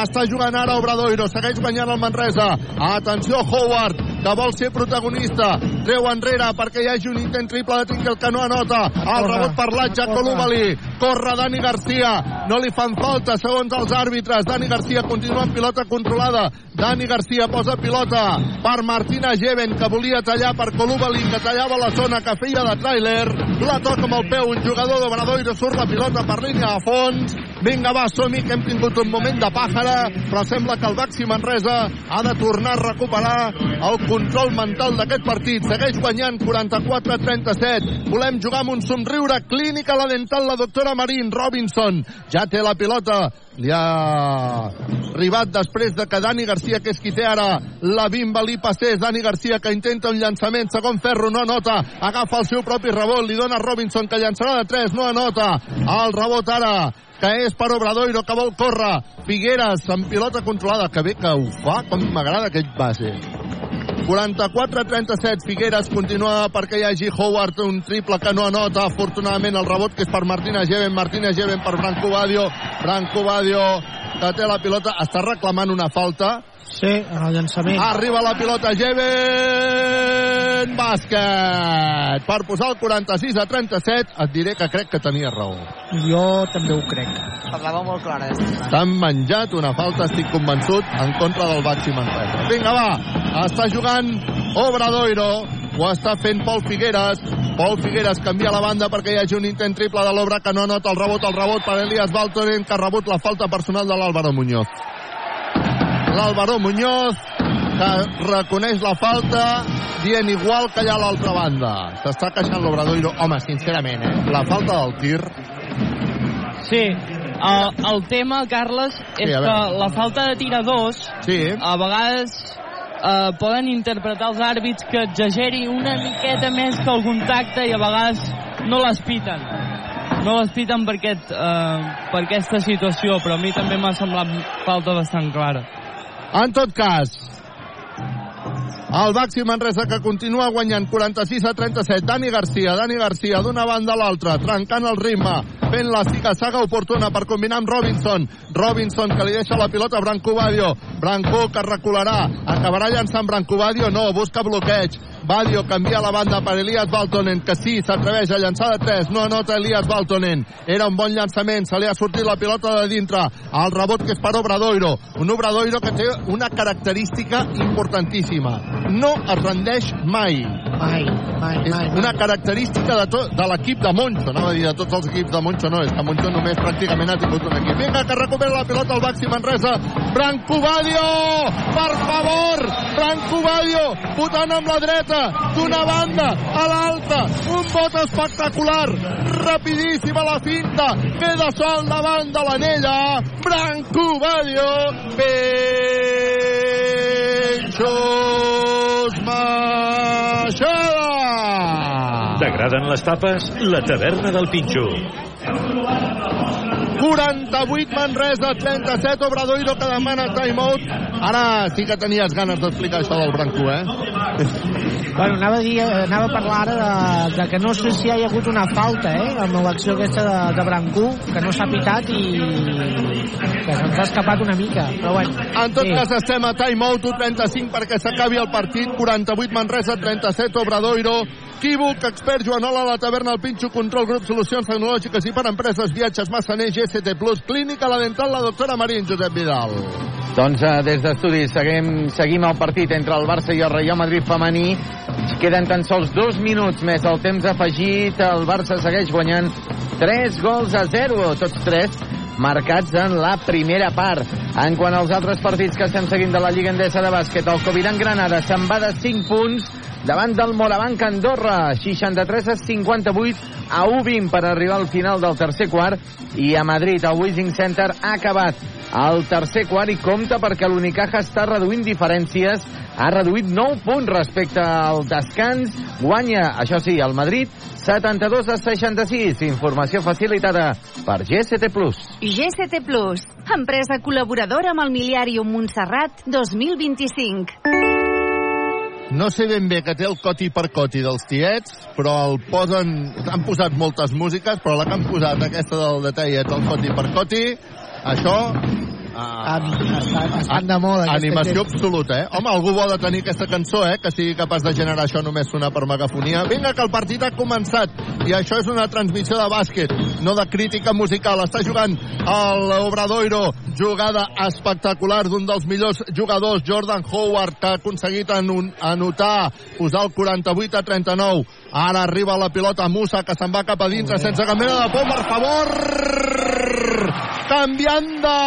Està jugant ara Obradoiro, segueix guanyant el Manresa. Atenció Howard, que vol ser protagonista. Treu enrere perquè hi hagi un intent triple de Tinkel que no anota. El rebot per l'Atja Columali. Corre Dani Garcia. No li fan falta segons els àrbitres. Dani Garcia continua amb pilota controlada. Dani Garcia posa pilota per Martina Geven, que volia tallar per Columali, que tallava la zona que feia de tràiler. La toca amb el peu un jugador d'Obradoiro. Surt la pilota per línia a fons. Vinga, va, som que hem tingut un moment de pàjara, però sembla que el Baxi Manresa ha de tornar a recuperar el control mental d'aquest partit. Segueix guanyant 44-37. Volem jugar amb un somriure clínic a la dental la doctora Marín Robinson. Ja té la pilota. Li ha arribat després de que Dani Garcia, que és qui té ara la bimba, li passés. Dani Garcia que intenta un llançament, segon ferro, no anota. Agafa el seu propi rebot, li dona Robinson que llançarà de 3, no anota. El rebot ara que és per Obradoiro, que vol córrer. Figueres, amb pilota controlada, que bé que ho fa, com m'agrada aquest base. 44-37, Figueres continua perquè hi hagi Howard, un triple que no anota, afortunadament el rebot que és per Martina Geven, Martina Geven per Branco Badio, Branco Badio que té la pilota, està reclamant una falta, Sí, en el llançament. Arriba la pilota Geven bàsquet per posar el 46 a 37 et diré que crec que tenia raó Jo també ho crec. Parlava molt clara. Eh? s'han menjat una falta estic convençut en contra del Baxi Manresa vinga va, està jugant Obradoiro ho està fent Pol Figueres Pol Figueres canvia la banda perquè hi hagi un intent triple de l'obra que no anota el rebot el rebot per Elias Baltonen que ha rebut la falta personal de l'Àlvaro Muñoz l'Àlvaro Muñoz que reconeix la falta dient igual que allà a l'altra banda s'està queixant l'Obradoiro home, sincerament, eh? la falta del tir Sí, el, el tema, Carles, és Sí, que la falta de tiradors sí. a vegades eh, poden interpretar els àrbits que exageri una miqueta més que el contacte i a vegades no les piten. No les piten per, aquest, eh, per aquesta situació, però a mi també m'ha semblat falta bastant clara. En tot cas, el Baxi Manresa que continua guanyant 46 a 37. Dani Garcia, Dani Garcia d'una banda a l'altra, trencant el ritme, fent la siga-saga oportuna per combinar amb Robinson. Robinson que li deixa la pilota a Branco Badio. Branco que recularà, acabarà llançant Branco Badio, no, busca bloqueig. Badio canvia la banda per Elias Baltonen, que sí, s'atreveix a llançar de 3, no anota Elias Baltonen. Era un bon llançament, se li ha sortit la pilota de dintre. El rebot que és per Obradoiro. Un Obradoiro que té una característica importantíssima. no es rendeix mai. Mai, mai, És mai. una característica de, tot, de l'equip de Moncho. Anava a dir de tots els equips de Moncho, no, és que Moncho només pràcticament ha tingut un equip. Vinga, que recupera la pilota el Baxi Manresa. Branco Badio! Per favor! Branco Badio! Votant amb la dreta, d'una banda a l'altra. Un bot espectacular. Rapidíssima la finta. Queda sol davant de l'anella. Branco Badio. Peixos Maixada. T'agraden les tapes? La taverna del Pinxo. 48 Manresa, 37 Obradoiro que demana timeout. Ara sí que tenies ganes d'explicar això del Branco, eh? Bueno, anava a, dir, anava a parlar ara de, de que no sé si hi ha hagut una falta, eh, amb l'acció aquesta de, de Brancú, que no s'ha pitat i que se'ns ha escapat una mica, però bueno. En tot sí. cas estem a timeout 35 perquè s'acabi el partit. 48 Manresa, 37 Obradoiro. Equívoc, expert Joanola, la taverna, el Pinxo, control, grup, solucions tecnològiques i per empreses, viatges, Massaner, GST+, clínica, la dental, la doctora Marín, Josep Vidal. Doncs eh, des d'estudis seguim, seguim el partit entre el Barça i el Real Madrid femení. Queden tan sols dos minuts més el temps afegit. El Barça segueix guanyant 3 gols a 0, tots tres marcats en la primera part. En quant als altres partits que estem seguint de la Lliga Endesa de Bàsquet, el Coviran Granada se'n va de 5 punts davant del Morabanc Andorra, 63 a 58 a 1-20 per arribar al final del tercer quart i a Madrid el Wishing Center ha acabat el tercer quart i compta perquè l'Unicaja està reduint diferències ha reduït 9 punts respecte al descans guanya, això sí, el Madrid 72 a 66 informació facilitada per GST Plus GCT Plus, empresa col·laboradora amb el Miliàrium Montserrat 2025. No sé ben bé que té el coti per coti dels tiets, però el posen... Han posat moltes músiques, però la que han posat, aquesta del de tiets, el coti per coti, això... Ah, estan, estan de moda. Animació temps. absoluta, eh? Home, algú vol de tenir aquesta cançó, eh? Que sigui capaç de generar això només sonar per megafonia. Vinga, que el partit ha començat. I això és una transmissió de bàsquet, no de crítica musical. Està jugant el Obradoiro. Jugada espectacular d'un dels millors jugadors, Jordan Howard, que ha aconseguit anotar, posar el 48 a 39. Ara arriba la pilota Musa, que se'n va cap a dintre, sense cap mena de por, per favor! Canviant de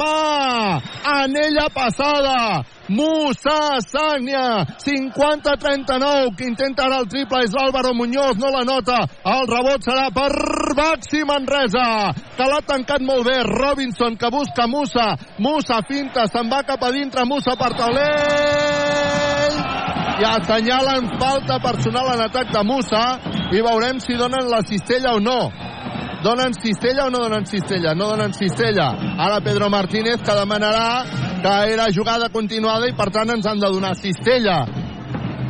mà! Anella passada! Musa Sagnia, 50-39, que intenta ara el triple és l'Àlvaro Muñoz, no la nota. El rebot serà per Baxi Manresa, que l'ha tancat molt bé. Robinson, que busca Musa. Musa finta, se'n va cap a dintre, Musa per taulell. I assenyalen falta personal en atac de Musa i veurem si donen la cistella o no. Donen cistella o no donen cistella? No donen cistella. Ara Pedro Martínez que demanarà que era jugada continuada i per tant ens han de donar cistella.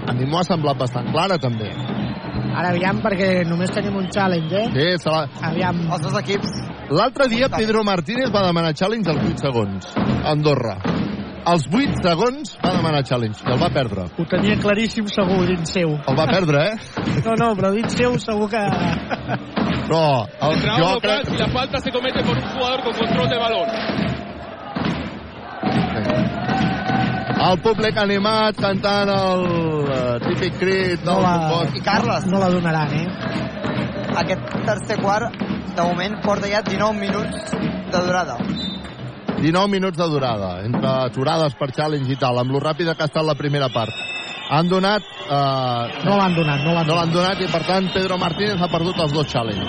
A mi m'ho ha semblat bastant clara també. Ara aviam, perquè només tenim un challenge, eh? Sí, se la... Aviam. Els dos equips. L'altre dia Pedro Martínez va demanar challenge als 8 segons. Andorra. Als 8 segons va demanar challenge i el va perdre. Ho tenia claríssim segur dins seu. El va perdre, eh? No, no, però dins seu segur que... Però el, Entrenador jo local, crec... si la falta se comete por un jugador con control de balón. El públic animat cantant el uh, típic crit del No la, futbol. I Carles. No la donaran, eh? Aquest tercer quart, de moment, porta ja 19 minuts de durada. 19 minuts de durada, entre aturades per challenge i tal, amb lo ràpida que ha estat la primera part. Han donat... Eh, No l'han donat, no l'han no l'han donat i, per tant, Pedro Martínez ha perdut els dos challenge.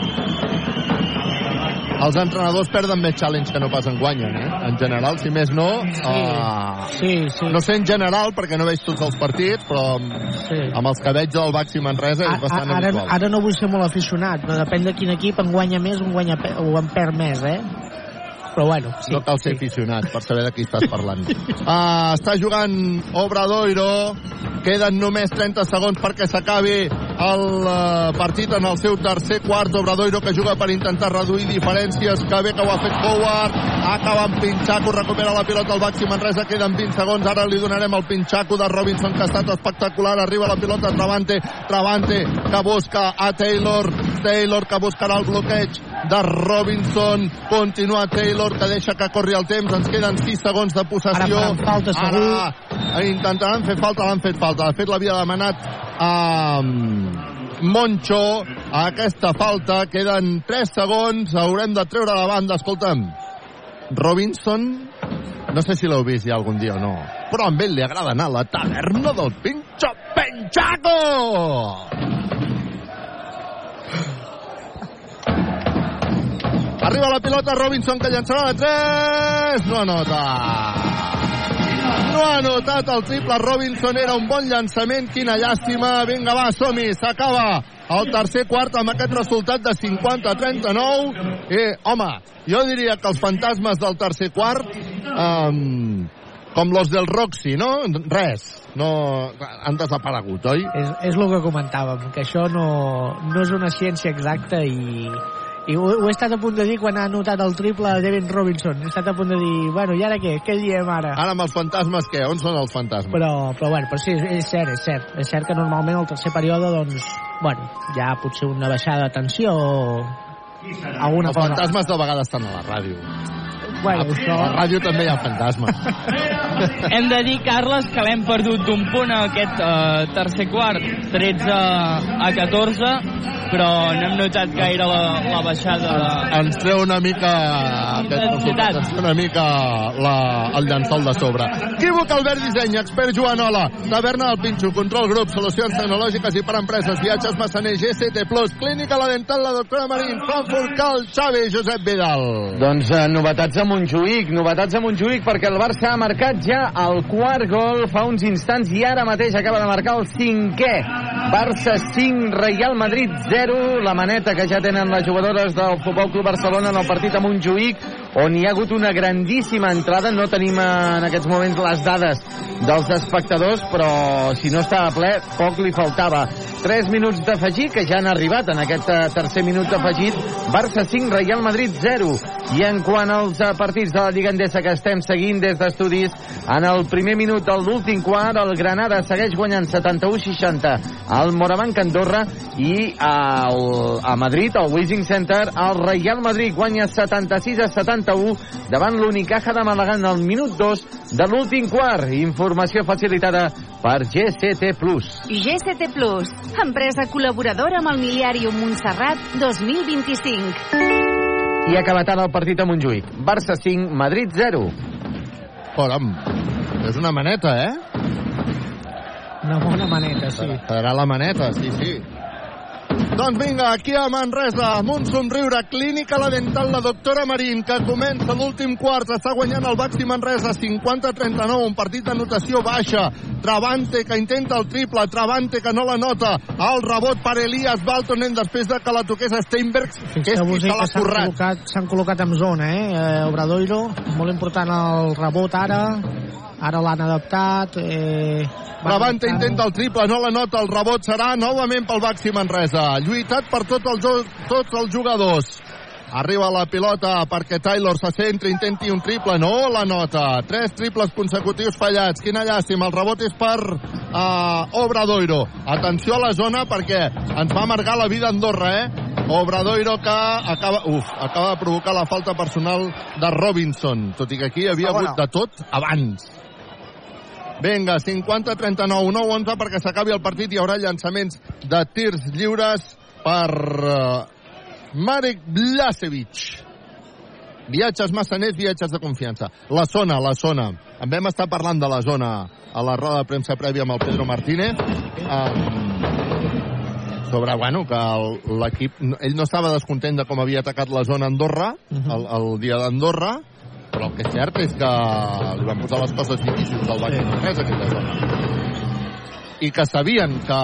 Els entrenadors perden més challenge que no pas en guanyen, eh? En general, si més no... Uh, sí, sí. No sé en general, perquè no veig tots els partits, però amb, Sí. amb els que veig del Baxi Manresa és bastant ara, habitual. ara no vull ser molt aficionat, però depèn de quin equip en guanya més o en, guanya, o en perd més, eh? Però bueno, sí. no cal ser aficionat per saber de qui estàs parlant. Uh, està jugant Obradoiro. Queden només 30 segons perquè s'acabi el uh, partit en el seu tercer quart. Obradoiro que juga per intentar reduir diferències. Que bé que ho ha fet Howard. Acaba amb Pinxaco, recupera la pilota al Baxi Manresa. Queden 20 segons. Ara li donarem el Pinxaco de Robinson que ha estat espectacular. Arriba la pilota Travante. Travante que busca a Taylor. Taylor que buscarà el bloqueig de Robinson. Continua Taylor que deixa que corri el temps. Ens queden 6 segons de possessió. Ara falta, segur. Ara intentaran fer falta, l'han fet falta. De fet, l'havia demanat a Moncho a aquesta falta. Queden 3 segons, haurem de treure la banda. Escolta'm, Robinson, no sé si l'heu vist ja algun dia o no, però a ell li agrada anar a la taverna del Pincho Penchaco! Arriba la pilota Robinson que llançarà de 3. No anota. No ha anotat el triple Robinson. Era un bon llançament. Quina llàstima. Vinga, va, som-hi. S'acaba el tercer quart amb aquest resultat de 50 a 39. I, home, jo diria que els fantasmes del tercer quart, um, com los del Roxy, no? Res. No, han desaparegut, oi? És, és el que comentàvem, que això no, no és una ciència exacta i, i ho, ho he estat a punt de dir quan ha anotat el triple de Devin Robinson. He estat a punt de dir, bueno, i ara què? Què diem ara? Ara amb els fantasmes, què? On són els fantasmes? Però, però bueno, però sí, és cert, és cert. És cert que normalment el tercer període, doncs, bueno, ja potser una baixada de tensió o alguna els cosa. fantasmes de vegades estan a la ràdio. Bueno, a, això... a la ràdio també hi ha fantasmes. Hem de dir, Carles, que l'hem perdut d'un punt a aquest eh, tercer quart, 13 a 14, però no hem notat gaire la, la baixada de... Ens treu una mica treu una mica la, el llençol de sobre. Equívoc Albert Disseny, expert Joanola, taverna del Pinxo, control grup, solucions tecnològiques i per empreses, viatges Massaner, GCT+, clínica La Dental, la doctora Marín, Frankfurt, Cal, Xavi, Josep Vidal. Doncs eh, novetats a Montjuïc, novetats a Montjuïc perquè el Barça ha marcat ja el quart gol fa uns instants i ara mateix acaba de marcar el cinquè. Barça 5, Real Madrid 0, la maneta que ja tenen les jugadores del Futbol Club Barcelona en el partit a Montjuïc on hi ha hagut una grandíssima entrada, no tenim en aquests moments les dades dels espectadors, però si no estava ple, poc li faltava. 3 minuts d'afegit, que ja han arribat en aquest eh, tercer minut d'afegit. Barça 5, Real Madrid 0. I en quant als eh, partits de la Lliga Endesa que estem seguint des d'estudis, en el primer minut de l'últim quart, el Granada segueix guanyant 71-60 al Morabanc Andorra i al, a Madrid, al Wishing Center, el Real Madrid guanya 76 a 71 davant l'Unicaja de Malaga en el minut 2 de l'últim quart. Informació facilitada per GCT+. GCT Plus, empresa col·laboradora amb el Miliàrium Montserrat 2025. I ha acabat ara el partit a Montjuïc. Barça 5, Madrid 0. Caram, és una maneta, eh? Una bona maneta, sí. Serà la maneta, sí, sí. Doncs vinga, aquí a Manresa, amb un somriure, clínica la dental, la doctora Marín, que comença l'últim quart, està guanyant el Baxi Manresa, 50-39, un partit de notació baixa, Travante que intenta el triple, Travante que no la nota, el rebot per Elias Baltonen després de que la toqués Steinbergs, que és qui se l'ha currat. col·locat, s'han col·locat en zona, eh? eh Obradoiro, molt important el rebot ara, ara l'han adaptat. Eh, Travante adaptar- intenta el triple, no la nota, el rebot serà novament pel Baxi Manresa. Lluitat per tots els, jo- tots els jugadors. Arriba la pilota perquè Taylor se centra, intenti un triple, no la nota. Tres triples consecutius fallats. Quina llàstima, el rebot és per uh, Obradoiro. Atenció a la zona perquè ens va amargar la vida a Andorra, eh? Obradoiro que acaba, uf, acaba de provocar la falta personal de Robinson, tot i que aquí hi havia Segona. hagut de tot abans. Vinga, 50-39, 9-11 perquè s'acabi el partit. Hi haurà llançaments de tirs lliures per uh, Marek Blasevic. Viatges massaners, viatges de confiança. La zona, la zona. En vam estar parlant de la zona a la roda de premsa prèvia amb el Pedro Martínez. Um, sobre, bueno, que el- l'equip... Ell no estava descontent de com havia atacat la zona Andorra, el, el dia d'Andorra, però el que és cert és que li van posar les coses difícils al Baxi Manresa, aquella zona. I que sabien que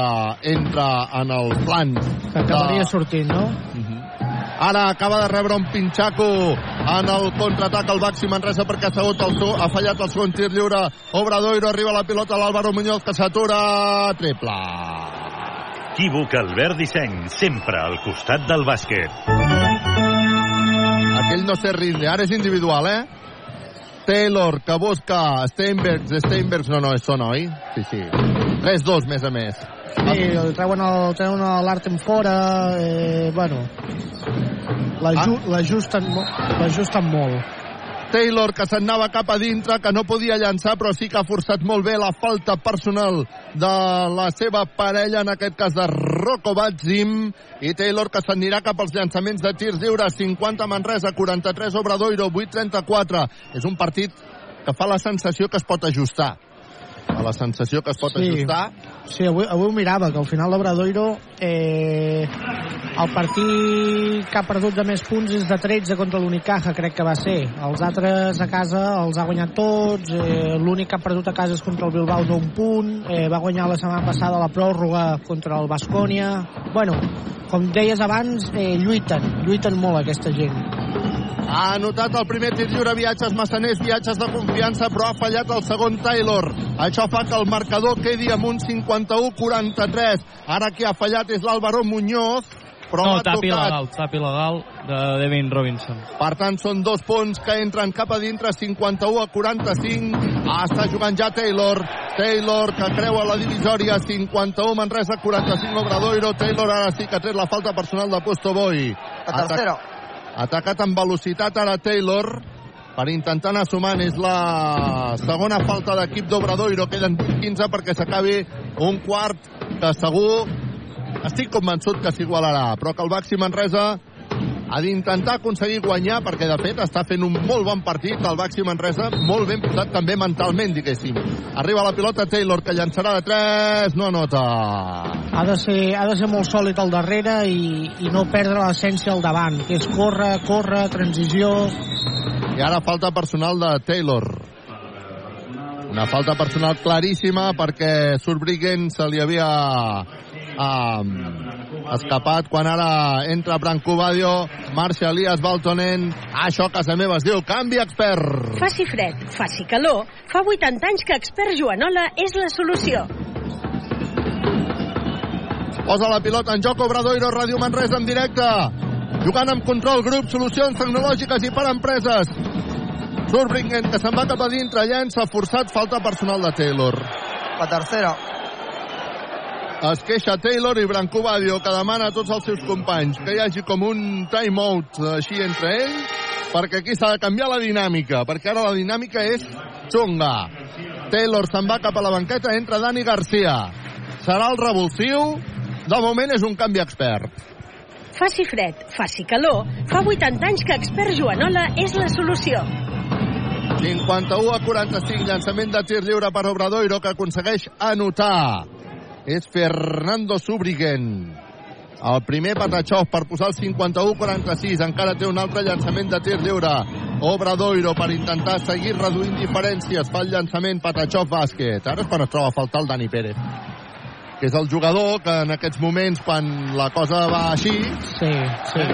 entra en els plans Que acabaria sortint, no? Ara acaba de rebre un pinxaco en el contraatac al Baxi Manresa perquè ha, segut el seu, ha fallat el segon tir lliure. Obradoiro arriba la pilota a l'Àlvaro Muñoz que s'atura. Triple. Equívoc Albert Disseny, sempre al costat del bàsquet. Aquell no sé rinde. Ara és individual, eh? Taylor, que busca Steinbergs. Steinbergs no, no, és zona, oi? Sí, sí. 3-2, més a més. Sí, el treuen el, treuen l'Artem fora, eh, bueno, l'ajusten mo- l'ajusten molt. Taylor, que s'anava cap a dintre, que no podia llançar, però sí que ha forçat molt bé la falta personal de la seva parella, en aquest cas de Rocco Batzim, i Taylor, que s'anirà cap als llançaments de tirs lliures, 50 Manresa, 43 Obradoiro, 8-34. És un partit que fa la sensació que es pot ajustar. Fa la sensació que es pot Sí. ajustar. Sí, avui, avui ho mirava, que al final l'Obradoiro eh, el partit que ha perdut de més punts és de 13 contra l'Unicaja, crec que va ser. Els altres a casa els ha guanyat tots, eh, l'únic que ha perdut a casa és contra el Bilbao d'un punt, eh, va guanyar la setmana passada la pròrroga contra el Bascònia. Bueno, com deies abans, eh, lluiten, lluiten molt aquesta gent. Ha anotat el primer tir lliure, viatges massaners, viatges de confiança, però ha fallat el segon Taylor. Això fa que el marcador quedi amb un 51-43. Ara qui ha fallat és l'Álvaro Muñoz, però no, ha tap tocat. il·legal, tap il·legal de Devin Robinson. Per tant, són dos punts que entren cap a dintre, 51 a 45. Ah, està jugant ja Taylor. Taylor, que creua la divisòria, 51 Manresa, 45 Obradoiro. Taylor ara sí que ha tret la falta personal de Posto Boy. La tercera. Atacat amb velocitat ara Taylor per intentar anar sumant. És la segona falta d'equip d'Obradoiro. Queden 15 perquè s'acabi un quart que segur estic convençut que s'igualarà, però que el Baxi Manresa ha d'intentar aconseguir guanyar perquè de fet està fent un molt bon partit el Baxi Manresa, molt ben posat també mentalment, diguéssim. Arriba la pilota Taylor que llançarà de 3, no anota. Ha de ser, ha de ser molt sòlid al darrere i, i no perdre l'essència al davant, que és córrer, córrer, transició... I ara falta personal de Taylor. Una falta personal claríssima perquè Surbriggen se li havia um, escapat quan ara entra Branco Badio, marxa Elias Baltonen, això a casa meva es diu canvi expert. Faci fred, faci calor, fa 80 anys que expert Joanola és la solució. Posa la pilota en joc Obradoiro, Ràdio Manresa en directe. Jugant amb control grup, solucions tecnològiques i per empreses. Surbriggen, que se'n va cap a dintre, llença, forçat, falta personal de Taylor. La tercera. Es queixa Taylor i Branco Badio, que demana a tots els seus companys que hi hagi com un time-out així entre ells, perquè aquí s'ha de canviar la dinàmica, perquè ara la dinàmica és xunga. Taylor se'n va cap a la banqueta, entra Dani Garcia. Serà el revulsiu, de moment és un canvi expert. Faci fred, faci calor, fa 80 anys que expert Joanola és la solució. 51 a 45, llançament de tir lliure per Obradoiro, que aconsegueix anotar. És Fernando Subrigen. El primer Patachov per posar el 51-46. Encara té un altre llançament de tir lliure. Obradoiro per intentar seguir reduint diferències. Fa el llançament Patachov bàsquet. Ara és quan es troba a faltar el Dani Pérez que és el jugador que en aquests moments, quan la cosa va així... Sí, sí.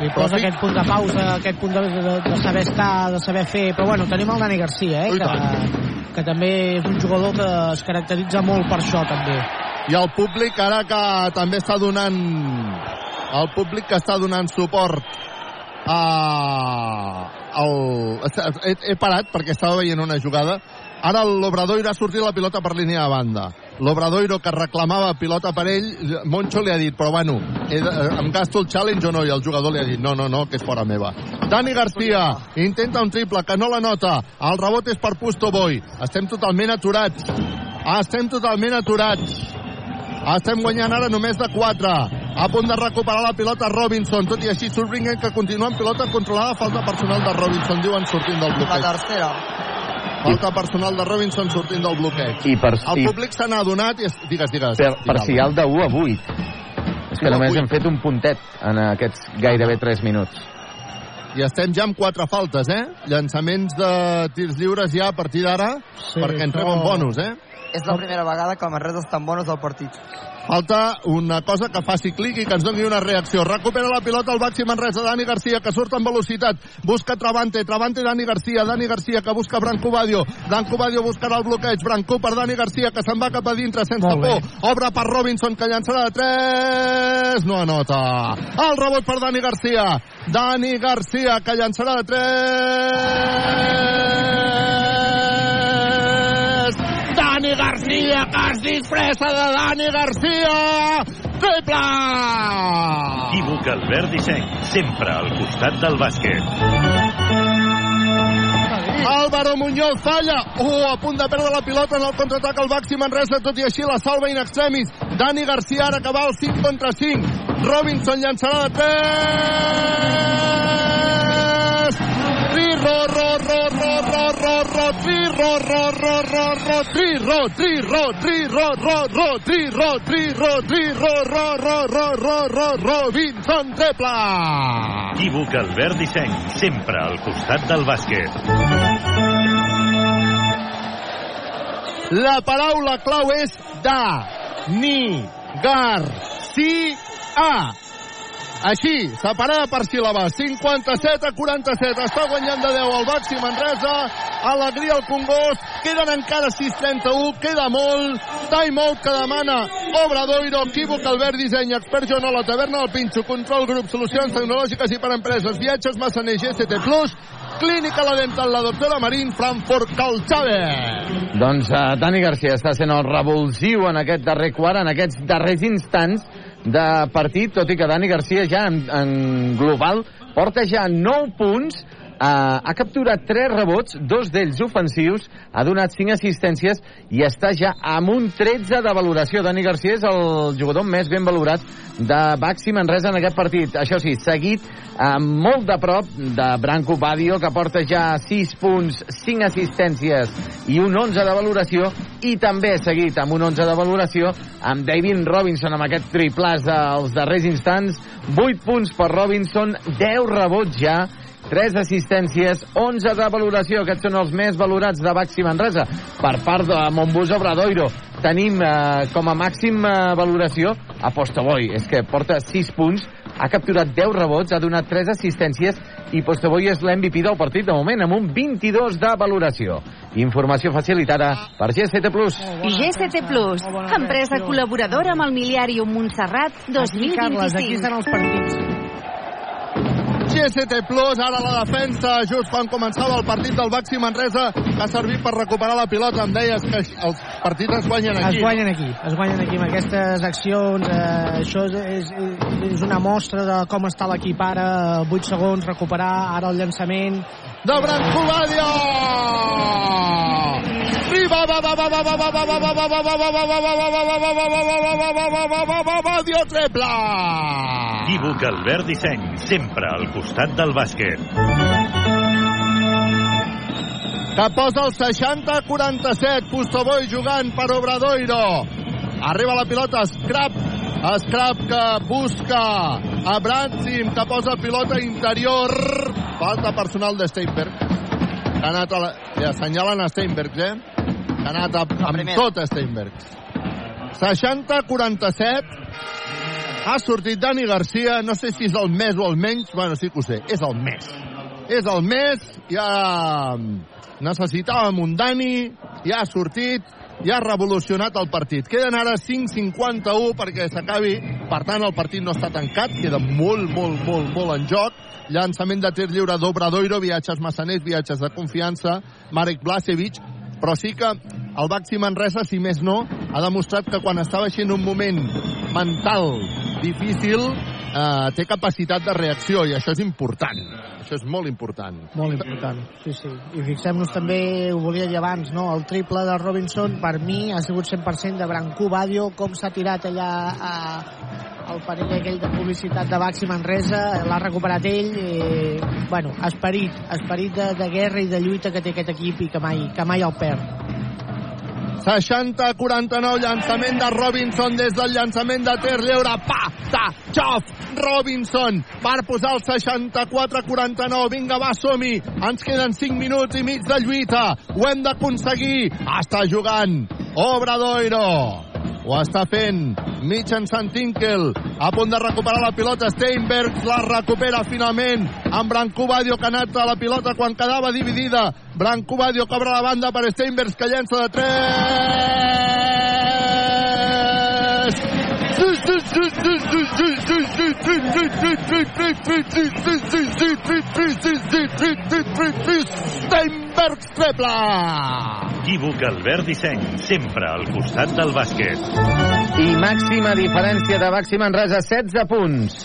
Li posa aquest punt de pausa, aquest punt de, de, de saber estar, de saber fer... Però bueno, tenim el Dani Garcia, eh? Que, que també és un jugador que es caracteritza molt per això, també. I el públic ara que també està donant... El públic que està donant suport a... El... He, he parat perquè estava veient una jugada. Ara l'Obradoiro ha sortit la pilota per línia de banda. L'Obradoiro que reclamava pilota per ell, Moncho li ha dit, però bueno, he de, em gasto el challenge o no? I el jugador li ha dit, no, no, no, que és fora meva. Dani Garcia intenta un triple que no la nota. El rebot és per Pusto Boy. Estem totalment aturats. Estem totalment aturats. Estem guanyant ara només de 4. A punt de recuperar la pilota Robinson. Tot i així, Surbringer que continua amb pilota controlada. Falta personal de Robinson, diuen sortint del bloqueig. La tercera. Falta personal de Robinson sortint del bloqueig. I per, El i públic se n'ha adonat i... Es... Digues, digues. per, digues. parcial de 1 a 8. És que només vuit. hem fet un puntet en aquests gairebé 3 minuts. I estem ja amb quatre faltes, eh? Llançaments de tirs lliures ja a partir d'ara, Sí, perquè entrem en això- bonus, eh? És la primera vegada que el Manresa estan bones al partit. Falta una cosa que faci clic i que ens doni una reacció. Recupera la pilota al màxim Manresa, Dani Garcia, que surt amb velocitat. Busca Travante, Travante Dani Garcia, Dani Garcia que busca Branco Badio. Branco Badio buscarà el bloqueig. Branco per Dani Garcia, que se'n va cap a dintre sense Molt bé. por. Obre per Robinson, que llançarà de 3. No anota. El rebot per Dani Garcia. Dani Garcia, que llançarà de 3. Dani Garcia, que es disfressa de Dani Garcia. Triple! Equívoc Albert Disseny, sempre al costat del bàsquet. Álvaro Muñoz falla. Uh, a punt de perdre la pilota en el contraatac al Baxi Manresa, tot i així la salva in extremis. Dani Garcia ara que va al 5 contra 5. Robinson llançarà de 3. Robinson treble! Equívoc Albert Disseny, sempre al costat del bàsquet. La paraula clau és da, ni, gar, si, a. Així, separada per síl·labes. 57 a 47. Està guanyant de 10 el Baxi Manresa. Alegria al Congost. Queden encara 6-31. Queda molt. Time out que demana Obradoiro. Equívoc Albert Disseny. Expert Joan la taverna del Pinxo. Control grup. Solucions tecnològiques i per empreses. Viatges Massaner GST Plus. Clínica La Dental, la doctora Marín, Frankfurt, Calçave. Doncs uh, Dani Garcia està sent el revulsiu en aquest darrer quart, en aquests darrers instants de partit, tot i que Dani Garcia ja en, en global porta ja 9 punts, Uh, ha capturat 3 rebots, dos d'ells ofensius, ha donat 5 assistències i està ja amb un 13 de valoració. Dani Garcia és el jugador més ben valorat de Baxi Manresa en aquest partit. Això sí, seguit uh, molt de prop de Branco Badio, que porta ja 6 punts, 5 assistències i un 11 de valoració, i també seguit amb un 11 de valoració amb David Robinson amb aquest triplàs dels darrers instants. 8 punts per Robinson, 10 rebots ja, 3 assistències, 11 de valoració. Aquests són els més valorats de Baxi Manresa. Per part de Montbus Obradoiro tenim eh, com a màxim eh, valoració a Postoboi. És que porta 6 punts, ha capturat 10 rebots, ha donat 3 assistències i Postoboi és l'MVP del partit de moment amb un 22 de valoració. Informació facilitada per GST Plus. GST Plus, empresa col·laboradora amb el miliari Montserrat 2025. Carles, aquí estan els partits. GST Plus, ara la defensa, just quan començava el partit del Baxi Manresa, que ha servit per recuperar la pilota. Em deies que els partits es guanyen aquí. Es guanyen aquí, es guanyen aquí amb aquestes accions. Eh, això és, és, és una mostra de com està l'equip ara. 8 segons, recuperar, ara el llançament. De Branco Badio! Viva, va, va, va, va, va, va, va, va, va, va, va, va, va, va, va, va, va, va, Badio treble! Equívoc Albert Disseny, sempre al costat del bàsquet. que posa el 60-47. Pustoboi jugant per Obradoiro. Arriba la pilota, Scrap. Scrap que busca a Bransim, que posa pilota interior. Falta personal de Steinberg. Ha anat a la... Ja assenyalen a Steinberg, eh? Que ha anat a, amb primer. tot Steinberg. 60-47. Ha sortit Dani Garcia, no sé si és el més o el menys, bueno, sí que ho sé, és el més. És el més, ja necessitàvem un Dani, ja ha sortit, ja ha revolucionat el partit. Queden ara 5.51 perquè s'acabi, per tant el partit no està tancat, queda molt, molt, molt, molt en joc. Llançament de tir lliure d'Obradoiro, viatges massaners, viatges de confiança, Marek Blasevic, però sí que el Baxi Manresa, si més no, ha demostrat que quan estava així en un moment mental difícil, eh, té capacitat de reacció, i això és important. Això és molt important. Molt important, sí, sí. I fixem-nos també, ho volia dir abans, no? el triple de Robinson, per mi, ha sigut 100% de Brancú Badio, com s'ha tirat allà a, el parell aquell de publicitat de Baxi Manresa, l'ha recuperat ell, i, bueno, esperit, esperit de, de guerra i de lluita que té aquest equip i que mai, que mai el perd. 60-49, llançament de Robinson des del llançament de Ter Lleure. Pa, ta, xof, Robinson per posar el 64-49. Vinga, va, som-hi. Ens queden 5 minuts i mig de lluita. Ho hem d'aconseguir. Està jugant Obradoiro. Ho està fent mitjançant Tinkel. A punt de recuperar la pilota. Steinberg la recupera finalment amb Branco Badio que ha anat a la pilota quan quedava dividida. Branco Badio cobra la banda per Steinberg que llença de 3. Steinberg treble! Equívoc Albert Disseny, sempre al costat del bàsquet. I màxima diferència de Baxi Manresa, 16 punts.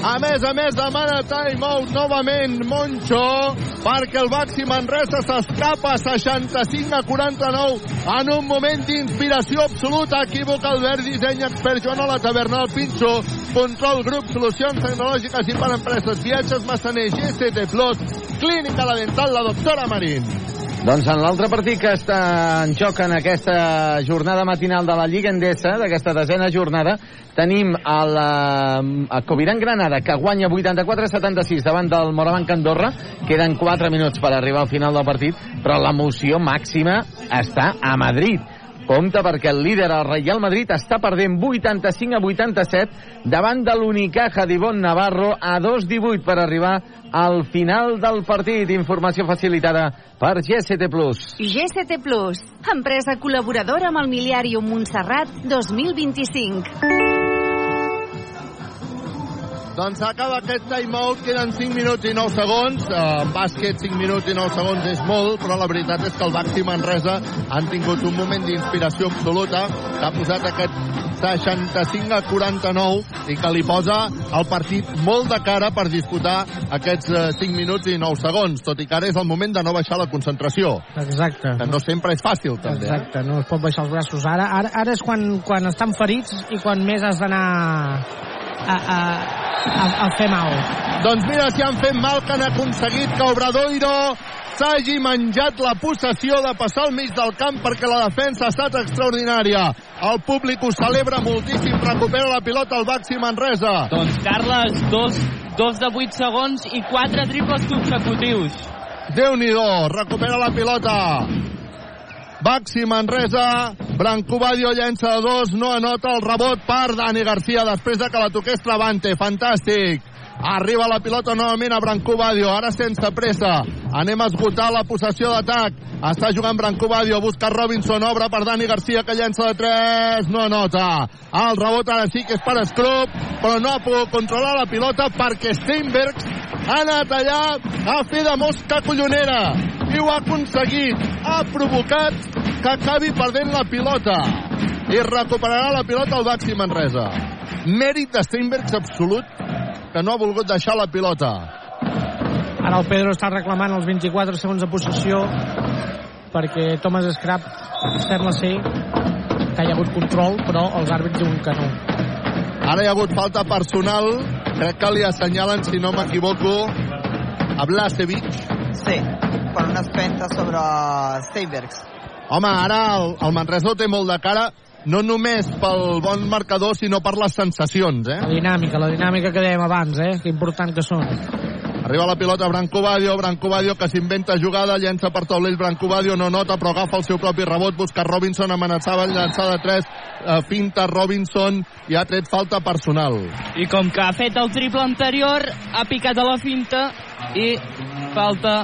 A més a més, demana timeout novament Moncho, perquè el Baxi Manresa s'escapa 65 a 49 en un moment d'inspiració absoluta. Equívoc, Albert, disseny, expert, Joan a la taverna, el Pinxo, control, grup, solucions tecnològiques i per empreses, viatges, massaners, GCT Plus, clínica la dental, la doctora Marín. Doncs en l'altre partit que està en joc en aquesta jornada matinal de la Lliga Endesa, d'aquesta desena jornada, tenim el, eh, el Coviran Granada, que guanya 84-76 davant del Morabanc Andorra. Queden 4 minuts per arribar al final del partit, però l'emoció màxima està a Madrid. Compte perquè el líder, el Real Madrid, està perdent 85 a 87 davant de l'Unicaja d'Ivon Navarro a 2-18 per arribar al final del partit. Informació facilitada per GST+. GCT Plus, empresa col·laboradora amb el Miliàrium Montserrat 2025. Doncs acaba aquest timeout, queden 5 minuts i 9 segons. Uh, en bàsquet 5 minuts i 9 segons és molt, però la veritat és que el Baxi Manresa han tingut un moment d'inspiració absoluta que ha posat aquest 65 a 49 i que li posa el partit molt de cara per disputar aquests uh, 5 minuts i 9 segons, tot i que ara és el moment de no baixar la concentració. Exacte. Que no sempre és fàcil, també. eh? Exacte, no es pot baixar els braços. Ara, ara, ara és quan, quan estan ferits i quan més has d'anar a, a, a, a fer mal. Doncs mira si han fet mal que han aconseguit que Obradoiro s'hagi menjat la possessió de passar al mig del camp perquè la defensa ha estat extraordinària. El públic ho celebra moltíssim, recupera la pilota al Baxi Manresa. Doncs, Carles, dos, dos de 8 segons i quatre triples consecutius. Déu-n'hi-do, recupera la pilota. Baxi Manresa, Brancobadio llença de dos, no anota el rebot per Dani Garcia després de que la toqués Travante, fantàstic. Arriba la pilota novament a Brancobadio, ara sense pressa. Anem a esgotar la possessió d'atac. Està jugant Brancobadio, busca Robinson, obre per Dani Garcia que llença de 3, no anota. El rebot ara sí que és per Scrub, però no ha pogut controlar la pilota perquè Steinbergs ha anat allà a fer de mosca collonera i ho ha aconseguit. Ha provocat que acabi perdent la pilota i recuperarà la pilota al Baxi Manresa. Mèrit de Steinbergs absolut que no ha volgut deixar la pilota. Ara el Pedro està reclamant els 24 segons de possessió perquè Thomas Scrap sembla ser que hi ha hagut control, però els àrbits diuen que no. Ara hi ha hagut falta personal. Crec que li assenyalen, si no m'equivoco, a Blasevic. Sí, per una espenta sobre Steinbergs. Home, ara el, el Manresa ho té molt de cara, no només pel bon marcador, sinó per les sensacions, eh? La dinàmica, la dinàmica que dèiem abans, eh? Que important que són. Arriba la pilota Branco Badio, Branco Badio que s'inventa jugada, llença per taulell Branco Badio, no nota, però agafa el seu propi rebot, busca Robinson, amenaçava el llançar de 3, eh, finta Robinson i ha tret falta personal. I com que ha fet el triple anterior, ha picat a la finta i falta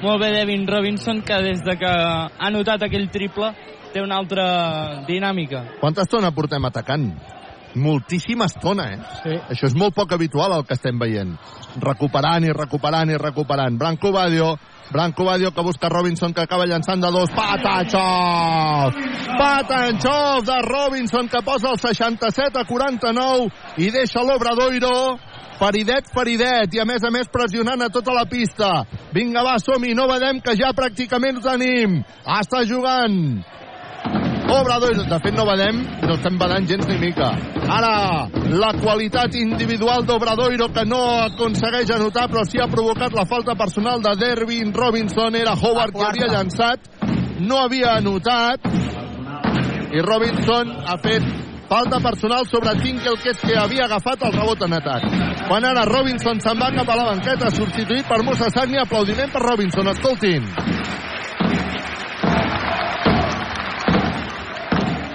molt bé Devin Robinson, que des de que ha notat aquell triple té una altra dinàmica. Quanta estona portem atacant? Moltíssima estona, eh? Sí. Això és molt poc habitual el que estem veient. Recuperant i recuperant i recuperant. Branco Badio, Branco Badio que busca Robinson que acaba llançant de dos. Patanxov! Patanxov de Robinson que posa el 67 a 49 i deixa l'Obradoiro feridet, feridet, i a més a més pressionant a tota la pista. Vinga, va, som-hi, no vedem que ja pràcticament ho tenim. Està jugant Obradoiro, de fet no vedem, no estem vedant gens ni mica. Ara, la qualitat individual d'Obradoiro que no aconsegueix anotar, però sí ha provocat la falta personal de Dervin Robinson, era Howard que havia llançat, no havia anotat, i Robinson ha fet falta personal sobre Tinkel, que és que havia agafat el rebot en atac. Quan ara Robinson se'n va cap a la banqueta, substituït per Musa Sagni, aplaudiment per Robinson, escoltin.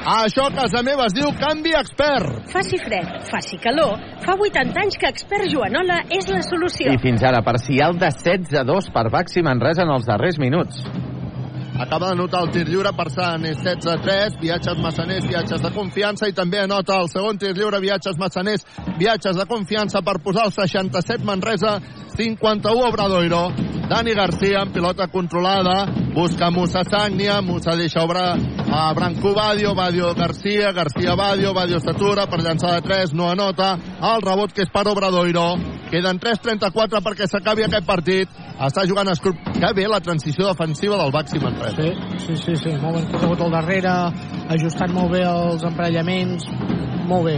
Això a casa meva es diu canvi expert. Faci fred, faci calor, fa 80 anys que expert Joanola és la solució. I fins ara, parcial de 16 a 2 per Baxi Manresa en els darrers minuts. Acaba de notar el tir lliure per Sant, és 16 a 3, viatges massaners, viatges de confiança, i també anota el segon tir lliure, viatges massaners, viatges de confiança per posar el 67 Manresa, 51 Obradoiro. Dani Garcia amb pilota controlada, busca Musa Sagnia, Musa deixa obrar a Branco Badio, Badio Garcia, Garcia Badio, Badio s'atura per llançar de 3, no anota, el rebot que és per Obradoiro, queden 3.34 perquè s'acabi aquest partit, està jugant Escrup, que bé la transició defensiva del Baxi Manresa. Sí, sí, sí, sí, molt ben corregut al darrere, ajustant molt bé els emparellaments, molt bé.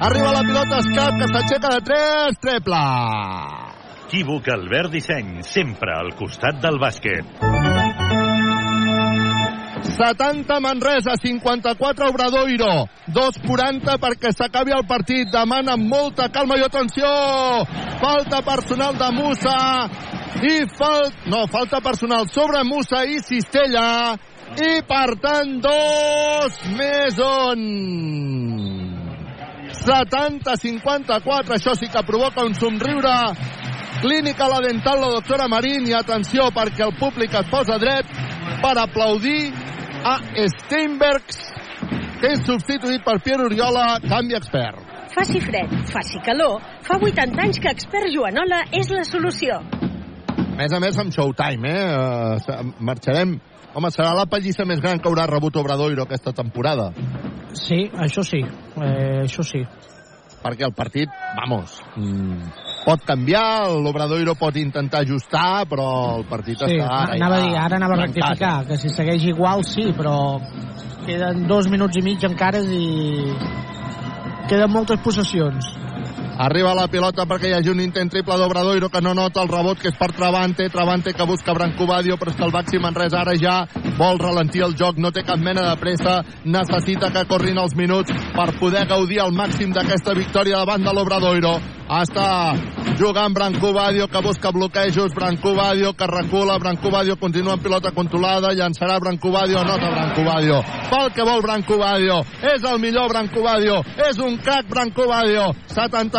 arriba la pilota Escap que s'aixeca de 3 triple Equívoc Albert Disseny, sempre al costat del bàsquet. 70 Manresa, 54 Obradoiro, 2'40 perquè s'acabi el partit. Demana molta calma i atenció. Falta personal de Musa i fal... no, falta personal sobre Musa i Cistella i per tant dos més un 70-54 això sí que provoca un somriure. Clínica la dental la doctora Marín i atenció perquè el públic es posa dret per aplaudir a Steinbergs que és substituït per Pierre Oriola canvi expert. Faci fred, faci calor, fa 80 anys que Expert Joanola és la solució. a més a més amb Showtime eh? Uh, marxarem. Home, serà la pallissa més gran que haurà rebut Obradoiro aquesta temporada Sí, això sí, eh, això sí. perquè el partit, vamos, mm, pot canviar, l'Obradoiro pot intentar ajustar, però el partit Sí, està... anava a dir, ara anava a rectificar, que si segueix igual sí, però queden dos minuts i mig encara i queden moltes possessions. Arriba la pilota perquè hi hagi un intent triple d'Obradoiro que no nota el rebot que és per Travante, Travante que busca Branco Badio però és que el Baxi Manresa ara ja vol ralentir el joc, no té cap mena de pressa. Necessita que corrin els minuts per poder gaudir al màxim d'aquesta victòria davant de l'Obradoiro. Està jugant Branco Badio que busca bloquejos, Branco Badio que recula, Branco Badio continua amb pilota controlada, llançarà Branco Badio nota Branco Badio, fa que vol Branco Badio és el millor Branco Badio és un crack Branco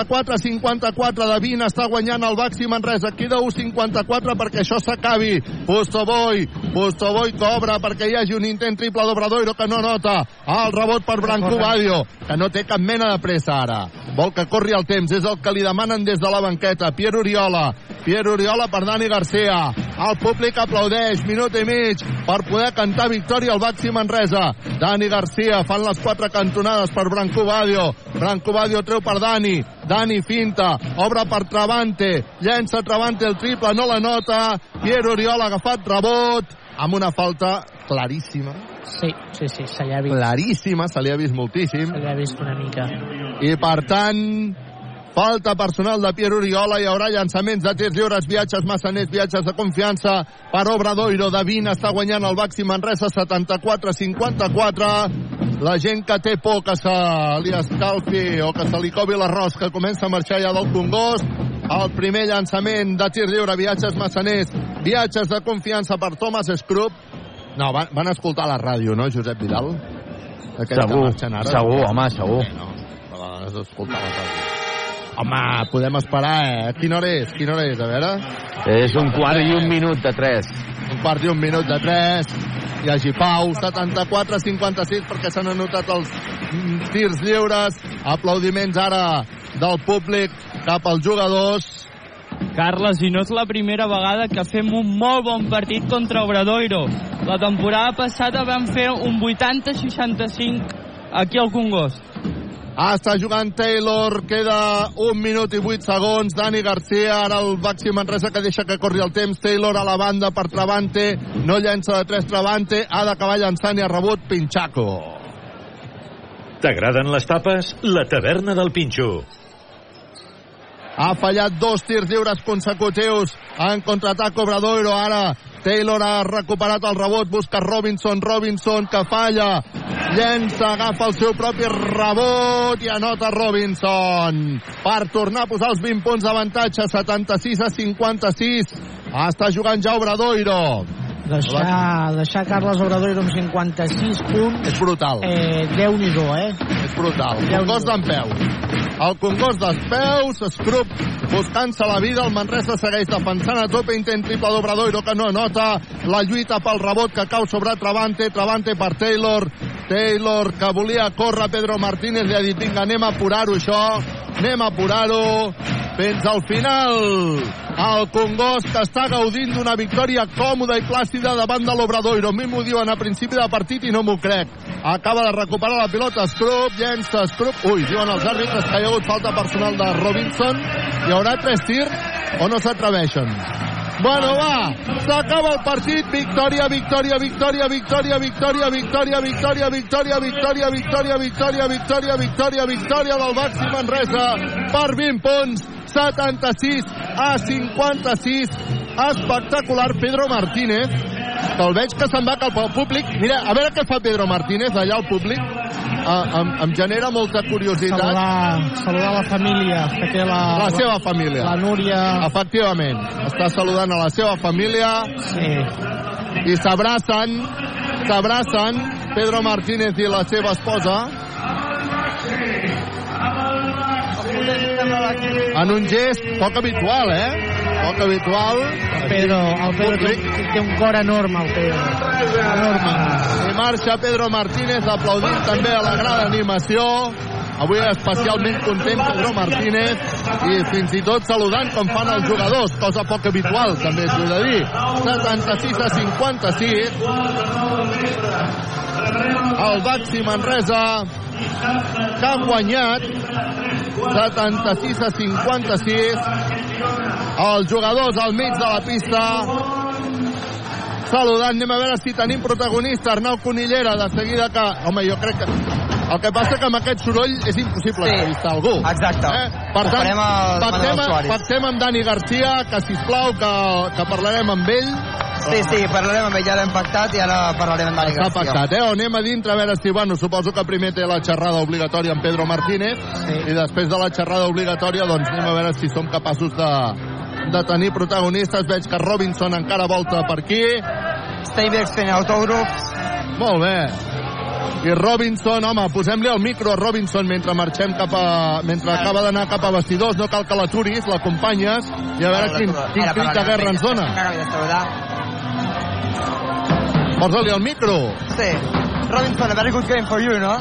Badio 74-54 de 20 està guanyant el Baxi Manresa. Queda 1-54 perquè això s'acabi. Pustoboy, Pustoboy cobra perquè hi hagi un intent triple d'Obradoiro que no nota, el rebot per Branco Badio que no té cap mena de pressa ara. Vol que corri el temps, és el que li demanen des de la banqueta, Pierre Oriola Pierre Oriola per Dani Garcia. El públic aplaudeix, minut i mig per poder cantar victòria al Baxi Manresa. Dani Garcia fan les quatre cantonades per Branco Badio. Branco Badio treu per Dani Dani finta, obre per Travante llença Travante el triple, no la nota Pierre Oriola ha agafat rebot amb una falta claríssima Sí, sí, sí, se li ha vist. claríssima, se li ha vist moltíssim Se li ha vist una mica. i per tant falta personal de Pierre Oriola hi haurà llançaments de tirs lliures viatges massaners, viatges de confiança per Obradoiro 20 està guanyant el Baxi Manresa 74-54 la gent que té por que se li escalfi o que se li covi l'arròs que comença a marxar ja del Congost el primer llançament de tir lliure viatges massaners, viatges de confiança per Thomas Scrup no, van, van escoltar la ràdio, no, Josep Vidal? Aquells que Segur, marxen ara. segur, home, segur. Eh, no, però has d'escoltar la ràdio. Home, podem esperar, eh? Quina hora és? Quina hora és? A veure. És un quart i un minut de tres. Un quart i un minut de tres. Hi hagi pau, 74-56 perquè s'han anotat els tirs lliures. Aplaudiments ara del públic cap als jugadors. Carles, i no és la primera vegada que fem un molt bon partit contra Obradoiro. La temporada passada vam fer un 80-65 aquí al Congost. Ah, està jugant Taylor, queda un minut i vuit segons. Dani Garcia, ara el Baxi Manresa que deixa que corri el temps. Taylor a la banda per Travante, no llença de tres Travante, ha d'acabar llançant i ha rebut Pinchaco. T'agraden les tapes? La taverna del Pinxo. Ha fallat dos tirs lliures consecutius en contraatac Obradoiro. Ara Taylor ha recuperat el rebot, busca Robinson, Robinson que falla, llença, agafa el seu propi rebot i anota Robinson per tornar a posar els 20 punts d'avantatge, 76 a 56. Està jugant ja Obradoiro. Deixar, deixar Carles Obradoiro amb 56 punts. És brutal. Eh, Déu-n'hi-do, eh? És brutal. Congost d'en peu. El Congost dels peus, Scrup buscant-se la vida, el Manresa segueix defensant a tope, intent triple d'Obradoiro que no nota, la lluita pel rebot que cau sobre Travante, Travante per Taylor, Taylor que volia córrer, Pedro Martínez li ha dit vinga anem a apurar-ho això, anem a apurar-ho fins al final el Congost està gaudint d'una victòria còmoda i plàcida davant de l'Obradoiro. A mi m'ho diuen a principi de partit i no m'ho crec. Acaba de recuperar la pilota Scrup, llença Scrup. Ui, diuen els àrbitres que hi ha hagut falta personal de Robinson. Hi haurà tres tirs o no s'atreveixen? Bueno, va, s'acaba el partit, victòria, victòria, victòria, victòria, victòria, victòria, victòria, victòria, victòria, victòria, victòria, victòria, victòria, victòria del Baxi Manresa per 20 punts, 76 a 56, espectacular Pedro Martínez, que el veig que se'n va cap al públic. Mira, a veure què fa Pedro Martínez allà al públic. Uh, em, em genera molta curiositat. Saludar, saludar la família que té la... La seva família. La Núria. Efectivament. Està saludant a la seva família. Sí. I s'abracen, s'abracen Pedro Martínez i la seva esposa. En un gest poc habitual, eh? Poc habitual. El Pedro, el Pedro té, té un cor enorme, el Pedro. Enorme. I marxa Pedro Martínez aplaudint també a la gran animació. Avui especialment content Pedro Martínez i fins i tot saludant com fan els jugadors, cosa poc habitual també t'ho de dir. 76 a 56. El Baxi Manresa que han guanyat 76 a 56 els jugadors al mig de la pista saludant, anem a veure si tenim protagonista Arnau Conillera, de seguida que home, jo crec que el que passa que amb aquest soroll és impossible Sí. entrevistar algú. Exacte. Eh? Per tant, farem pactem, pactem amb Dani Garcia, que sisplau, que, que parlarem amb ell. Sí, sí, parlarem amb ell, ja l'hem pactat i ara parlarem amb Dani Està Garcia. pactat, eh? O anem a dintre a veure si, bueno, suposo que primer té la xerrada obligatòria amb Pedro Martínez sí. i després de la xerrada obligatòria, doncs anem a veure si som capaços de, de tenir protagonistes. Veig que Robinson encara volta per aquí. Steinbeck fent autògrafs. Molt bé. I Robinson, home, posem-li el micro a Robinson mentre marxem cap a... mentre acaba d'anar cap a vestidors, no cal que l'aturis, l'acompanyes i a veure quin, quin crit de guerra ens dona. Posa-li el micro. Sí. Robinson, a very good game for you, no?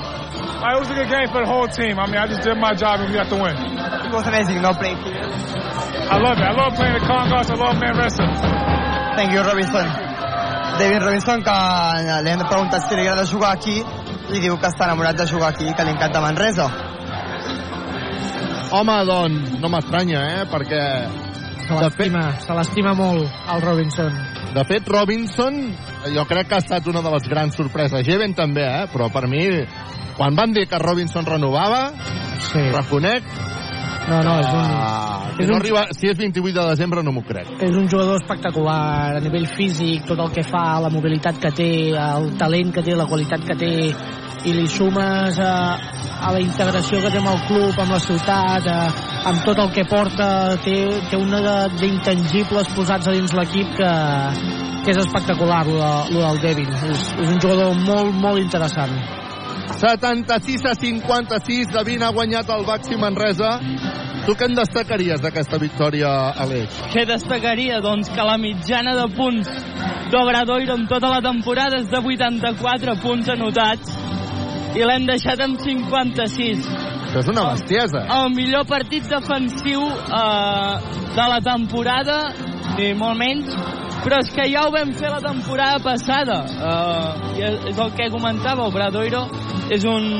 It was a good game for the whole team. I mean, I just did my job and we got to win. It was amazing, no play here. I love it. I love playing the Congos. I love man wrestling. Thank you, Robinson. David Robinson, que li hem preguntat si li agrada jugar aquí i diu que està enamorat de jugar aquí, que li encanta Manresa. Home, doncs, no m'estranya, eh? Perquè... Se l'estima, se l'estima molt, el Robinson. De fet, Robinson, jo crec que ha estat una de les grans sorpreses. Jeven també, eh? Però per mi, quan van dir que Robinson renovava, sí. reconec... No, no, és un... Ah, és no un- arriba, si és 28 de desembre no m'ho crec. És un jugador espectacular a nivell físic, tot el que fa, la mobilitat que té, el talent que té, la qualitat que té, i li sumes a, a la integració que té amb el club, amb la ciutat, a, amb tot el que porta, té, té una de- d'intangibles posats a dins l'equip que, que és espectacular, lo del Devin. És, és un jugador molt, molt interessant. 76 a 56, Davin ha guanyat el Baxi Manresa. Tu què en destacaries d'aquesta victòria, Aleix? Què destacaria? Doncs que la mitjana de punts d'Obradoiro en tota la temporada és de 84 punts anotats i l'hem deixat amb 56. Això és una bestiesa. El millor partit defensiu eh, de la temporada, ni molt menys, però és que ja ho vam fer la temporada passada. Eh, i és el que comentava, Obradoiro és un,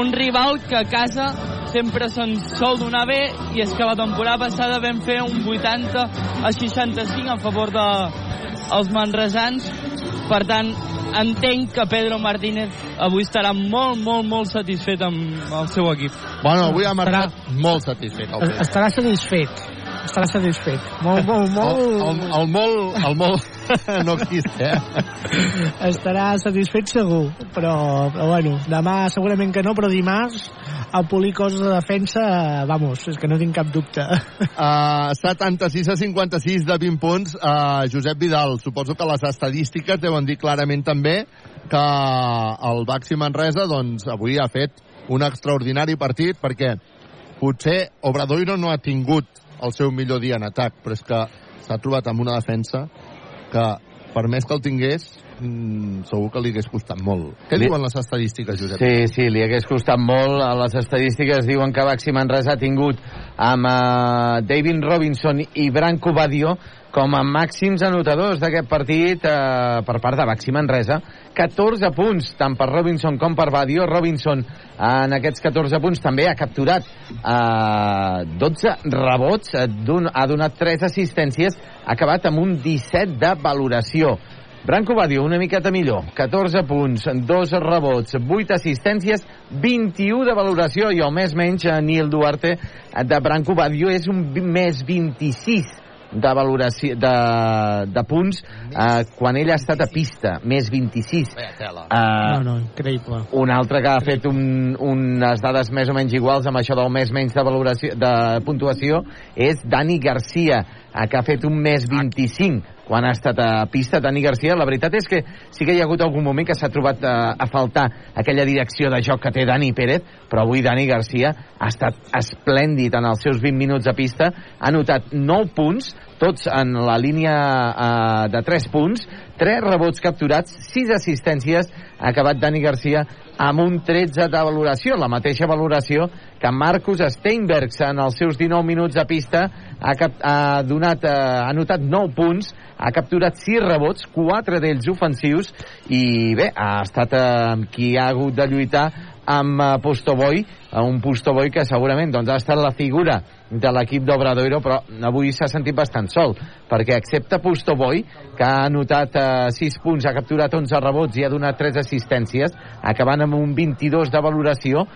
un rival que a casa sempre se'n sol donar bé i és que la temporada passada vam fer un 80 a 65 a favor de els manresans per tant entenc que Pedro Martínez avui estarà molt, molt, molt satisfet amb el seu equip. Bueno, avui ha marcat molt satisfet. El Estarà satisfet. Estarà satisfet. Molt, molt, molt... El, el, el molt... El molt... no existe, eh? Estarà satisfet segur, però, però bueno, demà segurament que no, però dimarts a polir coses de defensa, vamos, és que no tinc cap dubte. Uh, 76 a 56 de 20 punts. Uh, Josep Vidal, suposo que les estadístiques deuen dir clarament també que el Baxi Manresa doncs, avui ha fet un extraordinari partit perquè potser Obradoiro no ha tingut el seu millor dia en atac, però és que s'ha trobat amb una defensa que per més que el tingués mm, segur que li hagués costat molt. Què Li- diuen les estadístiques, Josep? Sí, sí, li hagués costat molt. Les estadístiques diuen que Baxi Manresa ha tingut amb uh, David Robinson i Branco Badio com a màxims anotadors d'aquest partit eh, per part de Baxi Manresa. 14 punts, tant per Robinson com per Badio. Robinson en aquests 14 punts també ha capturat eh, 12 rebots, eh, ha donat 3 assistències, ha acabat amb un 17 de valoració. Branco Badio, una miqueta millor. 14 punts, 2 rebots, 8 assistències, 21 de valoració i el més menys, eh, Nil Duarte, eh, de Branco Badio, és un més 26 de valoració de, de punts eh, quan ell ha estat a pista, més 26. Eh, No, no, increïble. un altre que ha fet un, unes dades més o menys iguals amb això del més menys de valoració de puntuació és Dani Garcia, eh, que ha fet un més 25 quan ha estat a pista. Dani Garcia, la veritat és que sí que hi ha hagut algun moment que s'ha trobat eh, a faltar aquella direcció de joc que té Dani Pérez, però avui Dani Garcia ha estat esplèndid en els seus 20 minuts a pista, ha notat 9 punts, tots en la línia eh, de 3 punts, 3 rebots capturats, 6 assistències, ha acabat Dani Garcia amb un 13 de valoració, la mateixa valoració que Marcus Steinbergs en els seus 19 minuts de pista. Ha, cap, ha, donat, eh, ha notat 9 punts, ha capturat 6 rebots, 4 d'ells ofensius i bé, ha estat amb qui ha hagut de lluitar amb eh, Postoboy, eh, un Postoboy que segurament doncs, ha estat la figura de l'equip d'Obradoiro, però avui s'ha sentit bastant sol, perquè excepte Postoboy, que ha anotat eh, 6 punts, ha capturat 11 rebots i ha donat 3 assistències, acabant amb un 22 de valoració,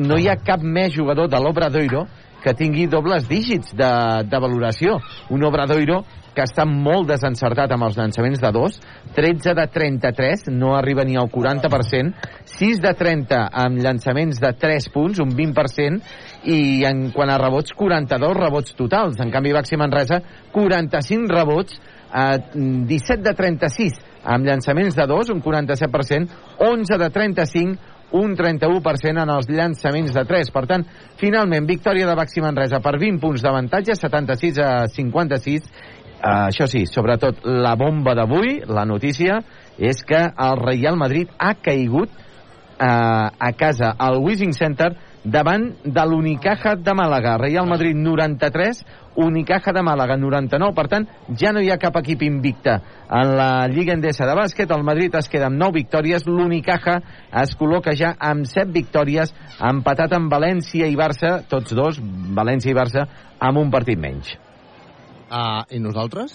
no hi ha cap més jugador de l'Obradoiro que tingui dobles dígits de, de valoració. Un Obradoiro que està molt desencertat amb els llançaments de 2, 13 de 33, no arriba ni al 40%, 6 de 30 amb llançaments de 3 punts, un 20%, i en quant a rebots, 42 rebots totals. En canvi, Baxi Manresa, 45 rebots, eh, 17 de 36 amb llançaments de 2, un 47%, 11 de 35, un 31% en els llançaments de 3. Per tant, finalment, victòria de Baxi Manresa per 20 punts d'avantatge, 76 a 56. Uh, això sí, sobretot la bomba d'avui, la notícia, és que el Real Madrid ha caigut uh, a casa al Wishing Center davant de l'Unicaja de Màlaga. Real Madrid 93, Unicaja de Màlaga 99. Per tant, ja no hi ha cap equip invicte en la Lliga Endesa de bàsquet. El Madrid es queda amb 9 victòries. L'Unicaja es col·loca ja amb 7 victòries, empatat amb València i Barça, tots dos, València i Barça, amb un partit menys. Uh, I nosaltres?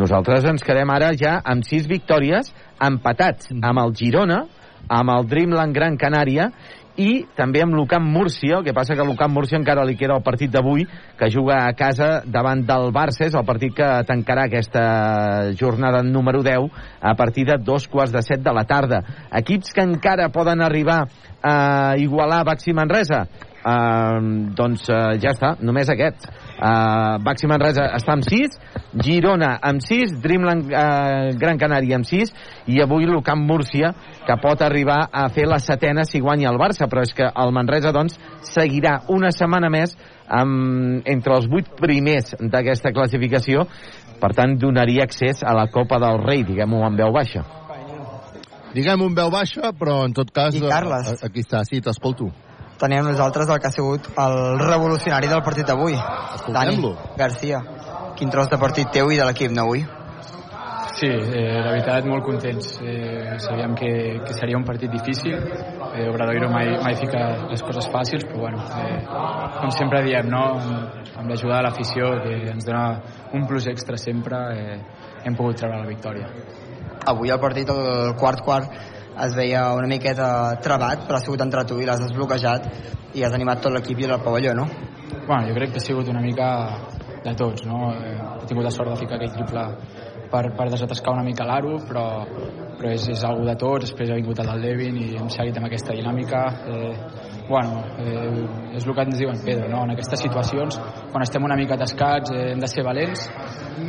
Nosaltres ens quedem ara ja amb 6 victòries, empatats amb el Girona, amb el Dreamland Gran Canària i també amb l'Ucamp Múrcia, el que passa que a l'Ucamp Múrcia encara li queda el partit d'avui, que juga a casa davant del Barça, és el partit que tancarà aquesta jornada número 10 a partir de dos quarts de set de la tarda. Equips que encara poden arribar a igualar Baxi Manresa, Uh, doncs uh, ja està, només aquests. Uh, Baxi Manresa està amb 6, Girona amb 6, Dreamland uh, Gran Canària amb 6 i avui l'Ucamp Múrcia que pot arribar a fer la setena si guanya el Barça, però és que el Manresa doncs seguirà una setmana més amb, entre els 8 primers d'aquesta classificació per tant donaria accés a la Copa del Rei, diguem-ho en veu baixa. Diguem un veu baixa, però en tot cas... I Carles. Aquí està, sí, t'escolto. Teníem nosaltres el que ha sigut el revolucionari del partit d'avui. Dani. Garcia. Quin tros de partit teu i de l'equip, no, avui? Sí, eh, la veritat molt contents. Eh, sabíem que, que seria un partit difícil. Eh, Obradoiro mai, mai fica les coses fàcils, però bueno, eh, com sempre diem, no? amb, l'ajuda de l'afició, que ens dona un plus extra sempre, eh, hem pogut treure la victòria. Avui el partit, el quart-quart, es veia una miqueta trebat, però ha sigut entre tu i l'has desbloquejat i has animat tot l'equip i el pavelló, no? Bueno, jo crec que ha sigut una mica de tots, no? Eh, he tingut la sort de ficar aquell triple per, per desatascar una mica l'aro, però, però és, és algo de tots, després ha vingut el Devin i hem seguit amb aquesta dinàmica. Eh, bueno, eh, és el que ens diuen Pedro, no? en aquestes situacions, quan estem una mica atascats eh, hem de ser valents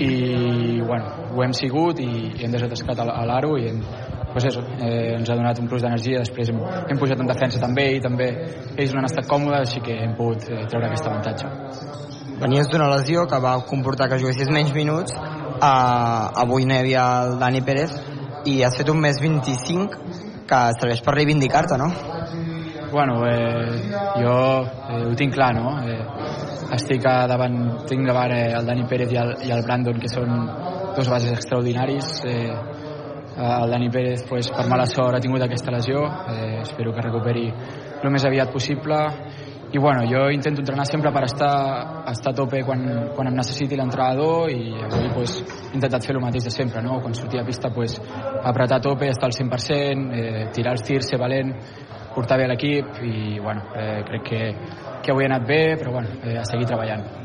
i bueno, ho hem sigut i hem desatascat a l'aro i hem, pues eso, eh, ens ha donat un plus d'energia, després hem, hem pujat en defensa també i també ells no han estat còmodes, així que hem pogut eh, treure aquest avantatge. Venies d'una lesió que va comportar que juguessis menys minuts, uh, avui no hi havia el Dani Pérez i has fet un mes 25 que serveix per reivindicar-te, no? Bueno, eh, jo eh, ho tinc clar, no? Eh, estic davant, tinc davant eh, el Dani Pérez i el, i el Brandon, que són dos bases extraordinaris. Eh, el Dani Pérez, pues, per mala sort, ha tingut aquesta lesió. Eh, espero que recuperi el més aviat possible. I bueno, jo intento entrenar sempre per estar, estar a tope quan, quan em necessiti l'entrenador i avui pues, he intentat fer el mateix de sempre, no? quan sortia a pista pues, apretar a tope, estar al 100%, eh, tirar els tirs, ser valent, portar bé l'equip i bueno, eh, crec que, que avui ha anat bé, però bueno, eh, a seguir treballant.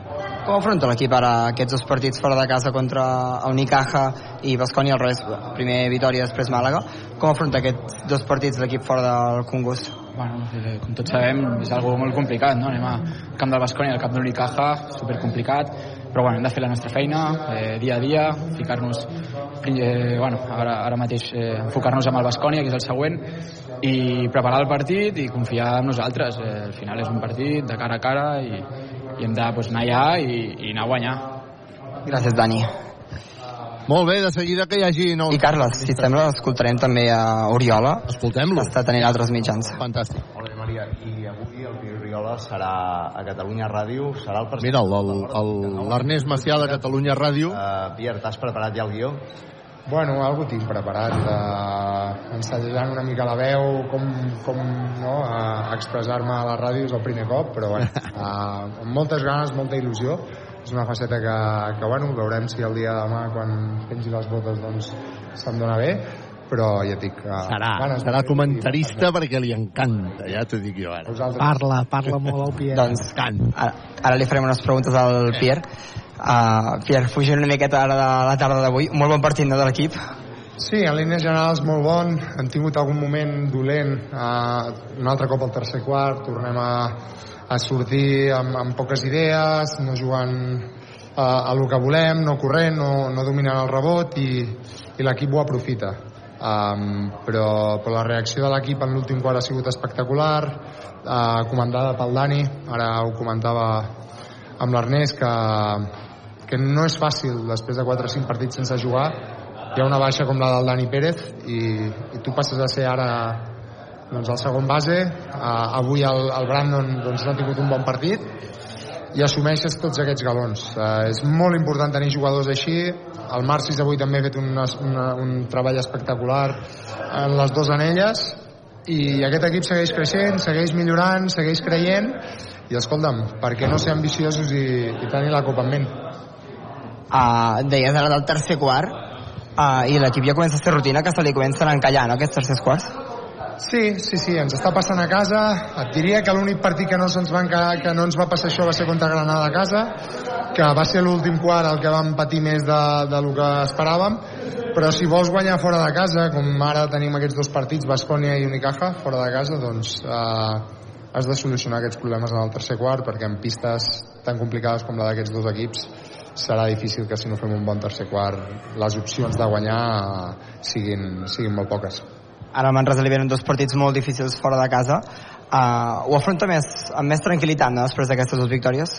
Com afronta l'equip ara aquests dos partits fora de casa contra el Unicaja i Bascònia al revés, primer Vitoria, després Màlaga? Com afronta aquests dos partits l'equip fora del Congost? Bueno, eh, com tots sabem, és algo molt complicat, no? Anem al camp del Bascònia, al camp de l'Unicaja, supercomplicat, però bueno, hem de fer la nostra feina eh, dia a dia, ficar-nos eh, bueno, ara, ara mateix eh, enfocar-nos amb el Bascònia, que és el següent, i preparar el partit i confiar en nosaltres. Eh, al final és un partit de cara a cara i, i hem de pues, anar allà i, i anar a guanyar. Gràcies, Dani. Molt bé, de seguida que hi hagi nous... I Carles, si et sembla, escoltarem també a Oriola. Escoltem-lo. Que està tenint altres mitjans. Fantàstic. Molt bé, Maria. I avui el Oriola serà a Catalunya Ràdio, serà el Mira, l'Ernest Macià de Catalunya Ràdio. Uh, Pierre, t'has preparat ja el guió? Bueno, algo tinc preparat, uh, ensajant una mica la veu, com, com no, uh, expressar-me a la ràdio és el primer cop, però bueno, uh, amb moltes ganes, molta il·lusió. És una faceta que, que bueno, veurem si el dia de demà, quan pengi les botes, doncs se'm dona bé, però ja et dic... Uh, serà, serà comentarista perquè li encanta, ja t'ho dic jo ara. Parla, parla molt el Pierre. doncs, ara, ara li farem unes preguntes al Pierre. Uh, Pierre, fugint una miqueta ara de la tarda d'avui, molt bon partit no, de l'equip. Sí, en línies generals molt bon. Hem tingut algun moment dolent. Uh, un altre cop al tercer quart. Tornem a, a sortir amb, amb poques idees, no jugant uh, a el que volem, no corrent, no, no dominant el rebot i, i l'equip ho aprofita. Um, però, però la reacció de l'equip en l'últim quart ha sigut espectacular, uh, comandada pel Dani, ara ho comentava amb l'Ernest, que, que no és fàcil després de 4 o 5 partits sense jugar hi ha una baixa com la del Dani Pérez i, i tu passes a ser ara doncs, el segon base. Uh, avui el, el Brandon doncs, no ha tingut un bon partit i assumeixes tots aquests galons. Uh, és molt important tenir jugadors així. El Marcis avui també ha fet una, una, un treball espectacular en les dues anelles i aquest equip segueix creixent, segueix millorant, segueix creient i escolta'm, per què no ser ambiciosos i, i tenir la Copa en ment? Uh, deies ara del tercer quart uh, i l'equip ja comença a fer rutina que se li comencen a encallar, no, aquests tercers quarts? Sí, sí, sí, ens està passant a casa. Et diria que l'únic partit que no, se'ns va encarar, que no ens va passar això va ser contra Granada a casa, que va ser l'últim quart el que vam patir més de, de lo que esperàvem, però si vols guanyar fora de casa, com ara tenim aquests dos partits, Bascònia i Unicaja, fora de casa, doncs eh, has de solucionar aquests problemes en el tercer quart, perquè en pistes tan complicades com la d'aquests dos equips serà difícil que si no fem un bon tercer quart les opcions de guanyar siguin, siguin molt poques. Ara Manresa li venen dos partits molt difícils fora de casa. Uh, ho afronta més, amb més tranquil·litat no? després d'aquestes dues victòries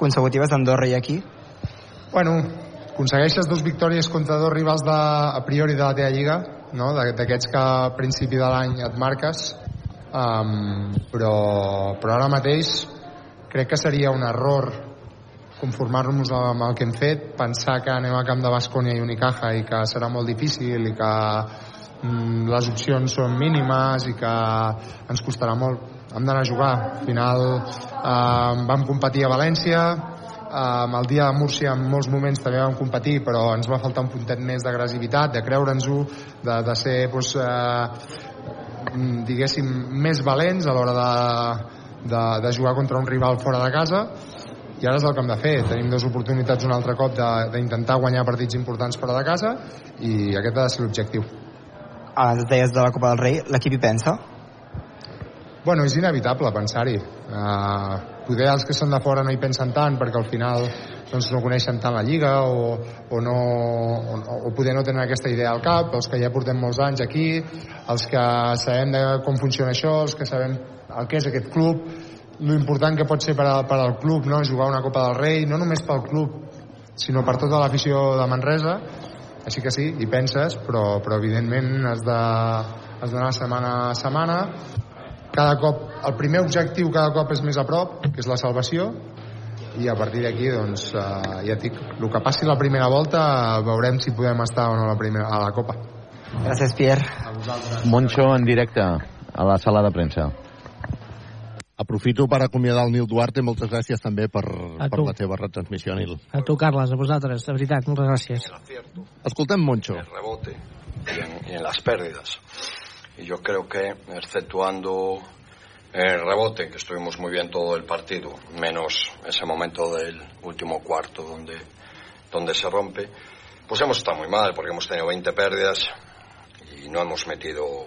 consecutives d'Andorra i aquí? Bueno, aconsegueixes dos victòries contra dos rivals de, a priori de la teva lliga, no? d'aquests que a principi de l'any et marques, um, però, però ara mateix crec que seria un error conformar-nos amb el que hem fet, pensar que anem a camp de Bascònia i Unicaja i que serà molt difícil i que mm, les opcions són mínimes i que ens costarà molt. Hem d'anar a jugar. Al final eh, vam competir a València eh, el dia de Múrcia en molts moments també vam competir però ens va faltar un puntet més d'agressivitat de creure'ns-ho de, de ser doncs, eh, diguéssim més valents a l'hora de, de, de jugar contra un rival fora de casa i ara és el que hem de fer tenim dues oportunitats un altre cop de- d'intentar guanyar partits importants per a de casa i aquest ha de ser l'objectiu Abans deies de la Copa del Rei, l'equip hi pensa? Bueno, és inevitable pensar-hi. Uh, poder els que són de fora no hi pensen tant perquè al final doncs, no coneixen tant la Lliga o, o, no, o, o poder no tenen aquesta idea al cap, els que ja portem molts anys aquí, els que sabem de com funciona això, els que sabem el que és aquest club, lo important que pot ser per, a, per al club no? jugar una Copa del Rei, no només pel club, sinó per tota l'afició de Manresa, així que sí, hi penses, però, però evidentment has de, has d'anar setmana a setmana. Cada cop, el primer objectiu cada cop és més a prop, que és la salvació, i a partir d'aquí, doncs, eh, ja dic, el que passi la primera volta veurem si podem estar o no a la, primera, a la Copa. Gràcies, Pierre. Moncho en directe a la sala de premsa. Aprofito per acomiadar el Nil Duarte. Moltes gràcies també per, per la teva retransmissió, Nil. A tu, Carles, a vosaltres, de veritat, moltes gràcies. Escoltem Moncho. rebote y en, y en las pérdidas. Y yo creo que, exceptuando el rebote, que estuvimos muy bien todo el partido, menos ese momento del último cuarto donde, donde se rompe, pues hemos estado muy mal porque hemos tenido 20 pérdidas y no hemos metido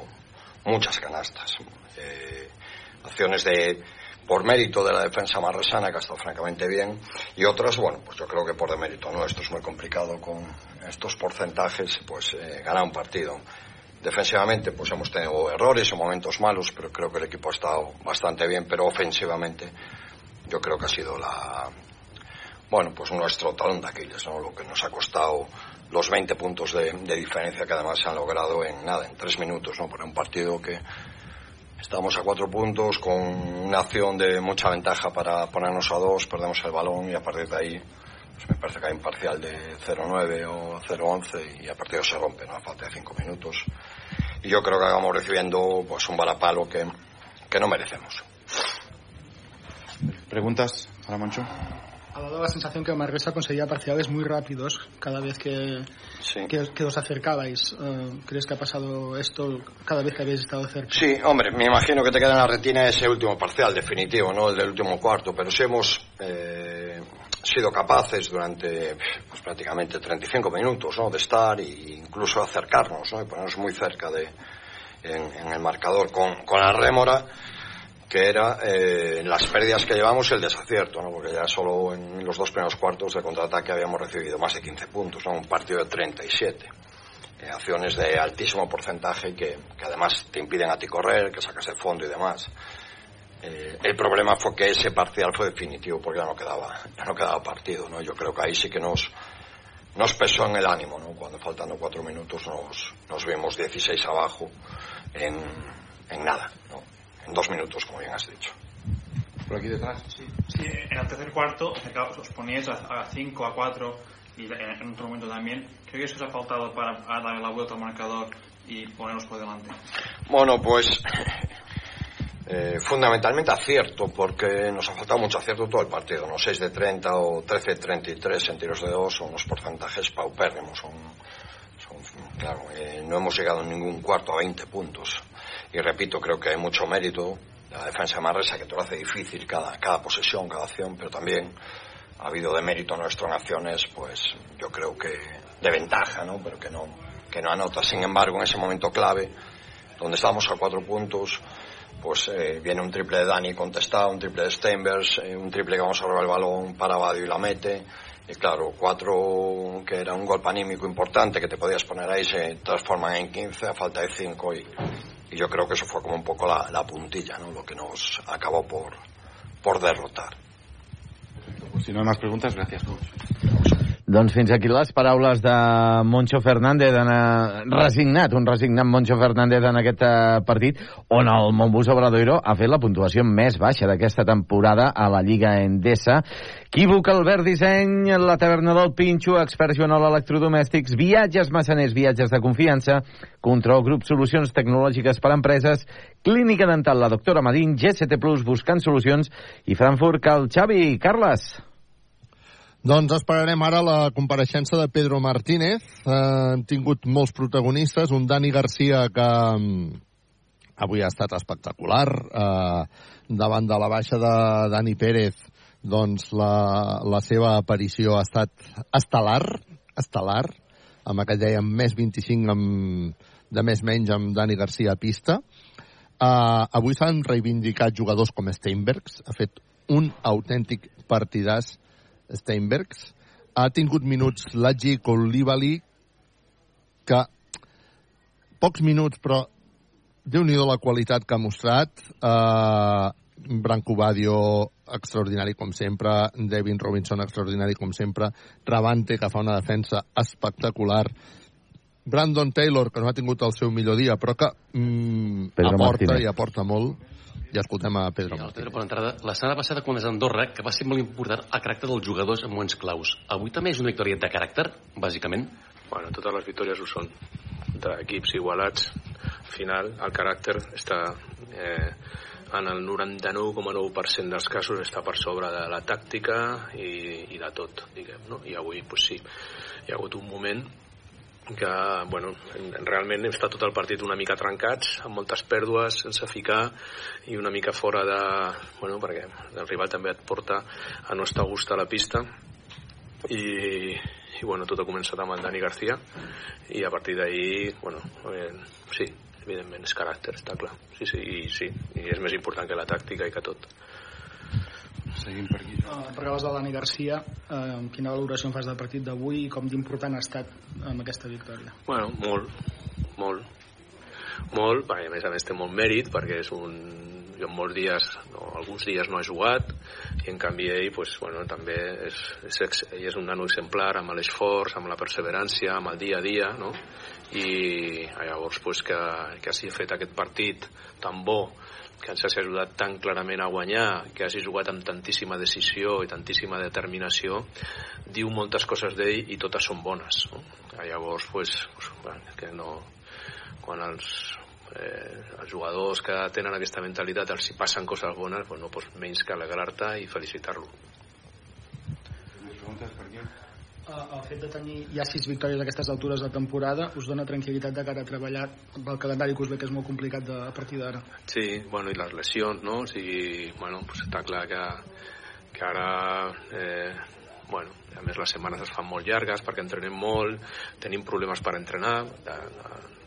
muchas canastas. Eh, acciones de por mérito de la defensa marresana, que ha estado francamente bien, y otras, bueno, pues yo creo que por demérito nuestro es muy complicado con estos porcentajes, pues eh, ganar un partido. Defensivamente, pues hemos tenido errores o momentos malos, pero creo que el equipo ha estado bastante bien, pero ofensivamente yo creo que ha sido la, bueno, pues nuestro talón de Aquiles, ¿no? Lo que nos ha costado los 20 puntos de, diferencia que además se han logrado en nada, en tres minutos, ¿no? Por un partido que Estamos a cuatro puntos con una acción de mucha ventaja para ponernos a dos, perdemos el balón y a partir de ahí pues me parece que hay un parcial de 0-9 o 0-11 y a partir de ahí se rompe, ¿no? a falta de cinco minutos. Y yo creo que acabamos recibiendo pues un balapalo que, que no merecemos. ¿Preguntas para Moncho? Ha dado la sensación que Manresa conseguía parciales muy rápidos cada vez que, que, que os acercabais. Eh, ¿Crees que ha pasado esto cada vez que habéis estado cerca? Sí, hombre, me imagino que te queda en la retina ese último parcial definitivo, ¿no? El del último cuarto, pero si hemos eh, sido capaces durante pues, prácticamente 35 minutos, ¿no? De estar e incluso acercarnos, ¿no? Y ponernos muy cerca de, en, el marcador con, con la rémora, que era eh, las pérdidas que llevamos el desacierto, ¿no? Porque ya solo en los dos primeros cuartos de contraataque habíamos recibido más de 15 puntos, ¿no? Un partido de 37 eh, acciones de altísimo porcentaje que, que además te impiden a ti correr, que sacas el fondo y demás. Eh, el problema fue que ese parcial fue definitivo porque ya no quedaba, ya no quedaba partido, ¿no? Yo creo que ahí sí que nos, nos pesó en el ánimo, ¿no? Cuando faltando cuatro minutos nos, nos vimos 16 abajo en, en nada, ¿no? En dos minutos, como bien has dicho. Por aquí detrás. Sí, en el tercer cuarto os poníais a 5, a 4 y en, en otro momento también. Creo que eso os ha faltado para dar la vuelta al marcador y poneros por delante. Bueno, pues eh, fundamentalmente acierto, porque nos ha faltado mucho acierto todo el partido, ¿no? 6 de 30 o 13 de 33 en tiros de dos son unos porcentajes paupérrimos. Son, claro, eh, no hemos llegado en ningún cuarto a 20 puntos. Y repito, creo que hay mucho mérito de la defensa de Manresa, que te lo hace difícil cada, cada posesión, cada acción, pero también ha habido de mérito nuestro en acciones, pues yo creo que de ventaja, ¿no? Pero que no, que no anota. Sin embargo, en ese momento clave, donde estamos a cuatro puntos, pues eh, viene un triple de Dani contestado, un triple de Steinbergs, eh, un triple que vamos a robar el balón para Badio y la mete. Y claro, cuatro que era un golpe anímico importante que te podías poner ahí se transforman en 15 a falta de 5 y, y yo creo que eso fue como un poco la, la puntilla, ¿no? Lo que nos acabó por, por derrotar. Pues si no hay más preguntas, gracias. Doncs fins aquí les paraules de Moncho Fernández, eh, resignat, un resignat Moncho Fernández en aquest eh, partit, on el Montbus Obradoiro ha fet la puntuació més baixa d'aquesta temporada a la Lliga Endesa. Equívoc, Albert Disseny, la taverna del Pinxo, Expert Joanol Electrodomèstics, viatges massaners, viatges de confiança, Control Grup Solucions Tecnològiques per a Empreses, Clínica Dental, la doctora Madín, GST Plus, buscant solucions, i Frankfurt, Cal Xavi. Carles. Doncs esperarem ara la compareixença de Pedro Martínez. Eh, hem tingut molts protagonistes, un Dani Garcia que mm, avui ha estat espectacular, eh, davant de la baixa de Dani Pérez doncs la, la seva aparició ha estat estel·lar, estel·lar, amb aquell dèiem més 25 amb, de més menys amb Dani Garcia a pista. Uh, avui s'han reivindicat jugadors com Steinbergs, ha fet un autèntic partidàs Steinbergs. Ha tingut minuts Lagi Colibali, que pocs minuts, però déu nhi la qualitat que ha mostrat. Uh, Branco Badio, extraordinari com sempre, Devin Robinson, extraordinari com sempre, Travante, que fa una defensa espectacular, Brandon Taylor, que no ha tingut el seu millor dia, però que mm, aporta Martínez. i aporta molt. I escoltem a Pedro sí, Pedro per entrada. La setmana passada, quan és Andorra, que va ser molt important el caràcter dels jugadors en moments claus. Avui també és una victòria de caràcter, bàsicament? Bueno, totes les victòries ho són. D'equips igualats, al final, el caràcter està... Eh, en el 99,9% dels casos està per sobre de la tàctica i, i de tot, diguem, no? I avui, pues sí, hi ha hagut un moment que bueno, realment hem estat tot el partit una mica trencats, amb moltes pèrdues, sense ficar i una mica fora de... Bueno, perquè el rival també et porta a no estar a gust a la pista i, i bueno, tot ha començat amb el Dani García i a partir d'ahir, bueno, eh, sí, evidentment és caràcter, està clar. Sí, sí, i, sí, i és més important que la tàctica i que tot. Seguim per aquí. Uh, parlaves de Dani Garcia, uh, quina valoració en fas del partit d'avui i com d'important ha estat amb aquesta victòria? Bueno, molt, molt. Molt, perquè a més a més té molt mèrit perquè és un jo molts dies, no, alguns dies no ha jugat i en canvi ell pues, bueno, també és, és, ell és un nano exemplar amb l'esforç, amb la perseverància, amb el dia a dia no? i llavors pues, que, que hagi fet aquest partit tan bo ens hagi ajudat tan clarament a guanyar, que hagi jugat amb tantíssima decisió i tantíssima determinació, diu moltes coses d'ell i totes són bones. No? Llavors, pues, pues, que no, quan els, eh, els jugadors que tenen aquesta mentalitat els hi passen coses bones, pues no pots menys que alegrar-te i felicitar-lo. El fet de tenir ja sis victòries a aquestes altures de temporada us dona tranquil·litat de cara a treballar el calendari que us ve que és molt complicat de, a partir d'ara Sí, bueno, i les lesions no? o sigui, bueno, pues està clar que, que ara eh, bueno, a més les setmanes es fan molt llargues perquè entrenem molt, tenim problemes per entrenar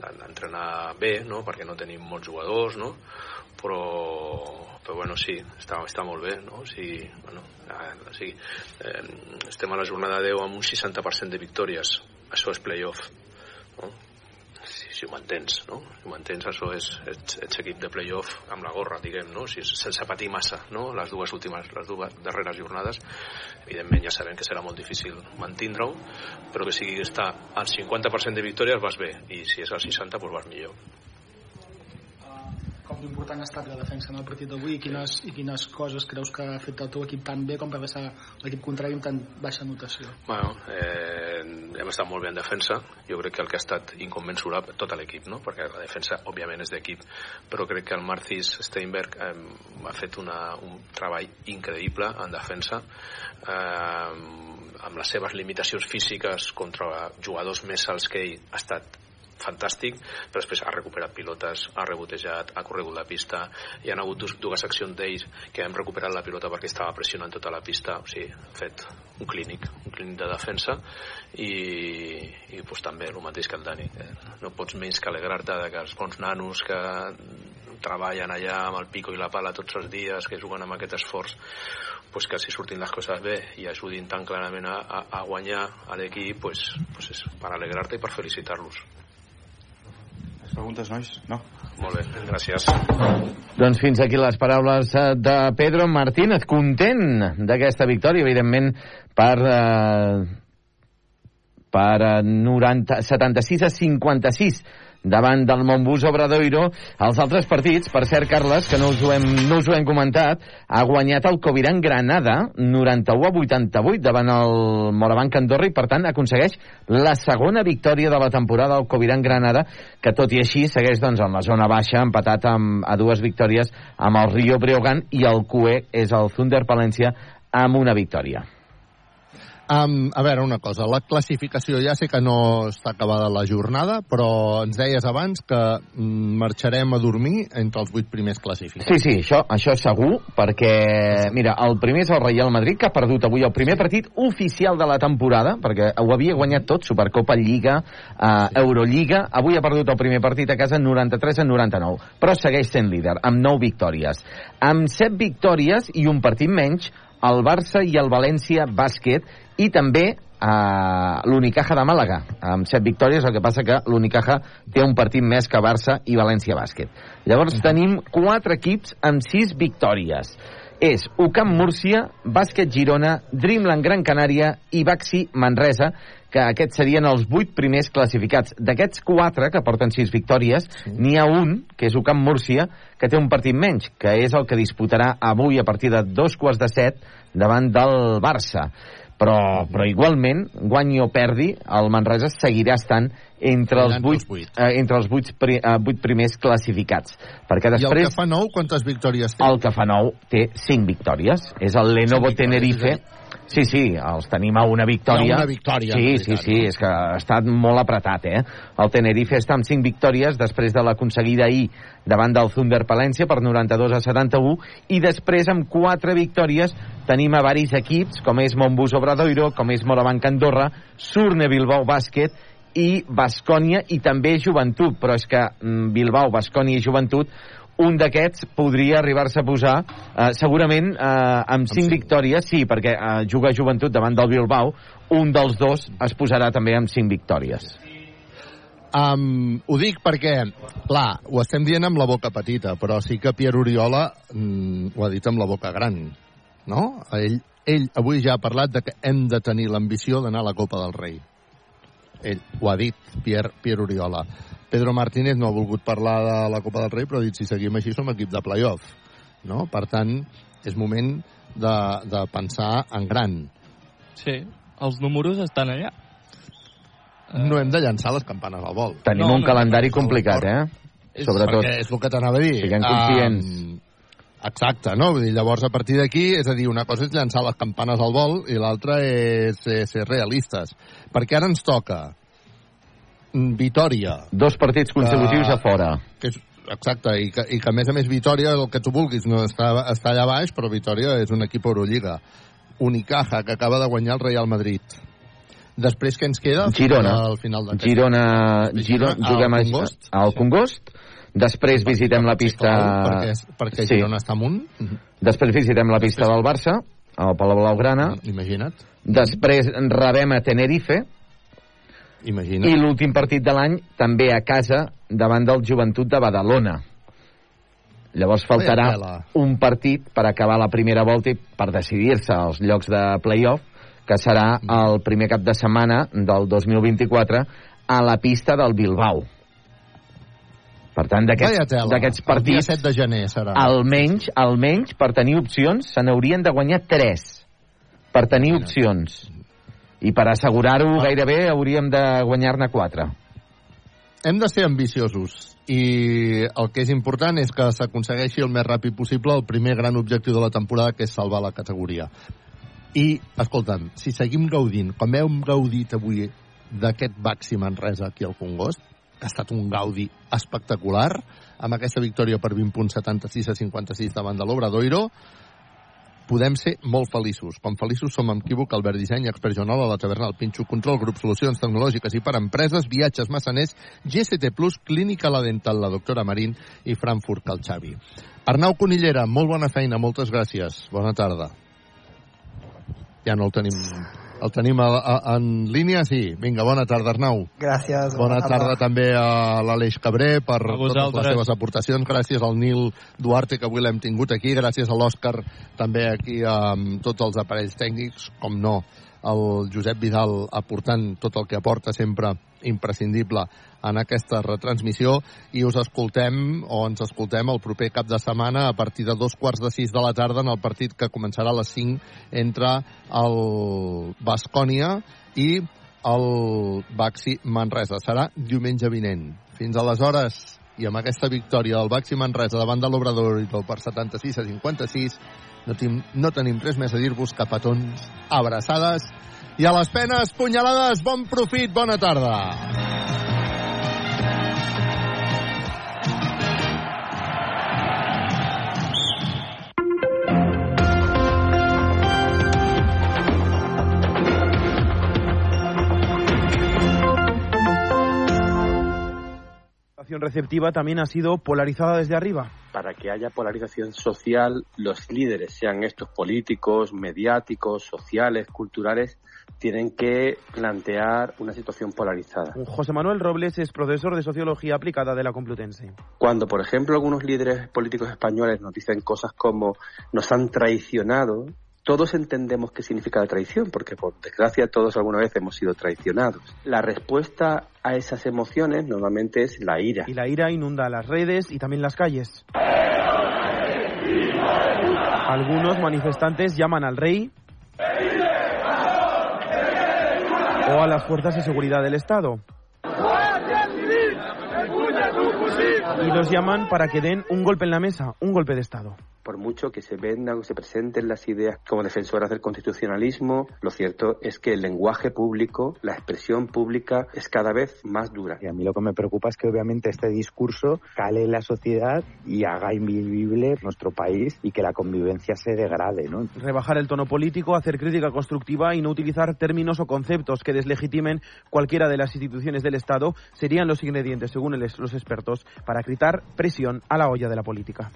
d'entrenar bé, no? perquè no tenim molts jugadors, no? Però, però bueno, sí, està, està molt bé, no? Sigui, bueno, eh, o sigui, eh, estem a la jornada 10 amb un 60% de victòries, això és playoff, no? Si, si ho mantens, no? Si ho mantens, això és, ets, ets equip de playoff amb la gorra, diguem, no? Si, sense patir massa, no? Les dues últimes, les dues darreres jornades, evidentment ja sabem que serà molt difícil mantindre-ho, però que sigui estar al 50% de victòries vas bé, i si és al 60, doncs vas millor com d'important ha estat la defensa en el partit d'avui i quines, i quines coses creus que ha fet el teu equip tan bé com per deixar l'equip contrari amb tan baixa notació? Bueno, eh, hem estat molt bé en defensa jo crec que el que ha estat inconmensurable tot l'equip, no? perquè la defensa òbviament és d'equip però crec que el Marcis Steinberg eh, ha fet una, un treball increïble en defensa eh, amb les seves limitacions físiques contra jugadors més alts que ell ha estat fantàstic, però després ha recuperat pilotes, ha rebotejat, ha corregut la pista, hi ha hagut dues accions d'ells que hem recuperat la pilota perquè estava pressionant tota la pista, o sigui, ha fet un clínic, un clínic de defensa i, i pues, també el mateix que el Dani, eh? no pots menys que alegrar-te que els bons nanos que treballen allà amb el pico i la pala tots els dies, que juguen amb aquest esforç pues que si surtin les coses bé i ajudin tan clarament a, a, a guanyar a l'equip pues, pues és per alegrar-te i per felicitar-los preguntes, nois? No? Molt bé, gràcies. Doncs fins aquí les paraules eh, de Pedro Martínez, content d'aquesta victòria, evidentment, per... Eh, per 90, 76 a 56 davant del Montbus Obradoiro. Els altres partits, per cert, Carles, que no us ho hem, no us ho hem comentat, ha guanyat el Coviran Granada 91 a 88 davant el Morabanc Andorra i, per tant, aconsegueix la segona victòria de la temporada del Coviran Granada, que tot i així segueix doncs, en la zona baixa, empatat amb, a dues victòries amb el Rio Breogan i el QE és el Thunder Palència amb una victòria. Um, a veure, una cosa, la classificació, ja sé que no està acabada la jornada, però ens deies abans que mm, marxarem a dormir entre els vuit primers classificats. Sí, sí, això, això és segur, perquè, mira, el primer és el Real Madrid, que ha perdut avui el primer partit oficial de la temporada, perquè ho havia guanyat tot, Supercopa, Lliga, eh, Eurolliga, avui ha perdut el primer partit a casa 93 a 99, però segueix sent líder, amb 9 victòries. Amb 7 victòries i un partit menys, el Barça i el València Bàsquet i també eh, l'Unicaja de Màlaga, amb set victòries, el que passa que l'Unicaja té un partit més que Barça i València Bàsquet. Llavors tenim quatre equips amb sis victòries. És UCAM Múrcia, Bàsquet Girona, Dreamland Gran Canària i Baxi Manresa, que aquests serien els vuit primers classificats. D'aquests quatre, que porten sis victòries, sí. n'hi ha un, que és UCAM Múrcia, que té un partit menys, que és el que disputarà avui a partir de dos quarts de set davant del Barça però, però igualment, guanyi o perdi, el Manresa seguirà estant entre els vuit, eh, entre els vuit, pri, eh, vuit primers classificats. Perquè després, I el que fa nou, quantes victòries té? El que fa nou té cinc victòries. És el Lenovo Tenerife, Sí, sí, els tenim a una victòria. A una victòria. Sí, sí, sí, és que ha estat molt apretat, eh? El Tenerife està amb 5 victòries després de l'aconseguida ahir davant del Thunder Palència per 92 a 71 i després amb 4 victòries tenim a varis equips com és Montbus Obradoiro, com és Morabanc Andorra, Surne Bilbao Bàsquet i Bascònia i també Joventut, però és que mm, Bilbao, Bascònia i Joventut un d'aquests podria arribar-se a posar eh, segurament eh, amb cinc victòries, sí, perquè eh, juga Joventut davant del Bilbao, un dels dos es posarà també amb cinc victòries. Um, ho dic perquè, clar, ho estem dient amb la boca petita, però sí que Pierre Oriola mm, ho ha dit amb la boca gran, no? Ell, ell avui ja ha parlat de que hem de tenir l'ambició d'anar a la Copa del Rei. Ell ho ha dit, Pierre, Pierre Oriola. Pedro Martínez no ha volgut parlar de la Copa del Rei, però ha dit si seguim així som equip de playoff. No? Per tant, és moment de, de pensar en gran. Sí, els números estan allà. No hem de llançar les campanes al vol. Tenim no, un no, calendari no, complicat, eh? És, Sobretot. Perquè és el que t'anava a dir. Siguem conscients. Um, exacte, no? Vull dir, llavors, a partir d'aquí, és a dir, una cosa és llançar les campanes al vol i l'altra és, és ser realistes. Perquè ara ens toca Vitoria. Dos partits consecutius que, a fora. Que és, exacte, i que, i que a més a més Vitoria, el que tu vulguis, no està, està allà baix, però Vitoria és un equip Eurolliga. Unicaja, que acaba de guanyar el Real Madrid. Després què ens queda? Girona. Al final Girona, Girona, Girona juguem al Congost. Al Congost. Després visitem la pista... Perquè, perquè sí. Girona està amunt. Després visitem la pista del Barça, al Palau Blaugrana. Imagina't. Després rebem a Tenerife, Imagina. I l'últim partit de l'any també a casa davant del Joventut de Badalona. Llavors faltarà un partit per acabar la primera volta i per decidir-se als llocs de playoff, que serà el primer cap de setmana del 2024 a la pista del Bilbao. Per tant, d'aquests partits... El 7 de gener serà. Almenys, almenys, per tenir opcions, se n'haurien de guanyar 3 per tenir opcions i per assegurar-ho ah. gairebé hauríem de guanyar-ne 4. Hem de ser ambiciosos i el que és important és que s'aconsegueixi el més ràpid possible el primer gran objectiu de la temporada que és salvar la categoria. I, escolta'm, si seguim gaudint, com hem gaudit avui d'aquest Baxi Manresa aquí al Congost, que ha estat un gaudi espectacular, amb aquesta victòria per 20 punts 76 a 56 davant de l'Obradoiro, podem ser molt feliços. Com feliços som amb Equívoc, Albert Disseny, Expert Joanol, a la taverna del Pinxo, Control, Grup Solucions Tecnològiques i per Empreses, Viatges Massaners, GST Plus, Clínica La Dental, la doctora Marín i Frankfurt Cal Xavi. Arnau Conillera, molt bona feina, moltes gràcies. Bona tarda. Ja no el tenim el tenim a, a, en línia, sí. Vinga, bona tarda, Arnau. Gràcies. Bona, bona tarda. tarda també a l'Aleix Cabré per totes les seves aportacions. Gràcies al Nil Duarte, que avui l'hem tingut aquí. Gràcies a l'Òscar, també aquí amb tots els aparells tècnics, com no el Josep Vidal aportant tot el que aporta sempre imprescindible en aquesta retransmissió i us escoltem o ens escoltem el proper cap de setmana a partir de dos quarts de sis de la tarda en el partit que començarà a les 5 entre el Bascònia i el Baxi Manresa. Serà diumenge vinent. Fins aleshores, i amb aquesta victòria del Baxi Manresa davant de l'Obrador per 76 a 56, no, tenim, no tenim res més a dir-vos que petons, abraçades I a les penes, punyalades, bon profit, bona tarda. receptiva también ha sido polarizada desde arriba. Para que haya polarización social, los líderes, sean estos políticos, mediáticos, sociales, culturales, tienen que plantear una situación polarizada. José Manuel Robles es profesor de Sociología Aplicada de la Complutense. Cuando, por ejemplo, algunos líderes políticos españoles nos dicen cosas como nos han traicionado, todos entendemos qué significa la traición, porque por desgracia todos alguna vez hemos sido traicionados. La respuesta a esas emociones normalmente es la ira. Y la ira inunda las redes y también las calles. Algunos manifestantes llaman al rey o a las fuerzas de seguridad del Estado. Y los llaman para que den un golpe en la mesa, un golpe de Estado por mucho que se vendan o se presenten las ideas como defensoras del constitucionalismo, lo cierto es que el lenguaje público, la expresión pública es cada vez más dura. Y a mí lo que me preocupa es que obviamente este discurso cale en la sociedad y haga invivible nuestro país y que la convivencia se degrade. ¿no? Rebajar el tono político, hacer crítica constructiva y no utilizar términos o conceptos que deslegitimen cualquiera de las instituciones del Estado serían los ingredientes, según los expertos, para quitar presión a la olla de la política.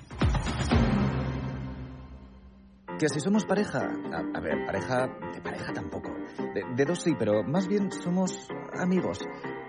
Que si somos pareja. A, ver, pareja. De pareja tampoco. De, de dos sí, pero más bien somos amigos.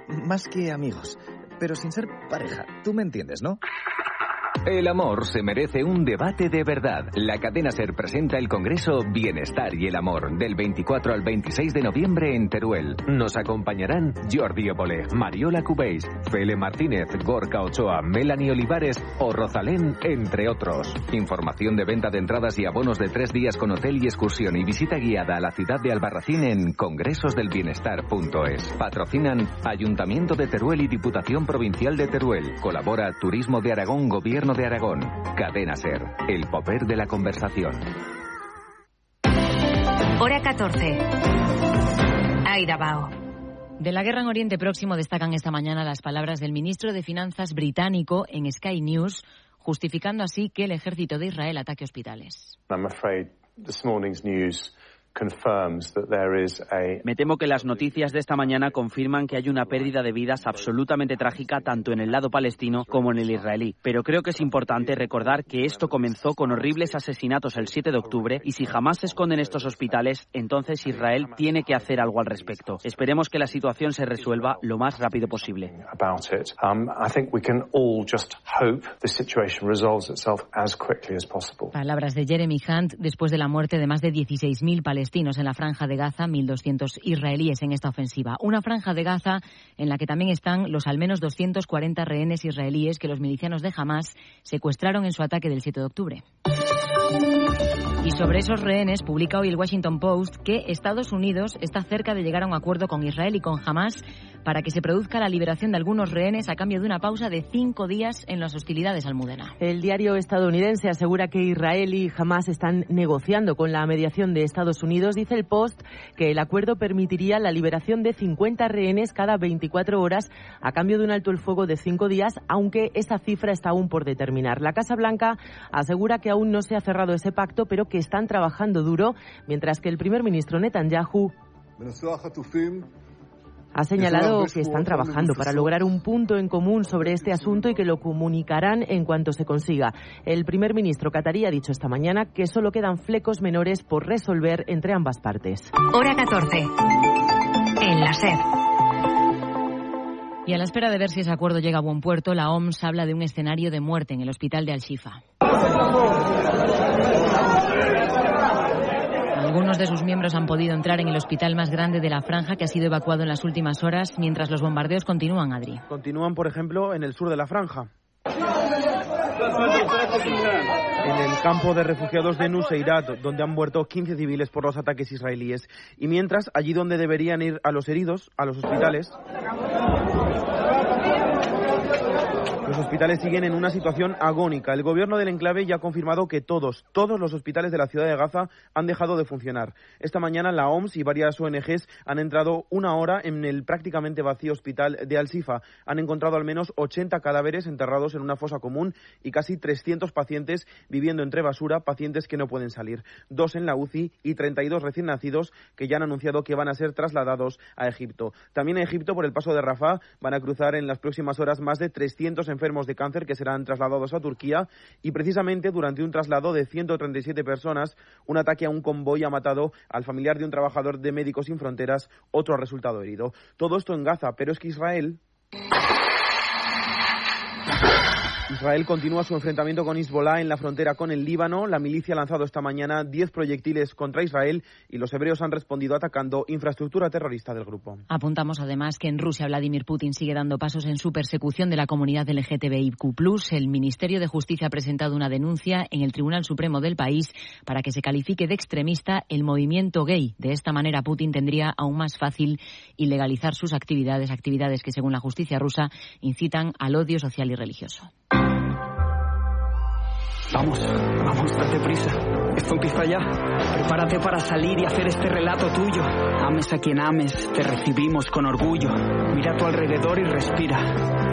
Más que amigos. Pero sin ser pareja. Tú me entiendes, ¿no? El amor se merece un debate de verdad. La cadena SER presenta el Congreso Bienestar y el Amor del 24 al 26 de noviembre en Teruel. Nos acompañarán Jordi Évole, Mariola Cubéis, Fele Martínez, Gorka Ochoa, Melanie Olivares o Rosalén, entre otros. Información de venta de entradas y abonos de tres días con hotel y excursión y visita guiada a la ciudad de Albarracín en congresosdelbienestar.es. Patrocinan Ayuntamiento de Teruel y Diputación Provincial de Teruel. Colabora Turismo de Aragón, Gobierno de Aragón. Cadena Ser, el poder de la conversación. Hora 14. Aida Bao. De la guerra en Oriente Próximo destacan esta mañana las palabras del ministro de Finanzas británico en Sky News, justificando así que el ejército de Israel ataque hospitales. I'm afraid this morning's news me temo que las noticias de esta mañana confirman que hay una pérdida de vidas absolutamente trágica tanto en el lado palestino como en el israelí. Pero creo que es importante recordar que esto comenzó con horribles asesinatos el 7 de octubre y si jamás se esconden estos hospitales, entonces Israel tiene que hacer algo al respecto. Esperemos que la situación se resuelva lo más rápido posible. Palabras de Jeremy Hunt después de la muerte de más de 16.000 palestinos palestinos en la franja de Gaza, 1.200 israelíes en esta ofensiva. Una franja de Gaza en la que también están los al menos 240 rehenes israelíes que los milicianos de Hamas secuestraron en su ataque del 7 de octubre. Y sobre esos rehenes publica hoy el Washington Post que Estados Unidos está cerca de llegar a un acuerdo con Israel y con Hamas para que se produzca la liberación de algunos rehenes a cambio de una pausa de cinco días en las hostilidades al Mudena. El diario estadounidense asegura que Israel y Hamas están negociando con la mediación de Estados Unidos. Dice el Post que el acuerdo permitiría la liberación de 50 rehenes cada 24 horas a cambio de un alto el fuego de cinco días, aunque esa cifra está aún por determinar. La Casa Blanca asegura que aún no se ha cerrado ese pacto, pero que están trabajando duro, mientras que el primer ministro Netanyahu ha señalado que están trabajando para lograr un punto en común sobre este asunto y que lo comunicarán en cuanto se consiga. El primer ministro catarí ha dicho esta mañana que solo quedan flecos menores por resolver entre ambas partes. Hora 14. En la SER. Y a la espera de ver si ese acuerdo llega a buen puerto, la OMS habla de un escenario de muerte en el hospital de Al-Shifa. Algunos de sus miembros han podido entrar en el hospital más grande de la franja que ha sido evacuado en las últimas horas mientras los bombardeos continúan, Adri. Continúan, por ejemplo, en el sur de la franja. En el campo de refugiados de Nuseirat, donde han muerto 15 civiles por los ataques israelíes. Y mientras, allí donde deberían ir a los heridos, a los hospitales, hospitales siguen en una situación agónica. El gobierno del enclave ya ha confirmado que todos, todos los hospitales de la ciudad de Gaza han dejado de funcionar. Esta mañana la OMS y varias ONGs han entrado una hora en el prácticamente vacío hospital de Al-Sifa. Han encontrado al menos 80 cadáveres enterrados en una fosa común y casi 300 pacientes viviendo entre basura, pacientes que no pueden salir. Dos en la UCI y 32 recién nacidos que ya han anunciado que van a ser trasladados a Egipto. También a Egipto, por el paso de Rafah, van a cruzar en las próximas horas más de 300 enfermos de cáncer que serán trasladados a Turquía y precisamente durante un traslado de 137 personas, un ataque a un convoy ha matado al familiar de un trabajador de Médicos Sin Fronteras, otro ha resultado herido. Todo esto en Gaza, pero es que Israel Israel continúa su enfrentamiento con Hezbollah en la frontera con el Líbano. La milicia ha lanzado esta mañana 10 proyectiles contra Israel y los hebreos han respondido atacando infraestructura terrorista del grupo. Apuntamos además que en Rusia Vladimir Putin sigue dando pasos en su persecución de la comunidad LGTBIQ+. El Ministerio de Justicia ha presentado una denuncia en el Tribunal Supremo del país para que se califique de extremista el movimiento gay. De esta manera Putin tendría aún más fácil ilegalizar sus actividades, actividades que según la justicia rusa incitan al odio social y religioso. Vamos, vamos, date prisa. Esto empieza ya. Prepárate para salir y hacer este relato tuyo. Ames a quien ames, te recibimos con orgullo. Mira a tu alrededor y respira.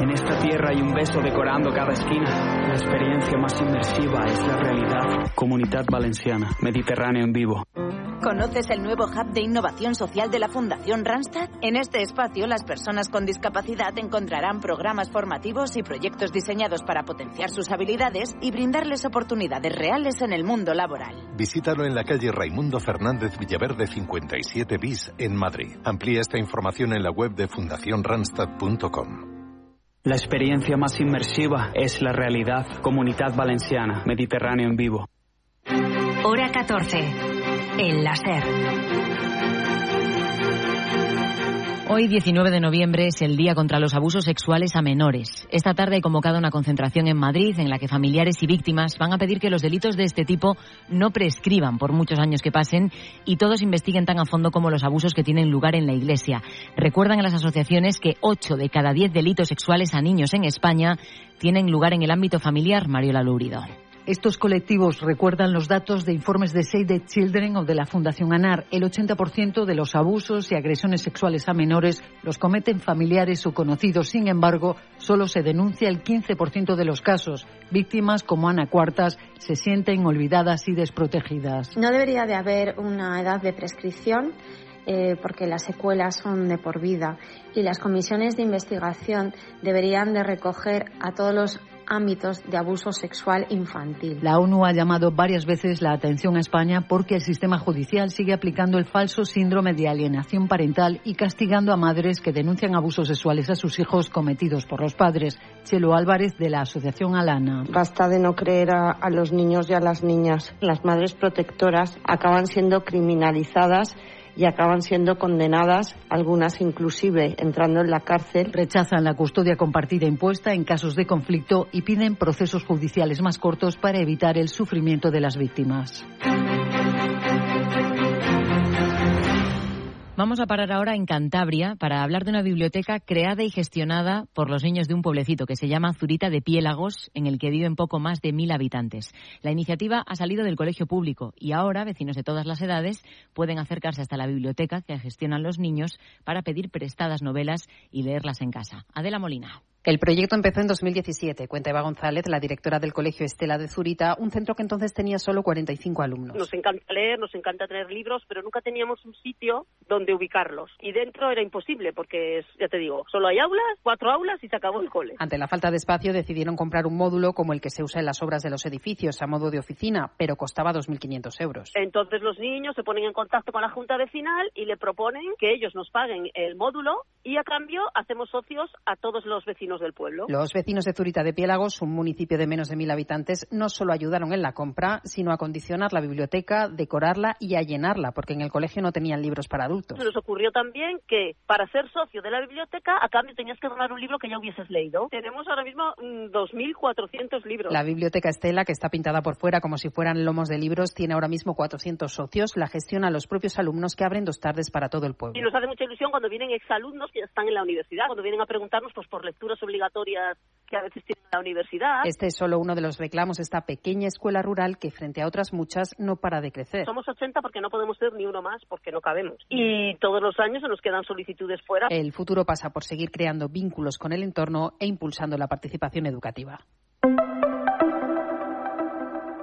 En esta tierra hay un beso decorando cada esquina. La experiencia más inmersiva es la realidad. Comunidad Valenciana, Mediterráneo en vivo. ¿Conoces el nuevo hub de innovación social de la Fundación Randstad? En este espacio, las personas con discapacidad encontrarán programas formativos y proyectos diseñados para potenciar sus habilidades y brindarles oportunidades reales en el mundo laboral. Visítalo en la calle Raimundo Fernández Villaverde 57 bis en Madrid. Amplía esta información en la web de fundacionrandstad.com. La experiencia más inmersiva es la realidad. Comunidad Valenciana, Mediterráneo en vivo. Hora 14. El láser. Hoy, 19 de noviembre, es el Día contra los Abusos Sexuales a Menores. Esta tarde he convocado una concentración en Madrid en la que familiares y víctimas van a pedir que los delitos de este tipo no prescriban por muchos años que pasen y todos investiguen tan a fondo como los abusos que tienen lugar en la Iglesia. Recuerdan a las asociaciones que 8 de cada 10 delitos sexuales a niños en España tienen lugar en el ámbito familiar, Mario Lalurido. Estos colectivos recuerdan los datos de informes de Save the Children o de la Fundación ANAR. El 80% de los abusos y agresiones sexuales a menores los cometen familiares o conocidos. Sin embargo, solo se denuncia el 15% de los casos. Víctimas como Ana Cuartas se sienten olvidadas y desprotegidas. No debería de haber una edad de prescripción. Eh, porque las secuelas son de por vida y las comisiones de investigación deberían de recoger a todos los ámbitos de abuso sexual infantil. La ONU ha llamado varias veces la atención a España porque el sistema judicial sigue aplicando el falso síndrome de alienación parental y castigando a madres que denuncian abusos sexuales a sus hijos cometidos por los padres. Chelo Álvarez de la Asociación Alana. Basta de no creer a, a los niños y a las niñas. Las madres protectoras acaban siendo criminalizadas y acaban siendo condenadas, algunas inclusive entrando en la cárcel. Rechazan la custodia compartida impuesta en casos de conflicto y piden procesos judiciales más cortos para evitar el sufrimiento de las víctimas. Vamos a parar ahora en Cantabria para hablar de una biblioteca creada y gestionada por los niños de un pueblecito que se llama Zurita de Piélagos, en el que viven poco más de mil habitantes. La iniciativa ha salido del colegio público y ahora vecinos de todas las edades pueden acercarse hasta la biblioteca que gestionan los niños para pedir prestadas novelas y leerlas en casa. Adela Molina. El proyecto empezó en 2017, cuenta Eva González, la directora del Colegio Estela de Zurita, un centro que entonces tenía solo 45 alumnos. Nos encanta leer, nos encanta tener libros, pero nunca teníamos un sitio donde ubicarlos. Y dentro era imposible, porque, ya te digo, solo hay aulas, cuatro aulas y se acabó el cole. Ante la falta de espacio decidieron comprar un módulo como el que se usa en las obras de los edificios, a modo de oficina, pero costaba 2.500 euros. Entonces los niños se ponen en contacto con la Junta Vecinal y le proponen que ellos nos paguen el módulo y a cambio hacemos socios a todos los vecinos del pueblo. Los vecinos de Zurita de Piélagos, un municipio de menos de mil habitantes, no solo ayudaron en la compra, sino a condicionar la biblioteca, decorarla y a llenarla, porque en el colegio no tenían libros para adultos. Nos ocurrió también que para ser socio de la biblioteca, a cambio tenías que donar un libro que ya hubieses leído. Tenemos ahora mismo 2.400 mm, libros. La biblioteca Estela, que está pintada por fuera como si fueran lomos de libros, tiene ahora mismo 400 socios. La gestiona los propios alumnos que abren dos tardes para todo el pueblo. Y nos hace mucha ilusión cuando vienen exalumnos están en la universidad, cuando vienen a preguntarnos pues, por lecturas obligatorias que a veces tiene la universidad. Este es solo uno de los reclamos, esta pequeña escuela rural que frente a otras muchas no para de crecer. Somos 80 porque no podemos ser ni uno más porque no cabemos. Y todos los años se nos quedan solicitudes fuera. El futuro pasa por seguir creando vínculos con el entorno e impulsando la participación educativa.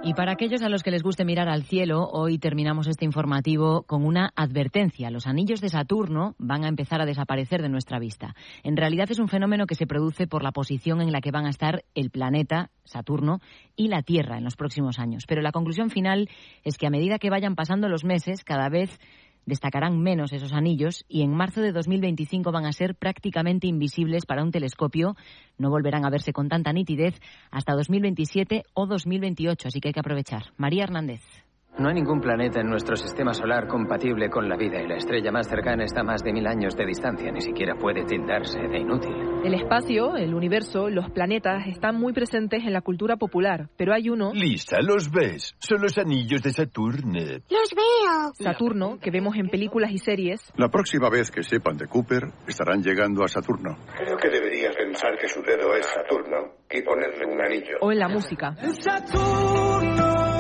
Y para aquellos a los que les guste mirar al cielo, hoy terminamos este informativo con una advertencia. Los anillos de Saturno van a empezar a desaparecer de nuestra vista. En realidad es un fenómeno que se produce por la posición en la que van a estar el planeta, Saturno, y la Tierra en los próximos años. Pero la conclusión final es que a medida que vayan pasando los meses, cada vez destacarán menos esos anillos y en marzo de 2025 van a ser prácticamente invisibles para un telescopio. No volverán a verse con tanta nitidez hasta 2027 o 2028, así que hay que aprovechar. María Hernández. No hay ningún planeta en nuestro sistema solar compatible con la vida y la estrella más cercana está a más de mil años de distancia. Ni siquiera puede tildarse de inútil. El espacio, el universo, los planetas están muy presentes en la cultura popular, pero hay uno... Lisa, los ves. Son los anillos de Saturno. Los veo. Saturno, que vemos en películas y series. La próxima vez que sepan de Cooper, estarán llegando a Saturno. Creo que deberías pensar que su dedo es Saturno y ponerle un anillo. O en la música. Saturno.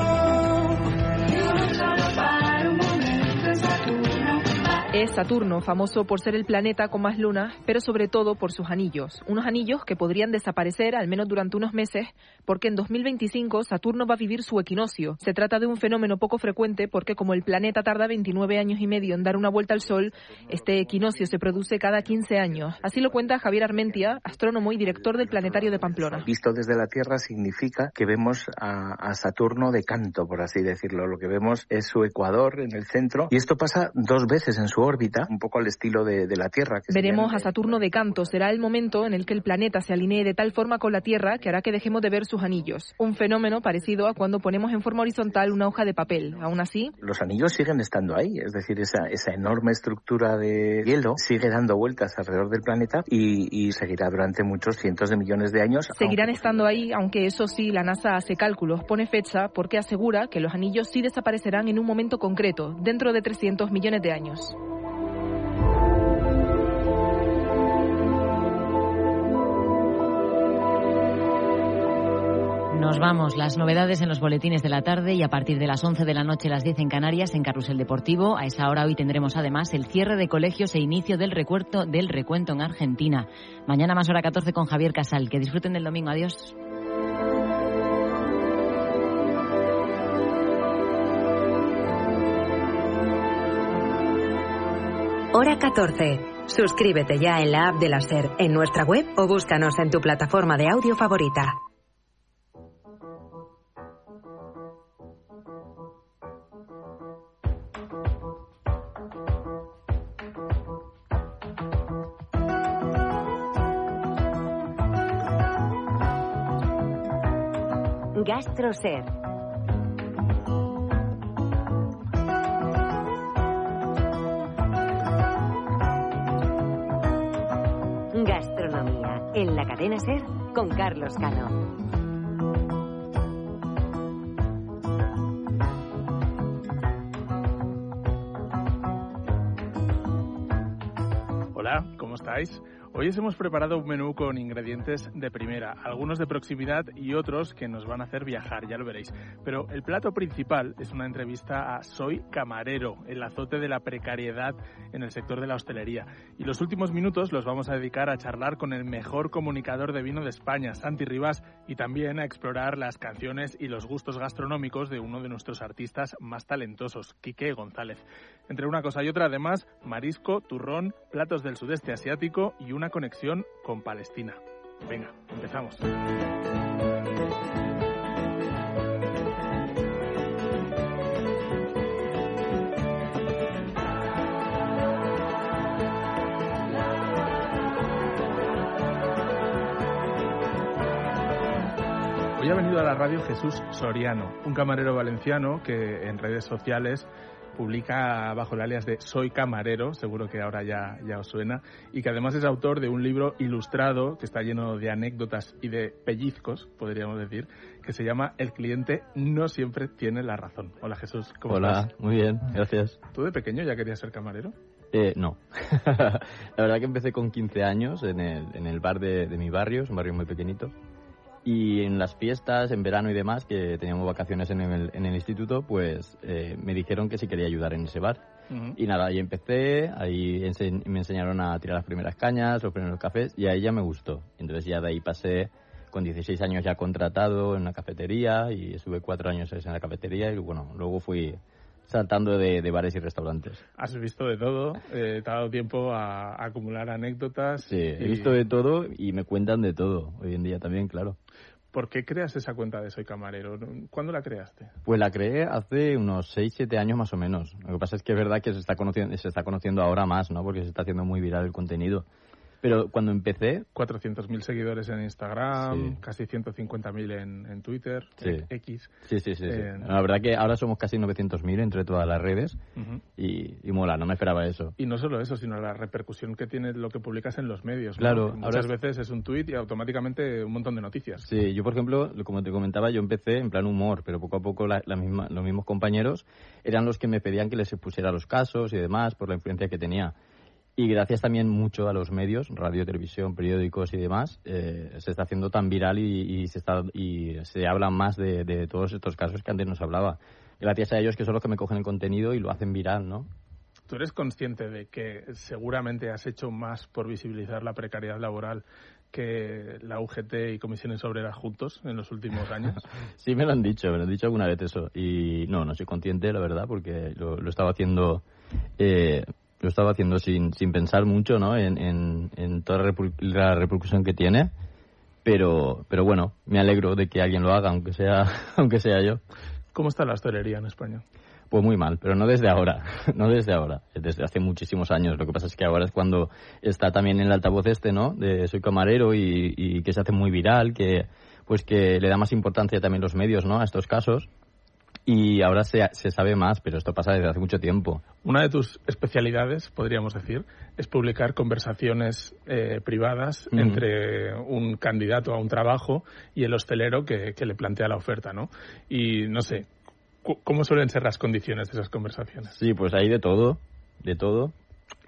Es Saturno, famoso por ser el planeta con más lunas, pero sobre todo por sus anillos. Unos anillos que podrían desaparecer al menos durante unos meses, porque en 2025 Saturno va a vivir su equinoccio. Se trata de un fenómeno poco frecuente porque como el planeta tarda 29 años y medio en dar una vuelta al Sol, este equinoccio se produce cada 15 años. Así lo cuenta Javier Armentia, astrónomo y director del Planetario de Pamplona. Visto desde la Tierra significa que vemos a, Saturno de canto, por así decirlo. Lo que vemos es su ecuador en el centro y esto pasa dos veces en su órbita, un poco al estilo de, de la Tierra. Que Veremos a Saturno de canto. Será el momento en el que el planeta se alinee de tal forma con la Tierra que hará que dejemos de ver sus anillos. Un fenómeno parecido a cuando ponemos en forma horizontal una hoja de papel. Aún así, los anillos siguen estando ahí, es decir, esa, esa enorme estructura de hielo sigue dando vueltas alrededor del planeta y, y seguirá durante muchos cientos de millones de años. Seguirán estando ahí, aunque eso sí, la NASA hace cálculos, pone fecha porque asegura que los anillos sí desaparecerán en un momento concreto, dentro de 300 millones de años. Nos vamos. Las novedades en los boletines de la tarde y a partir de las 11 de la noche, las 10 en Canarias, en Carrusel Deportivo. A esa hora hoy tendremos además el cierre de colegios e inicio del recuento, del recuento en Argentina. Mañana más hora 14 con Javier Casal. Que disfruten del domingo. Adiós. Hora 14. Suscríbete ya en la app de la SER, en nuestra web o búscanos en tu plataforma de audio favorita. GastroSer. Gastronomía en la cadena Ser con Carlos Cano. Hola, ¿cómo estáis? Hoy os hemos preparado un menú con ingredientes de primera, algunos de proximidad y otros que nos van a hacer viajar, ya lo veréis. Pero el plato principal es una entrevista a Soy Camarero, el azote de la precariedad en el sector de la hostelería. Y los últimos minutos los vamos a dedicar a charlar con el mejor comunicador de vino de España, Santi Rivas, y también a explorar las canciones y los gustos gastronómicos de uno de nuestros artistas más talentosos, Quique González. Entre una cosa y otra, además, marisco, turrón, platos del sudeste asiático y una conexión con Palestina. Venga, empezamos. Hoy ha venido a la radio Jesús Soriano, un camarero valenciano que en redes sociales publica bajo el alias de Soy Camarero, seguro que ahora ya, ya os suena, y que además es autor de un libro ilustrado que está lleno de anécdotas y de pellizcos, podríamos decir, que se llama El cliente no siempre tiene la razón. Hola Jesús, ¿cómo Hola, estás? muy bien, gracias. ¿Tú de pequeño ya querías ser camarero? Eh, no. la verdad que empecé con 15 años en el, en el bar de, de mi barrio, es un barrio muy pequeñito. Y en las fiestas, en verano y demás, que teníamos vacaciones en el, en el instituto, pues eh, me dijeron que si quería ayudar en ese bar. Y nada, ahí empecé, ahí ense- me enseñaron a tirar las primeras cañas, los primeros cafés, y a ella me gustó. Entonces ya de ahí pasé con 16 años ya contratado en una cafetería, y estuve cuatro años en la cafetería, y bueno, luego fui saltando de, de bares y restaurantes. Has visto de todo, eh, te ha dado tiempo a, a acumular anécdotas. Sí, he y- visto de todo y me cuentan de todo hoy en día también, claro. ¿Por qué creas esa cuenta de Soy Camarero? ¿Cuándo la creaste? Pues la creé hace unos 6, 7 años más o menos. Lo que pasa es que es verdad que se está conociendo, se está conociendo ahora más, ¿no? Porque se está haciendo muy viral el contenido. Pero cuando empecé... 400.000 seguidores en Instagram, Sí. casi 150.000 en, en Twitter, Sí. X. Sí, sí, sí. sí. La verdad que ahora somos casi 900.000 entre todas las redes y, y mola, no me esperaba eso. Y no solo eso, sino la repercusión que tiene lo que publicas en los medios. ¿no? Claro, ahora Muchas es- veces es un tuit y automáticamente un montón de noticias. Sí, yo por ejemplo, lo- como te comentaba, yo empecé en plan humor, pero poco a poco la, la misma, los mismos compañeros eran los que me pedían que les pusiera los casos y demás por la influencia que tenía. Y gracias también mucho a los medios, radio, televisión, periódicos y demás, eh, se está haciendo tan viral y, y se, está, y se habla más de, de todos estos casos que antes no se hablaba. Gracias a ellos que son los que me cogen el contenido y lo hacen viral, ¿no? ¿Tú eres consciente de que seguramente has hecho más por visibilizar la precariedad laboral que la UGT y comisiones obreras juntos en los últimos años? Sí, me lo han dicho, me lo han dicho alguna vez eso. Y no, no soy consciente, la verdad, porque lo, lo estaba haciendo, eh, lo estaba haciendo sin, sin pensar mucho, ¿no? En, en, en toda la, repercusión que tiene. Pero, pero bueno, me alegro de que alguien lo haga, aunque sea, aunque sea yo. ¿Cómo está la hostelería en España? Pues muy mal, pero no desde ahora, no desde ahora, desde hace muchísimos años. Lo que pasa es que ahora es cuando está también en el altavoz este, ¿no? De soy camarero y, y que se hace muy viral, que pues que le da más importancia también los medios, ¿no? A estos casos. Y ahora se, se sabe más, pero esto pasa desde hace mucho tiempo. Una de tus especialidades, podríamos decir, es publicar conversaciones eh, privadas entre un candidato a un trabajo y el hostelero que, que le plantea la oferta, ¿no? Y no sé, ¿cómo suelen ser las condiciones de esas conversaciones? Sí, pues hay de todo, de todo.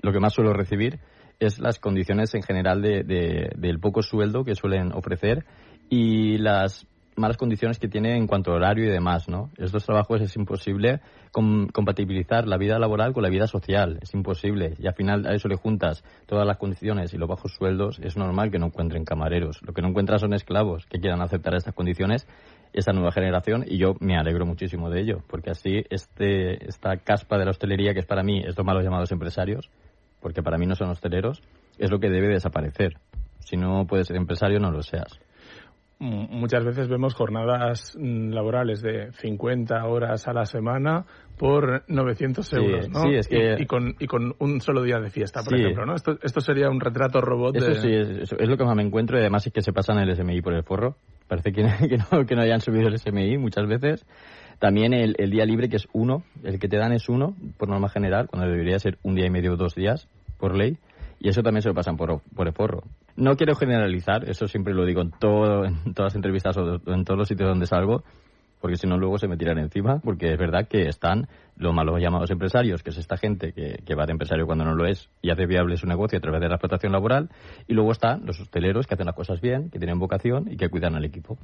Lo que más suelo recibir es las condiciones en general de, de- del poco sueldo que suelen ofrecer y las malas condiciones que tiene en cuanto a horario y demás, ¿no? Estos trabajos es imposible com- compatibilizar la vida laboral con la vida social, es imposible. Y al final a eso le juntas todas las condiciones y los bajos sueldos, es normal que no encuentren camareros. Lo que no encuentran son esclavos que quieran aceptar estas condiciones esta nueva generación y yo me alegro muchísimo de ello, porque así este, esta caspa de la hostelería, que es para mí estos malos llamados empresarios, porque para mí no son hosteleros, es lo que debe desaparecer. Si no puedes ser empresario, no lo seas. Muchas veces vemos jornadas mm, laborales de 50 horas a la semana por 900 Sí, euros, ¿no? sí, es que- y, y con, y con un solo día de fiesta, por Sí. ejemplo, ¿no? Esto, esto sería un retrato robot Eso de... sí, es, eso es lo que más me encuentro y además es que se pasan el SMI por el forro. Parece que, que no, que no hayan subido el SMI muchas veces. También el, el día libre, que es uno, el que te dan es uno, por norma general, cuando debería ser un día y medio o dos días, por ley. Y eso también se lo pasan por, por el forro. No quiero generalizar, eso siempre lo digo en, todo, en todas las entrevistas o en todos los sitios donde salgo, porque si no luego se me tiran encima, porque es verdad que están los malos llamados empresarios, que es esta gente que, que va de empresario cuando no lo es y hace viable su negocio a través de la explotación laboral, y luego están los hosteleros que hacen las cosas bien, que tienen vocación y que cuidan al equipo.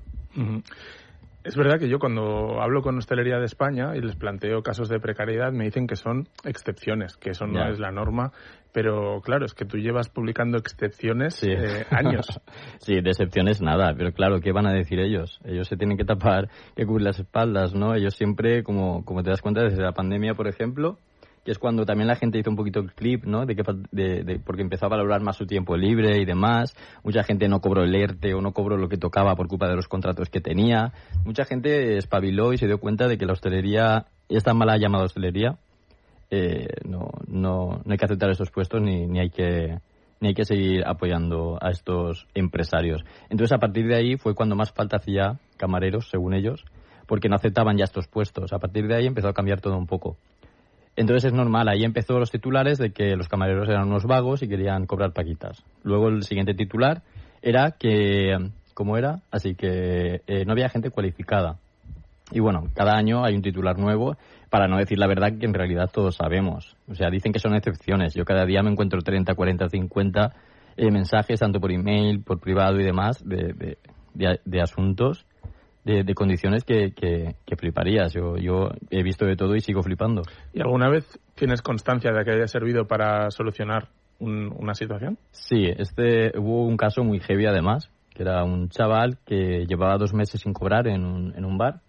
Es verdad que yo cuando hablo con Hostelería de España y les planteo casos de precariedad me dicen que son excepciones, que eso no es la norma, pero claro, es que tú llevas publicando excepciones eh, años. sí, de excepciones nada, pero claro, ¿qué van a decir ellos? Ellos se tienen que tapar, que cubrir las espaldas, ¿no? Ellos siempre, como, como te das cuenta, desde la pandemia, por ejemplo, que es cuando también la gente hizo un poquito el clip, ¿no? De que, de, de- porque empezó a valorar más su tiempo libre y demás. Mucha gente no cobró el ERTE o no cobró lo que tocaba por culpa de los contratos que tenía. Mucha gente espabiló y se dio cuenta de que la hostelería, esta mala llamada hostelería, eh, no, no, no hay que aceptar estos puestos ni, ni hay que ni hay que seguir apoyando a estos empresarios. Entonces, a partir de ahí fue cuando más falta hacía camareros, según ellos, porque no aceptaban ya estos puestos. A partir de ahí empezó a cambiar todo un poco. Entonces es normal, ahí empezó los titulares de que los camareros eran unos vagos y querían cobrar paquitas. Luego el siguiente titular era que, ¿cómo era? Así que eh, no había gente cualificada. Y bueno, cada año hay un titular nuevo, para no decir la verdad que en realidad todos sabemos. O sea, dicen que son excepciones. Yo cada día me encuentro 30, 40, 50 mensajes, tanto por email, por privado y demás, de, de, asuntos, de, de condiciones que, que, fliparías. Yo, yo he visto de todo y sigo flipando. ¿Y alguna vez tienes constancia de que haya servido para solucionar una situación? Sí, este, hubo un caso muy heavy además, que era un chaval que llevaba dos meses sin cobrar en un, en un bar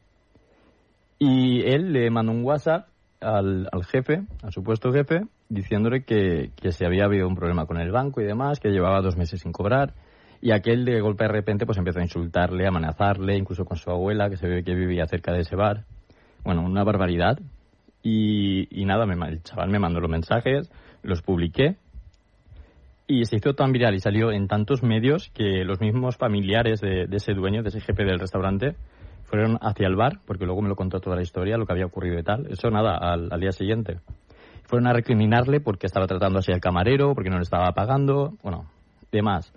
y él le mandó un WhatsApp al, al jefe, al supuesto jefe, diciéndole que, que se había habido un problema con el banco y demás, que llevaba dos meses sin cobrar. Y aquel de golpe de repente pues empezó a insultarle, a amenazarle, incluso con su abuela, que se ve que vivía cerca de ese bar. Bueno, una barbaridad. Y, y nada, me, el chaval me mandó los mensajes, los publiqué y se hizo tan viral y salió en tantos medios que los mismos familiares de, de, ese dueño, de ese jefe del restaurante, fueron hacia el bar, porque luego me lo contó toda la historia, lo que había ocurrido y tal. Eso nada, al, al día siguiente. Fueron a recriminarle porque estaba tratando así al camarero, porque no le estaba pagando, bueno, demás.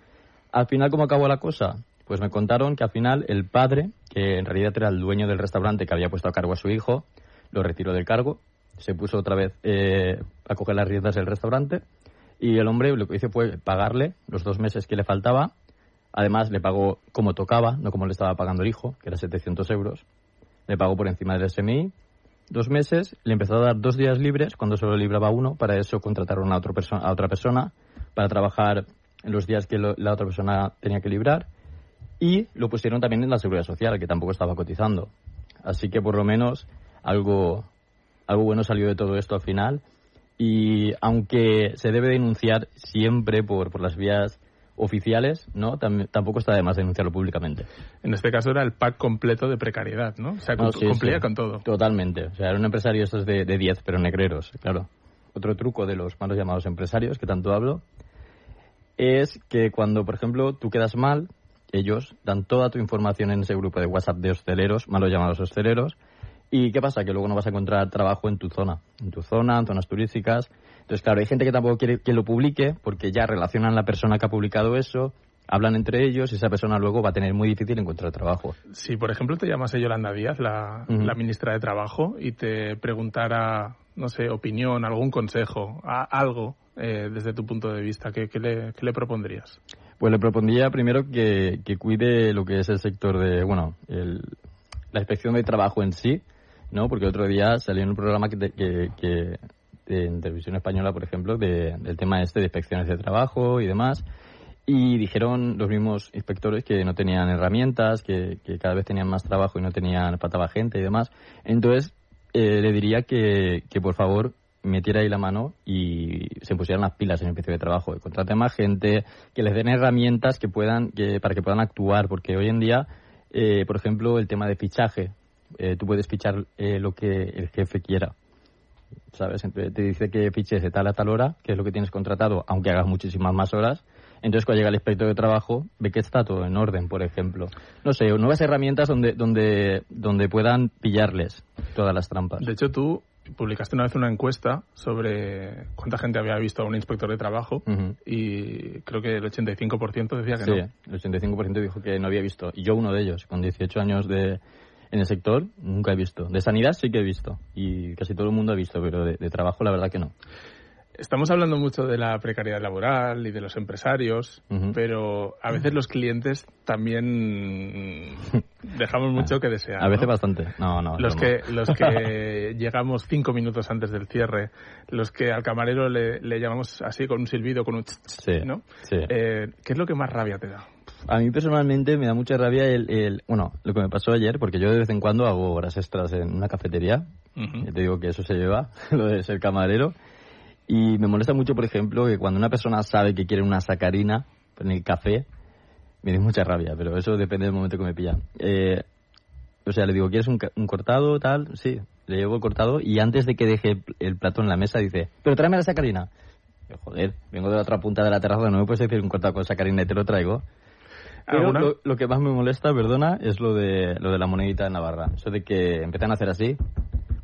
Al final, ¿cómo acabó la cosa? Pues me contaron que al final el padre, que en realidad era el dueño del restaurante que había puesto a cargo a su hijo, lo retiró del cargo, se puso otra vez eh, a coger las riendas del restaurante y el hombre lo que hizo fue pagarle los dos meses que le faltaba. Además, le pagó como tocaba, no como le estaba pagando el hijo, que era 700 euros. Le pagó por encima del SMI. Dos meses, le empezó a dar dos días libres cuando solo libraba uno. Para eso contrataron a, otro a otra persona para trabajar en los días que la otra persona tenía que librar. Y lo pusieron también en la seguridad social, que tampoco estaba cotizando. Así que por lo menos algo, algo bueno salió de todo esto al final y aunque se debe denunciar siempre por, por las vías oficiales, ¿no? tampoco está de más denunciarlo públicamente. En este caso era el pack completo de precariedad, ¿no? O sea, cumplía con todo. Totalmente. O sea, era un empresario estos de 10, pero negreros, claro. Otro truco de los malos llamados empresarios, que tanto hablo, es que cuando, por ejemplo, tú quedas mal, ellos dan toda tu información en ese grupo de WhatsApp de hosteleros, malos llamados hosteleros, ¿Y qué pasa? Que luego no vas a encontrar trabajo en tu zona, en tu zona, en zonas turísticas. Entonces, claro, hay gente que tampoco quiere que lo publique porque ya relacionan la persona que ha publicado eso, hablan entre ellos y esa persona luego va a tener muy difícil encontrar trabajo. Si, por ejemplo, te llamase Yolanda Díaz, la, la ministra de Trabajo, y te preguntara, no sé, opinión, algún consejo, algo eh, desde tu punto de vista, ¿qué, qué, le, ¿qué, le, propondrías? Pues le propondría primero que, que, cuide lo que es el sector de, bueno, el, la inspección de trabajo en sí, ¿no? Porque otro día salió en un programa que, que, en televisión española, por ejemplo, del tema este de inspecciones de trabajo y demás. Y dijeron los mismos inspectores que no tenían herramientas, que, cada vez tenían más trabajo y no tenían, faltaba gente y demás. Entonces, eh, le diría que, que por favor metiera ahí la mano y se pusieran las pilas en el inspección de trabajo, que contrate más gente, que les den herramientas que puedan, que, para que puedan actuar, porque hoy en día, eh, por ejemplo, el tema de fichaje, eh, tú puedes fichar eh, lo que el jefe quiera. ¿Sabes? Te dice que fiches de tal a tal hora, que es lo que tienes contratado, aunque hagas muchísimas más horas. Entonces, cuando llega el inspector de trabajo, ve que está todo en orden, por ejemplo. No sé, nuevas herramientas donde, donde, donde puedan pillarles todas las trampas. De hecho, tú publicaste una vez una encuesta sobre cuánta gente había visto a un inspector de trabajo y creo que el 85% decía que no. Sí, el 85% dijo que no había visto. Y yo uno de ellos, con 18 años de, en el sector nunca he visto. De sanidad sí que he visto y casi todo el mundo ha visto, pero de, trabajo la verdad que no. Estamos hablando mucho de la precariedad laboral y de los empresarios, pero a veces los clientes también dejamos mucho que desear. A veces bastante. No, no. Los que, los que llegamos cinco minutos antes del cierre, los que al camarero le, llamamos así con un silbido, con un sí, ¿no? Sí. Eh, ¿Qué es lo que más rabia te da? A mí personalmente me da mucha rabia el, el, bueno, lo que me pasó ayer, porque yo de vez en cuando hago horas extras en una cafetería. te digo que eso se lleva, lo de ser camarero. Y me molesta mucho, por ejemplo, que cuando una persona sabe que quiere una sacarina en el café, me da mucha rabia, pero eso depende del momento que me pillan. Eh, o sea, le digo, ¿quieres un, un, cortado, tal? Sí, le llevo el cortado y antes de que deje el plato en la mesa dice, pero tráeme la sacarina. joder, vengo de la otra punta de la terraza, no me puedes decir un cortado con sacarina y te lo traigo. Pero lo, que más me molesta, perdona, es lo de, lo de la monedita de Navarra. Eso de que empiezan a hacer así,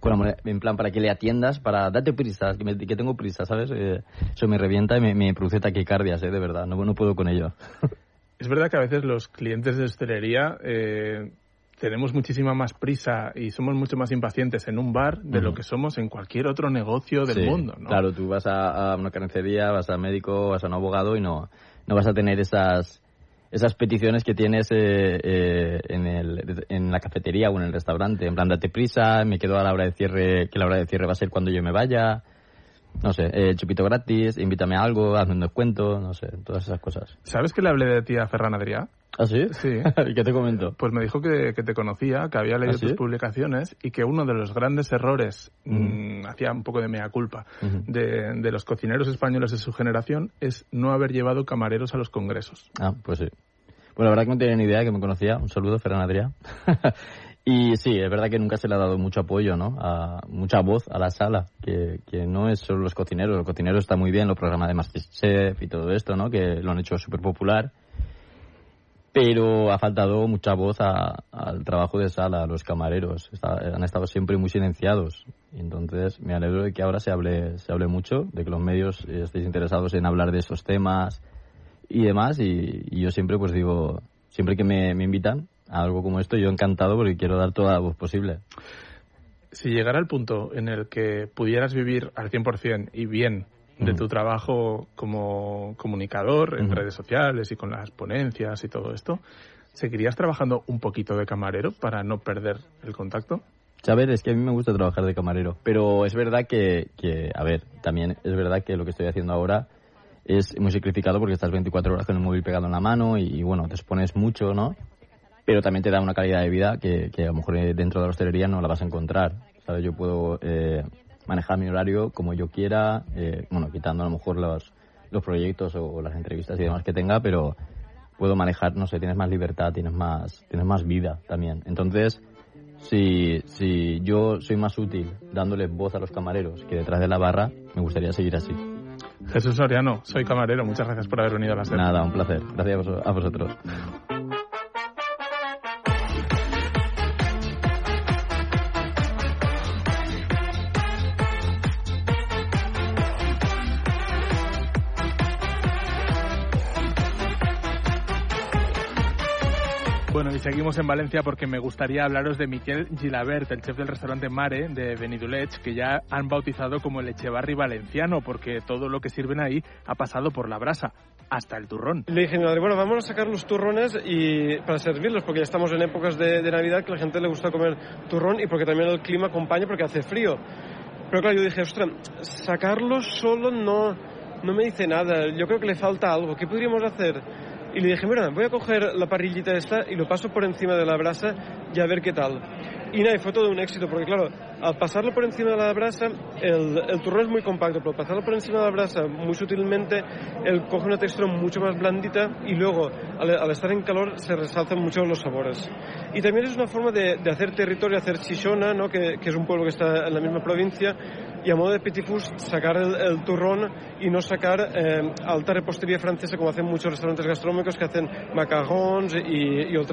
con en plan para que le atiendas, para date prisa, que, que tengo prisa, ¿sabes? Eh, eso me revienta y me, produce taquicardias, ¿eh? De verdad, no, no puedo con ello. Es verdad que a veces los clientes de hostelería eh, tenemos muchísima más prisa y somos mucho más impacientes en un bar de lo que somos en cualquier otro negocio del Sí, mundo, ¿no? Claro, tú vas a, a una carnicería, vas al médico, vas a un abogado y no, no vas a tener esas esas peticiones que tienes eh, eh, en, el, en la cafetería o en el restaurante. En plan, date prisa, me quedo a la hora de cierre, que la hora de cierre va a ser cuando yo me vaya. No sé, eh, chupito gratis, invítame a algo, hazme un descuento, no sé, todas esas cosas. ¿Sabes que le hablé de ti a Ferran Adrià? ¿Ah, sí? Sí. ¿Y qué te comentó? Pues me dijo que, que te conocía, que había leído ¿Ah, sí? tus publicaciones y que uno de los grandes errores, Ujú. mm, hacía un poco de mea culpa, de, de los cocineros españoles de su generación es no haber llevado camareros a los congresos. Ah, pues sí. Pues la verdad que no tenía ni idea que me conocía. Un saludo, Ferran Adrià. y sí, es verdad que nunca se le ha dado mucho apoyo, ¿no? A, mucha voz a la sala, que, que no es solo los cocineros. Los cocineros está muy bien, los programas de Masterchef y todo esto, ¿no? Que lo han hecho súper popular. Pero ha faltado mucha voz a- al trabajo de sala, a los camareros. Han estado siempre muy silenciados. Entonces me alegro de que ahora se hable, se hable mucho, de que los medios eh, estéis interesados en hablar de esos temas y demás. Y, y yo siempre, pues digo, siempre que me, me invitan a algo como esto, yo encantado porque quiero dar toda la voz posible. Si llegara el punto en el que pudieras vivir al 100% y bien de tu trabajo como comunicador en redes sociales y con las ponencias y todo esto, ¿seguirías trabajando un poquito de camarero para no perder el contacto? Sabes, es que a mí me gusta trabajar de camarero, pero es verdad que, que, a ver, también es verdad que lo que estoy haciendo ahora es muy sacrificado porque estás 24 horas con el móvil pegado en la mano y, y, bueno, te expones mucho, ¿no? Pero también te da una calidad de vida que, que a lo mejor eh, dentro de la hostelería no la vas a encontrar, ¿sabes? Yo puedo eh, manejar mi horario como yo quiera, eh, bueno, quitando a lo mejor los, los proyectos o, las entrevistas y demás que tenga, pero puedo manejar, no sé, tienes más libertad, tienes más, tienes más vida también. Entonces, si, si yo soy más útil dándoles voz a los camareros que detrás de la barra, me gustaría seguir así. Jesús Soriano, soy camarero. Muchas gracias por haber venido a la SER. Nada, un placer. Gracias a vosotros. Bueno, y seguimos en Valencia porque me gustaría hablaros de Miquel Gilabert, el chef del restaurante Mare de Benidulech, que ya han bautizado como el Echevarri valenciano, porque todo lo que sirven ahí ha pasado por la brasa, hasta el turrón. Le dije madre, bueno, vamos a sacar los turrones y para servirlos, porque ya estamos en épocas de, de Navidad que a la gente le gusta comer turrón y porque también el clima acompaña porque hace frío. Pero claro, yo dije, ostras, sacarlos solo no, no me dice nada, yo creo que le falta algo, ¿qué podríamos hacer? Y le dije, mira, voy a coger la parrillita esta y lo paso por encima de la brasa y a ver qué tal. Y nada, fue todo un éxito, porque claro, al pasarlo por encima de la brasa, el, el turrón es muy compacto, pero al pasarlo por encima de la brasa muy sutilmente, él coge una textura mucho más blandita y luego, al, al estar en calor, se resaltan mucho los sabores. Y también es una forma de, de hacer territorio, hacer Chichona, ¿no? que, que es un pueblo que está en la misma provincia, y a modo de petit sacar el, el turrón y no sacar eh, alta repostería francesa como hacen muchos restaurantes gastronómicos que hacen macarons y, y otras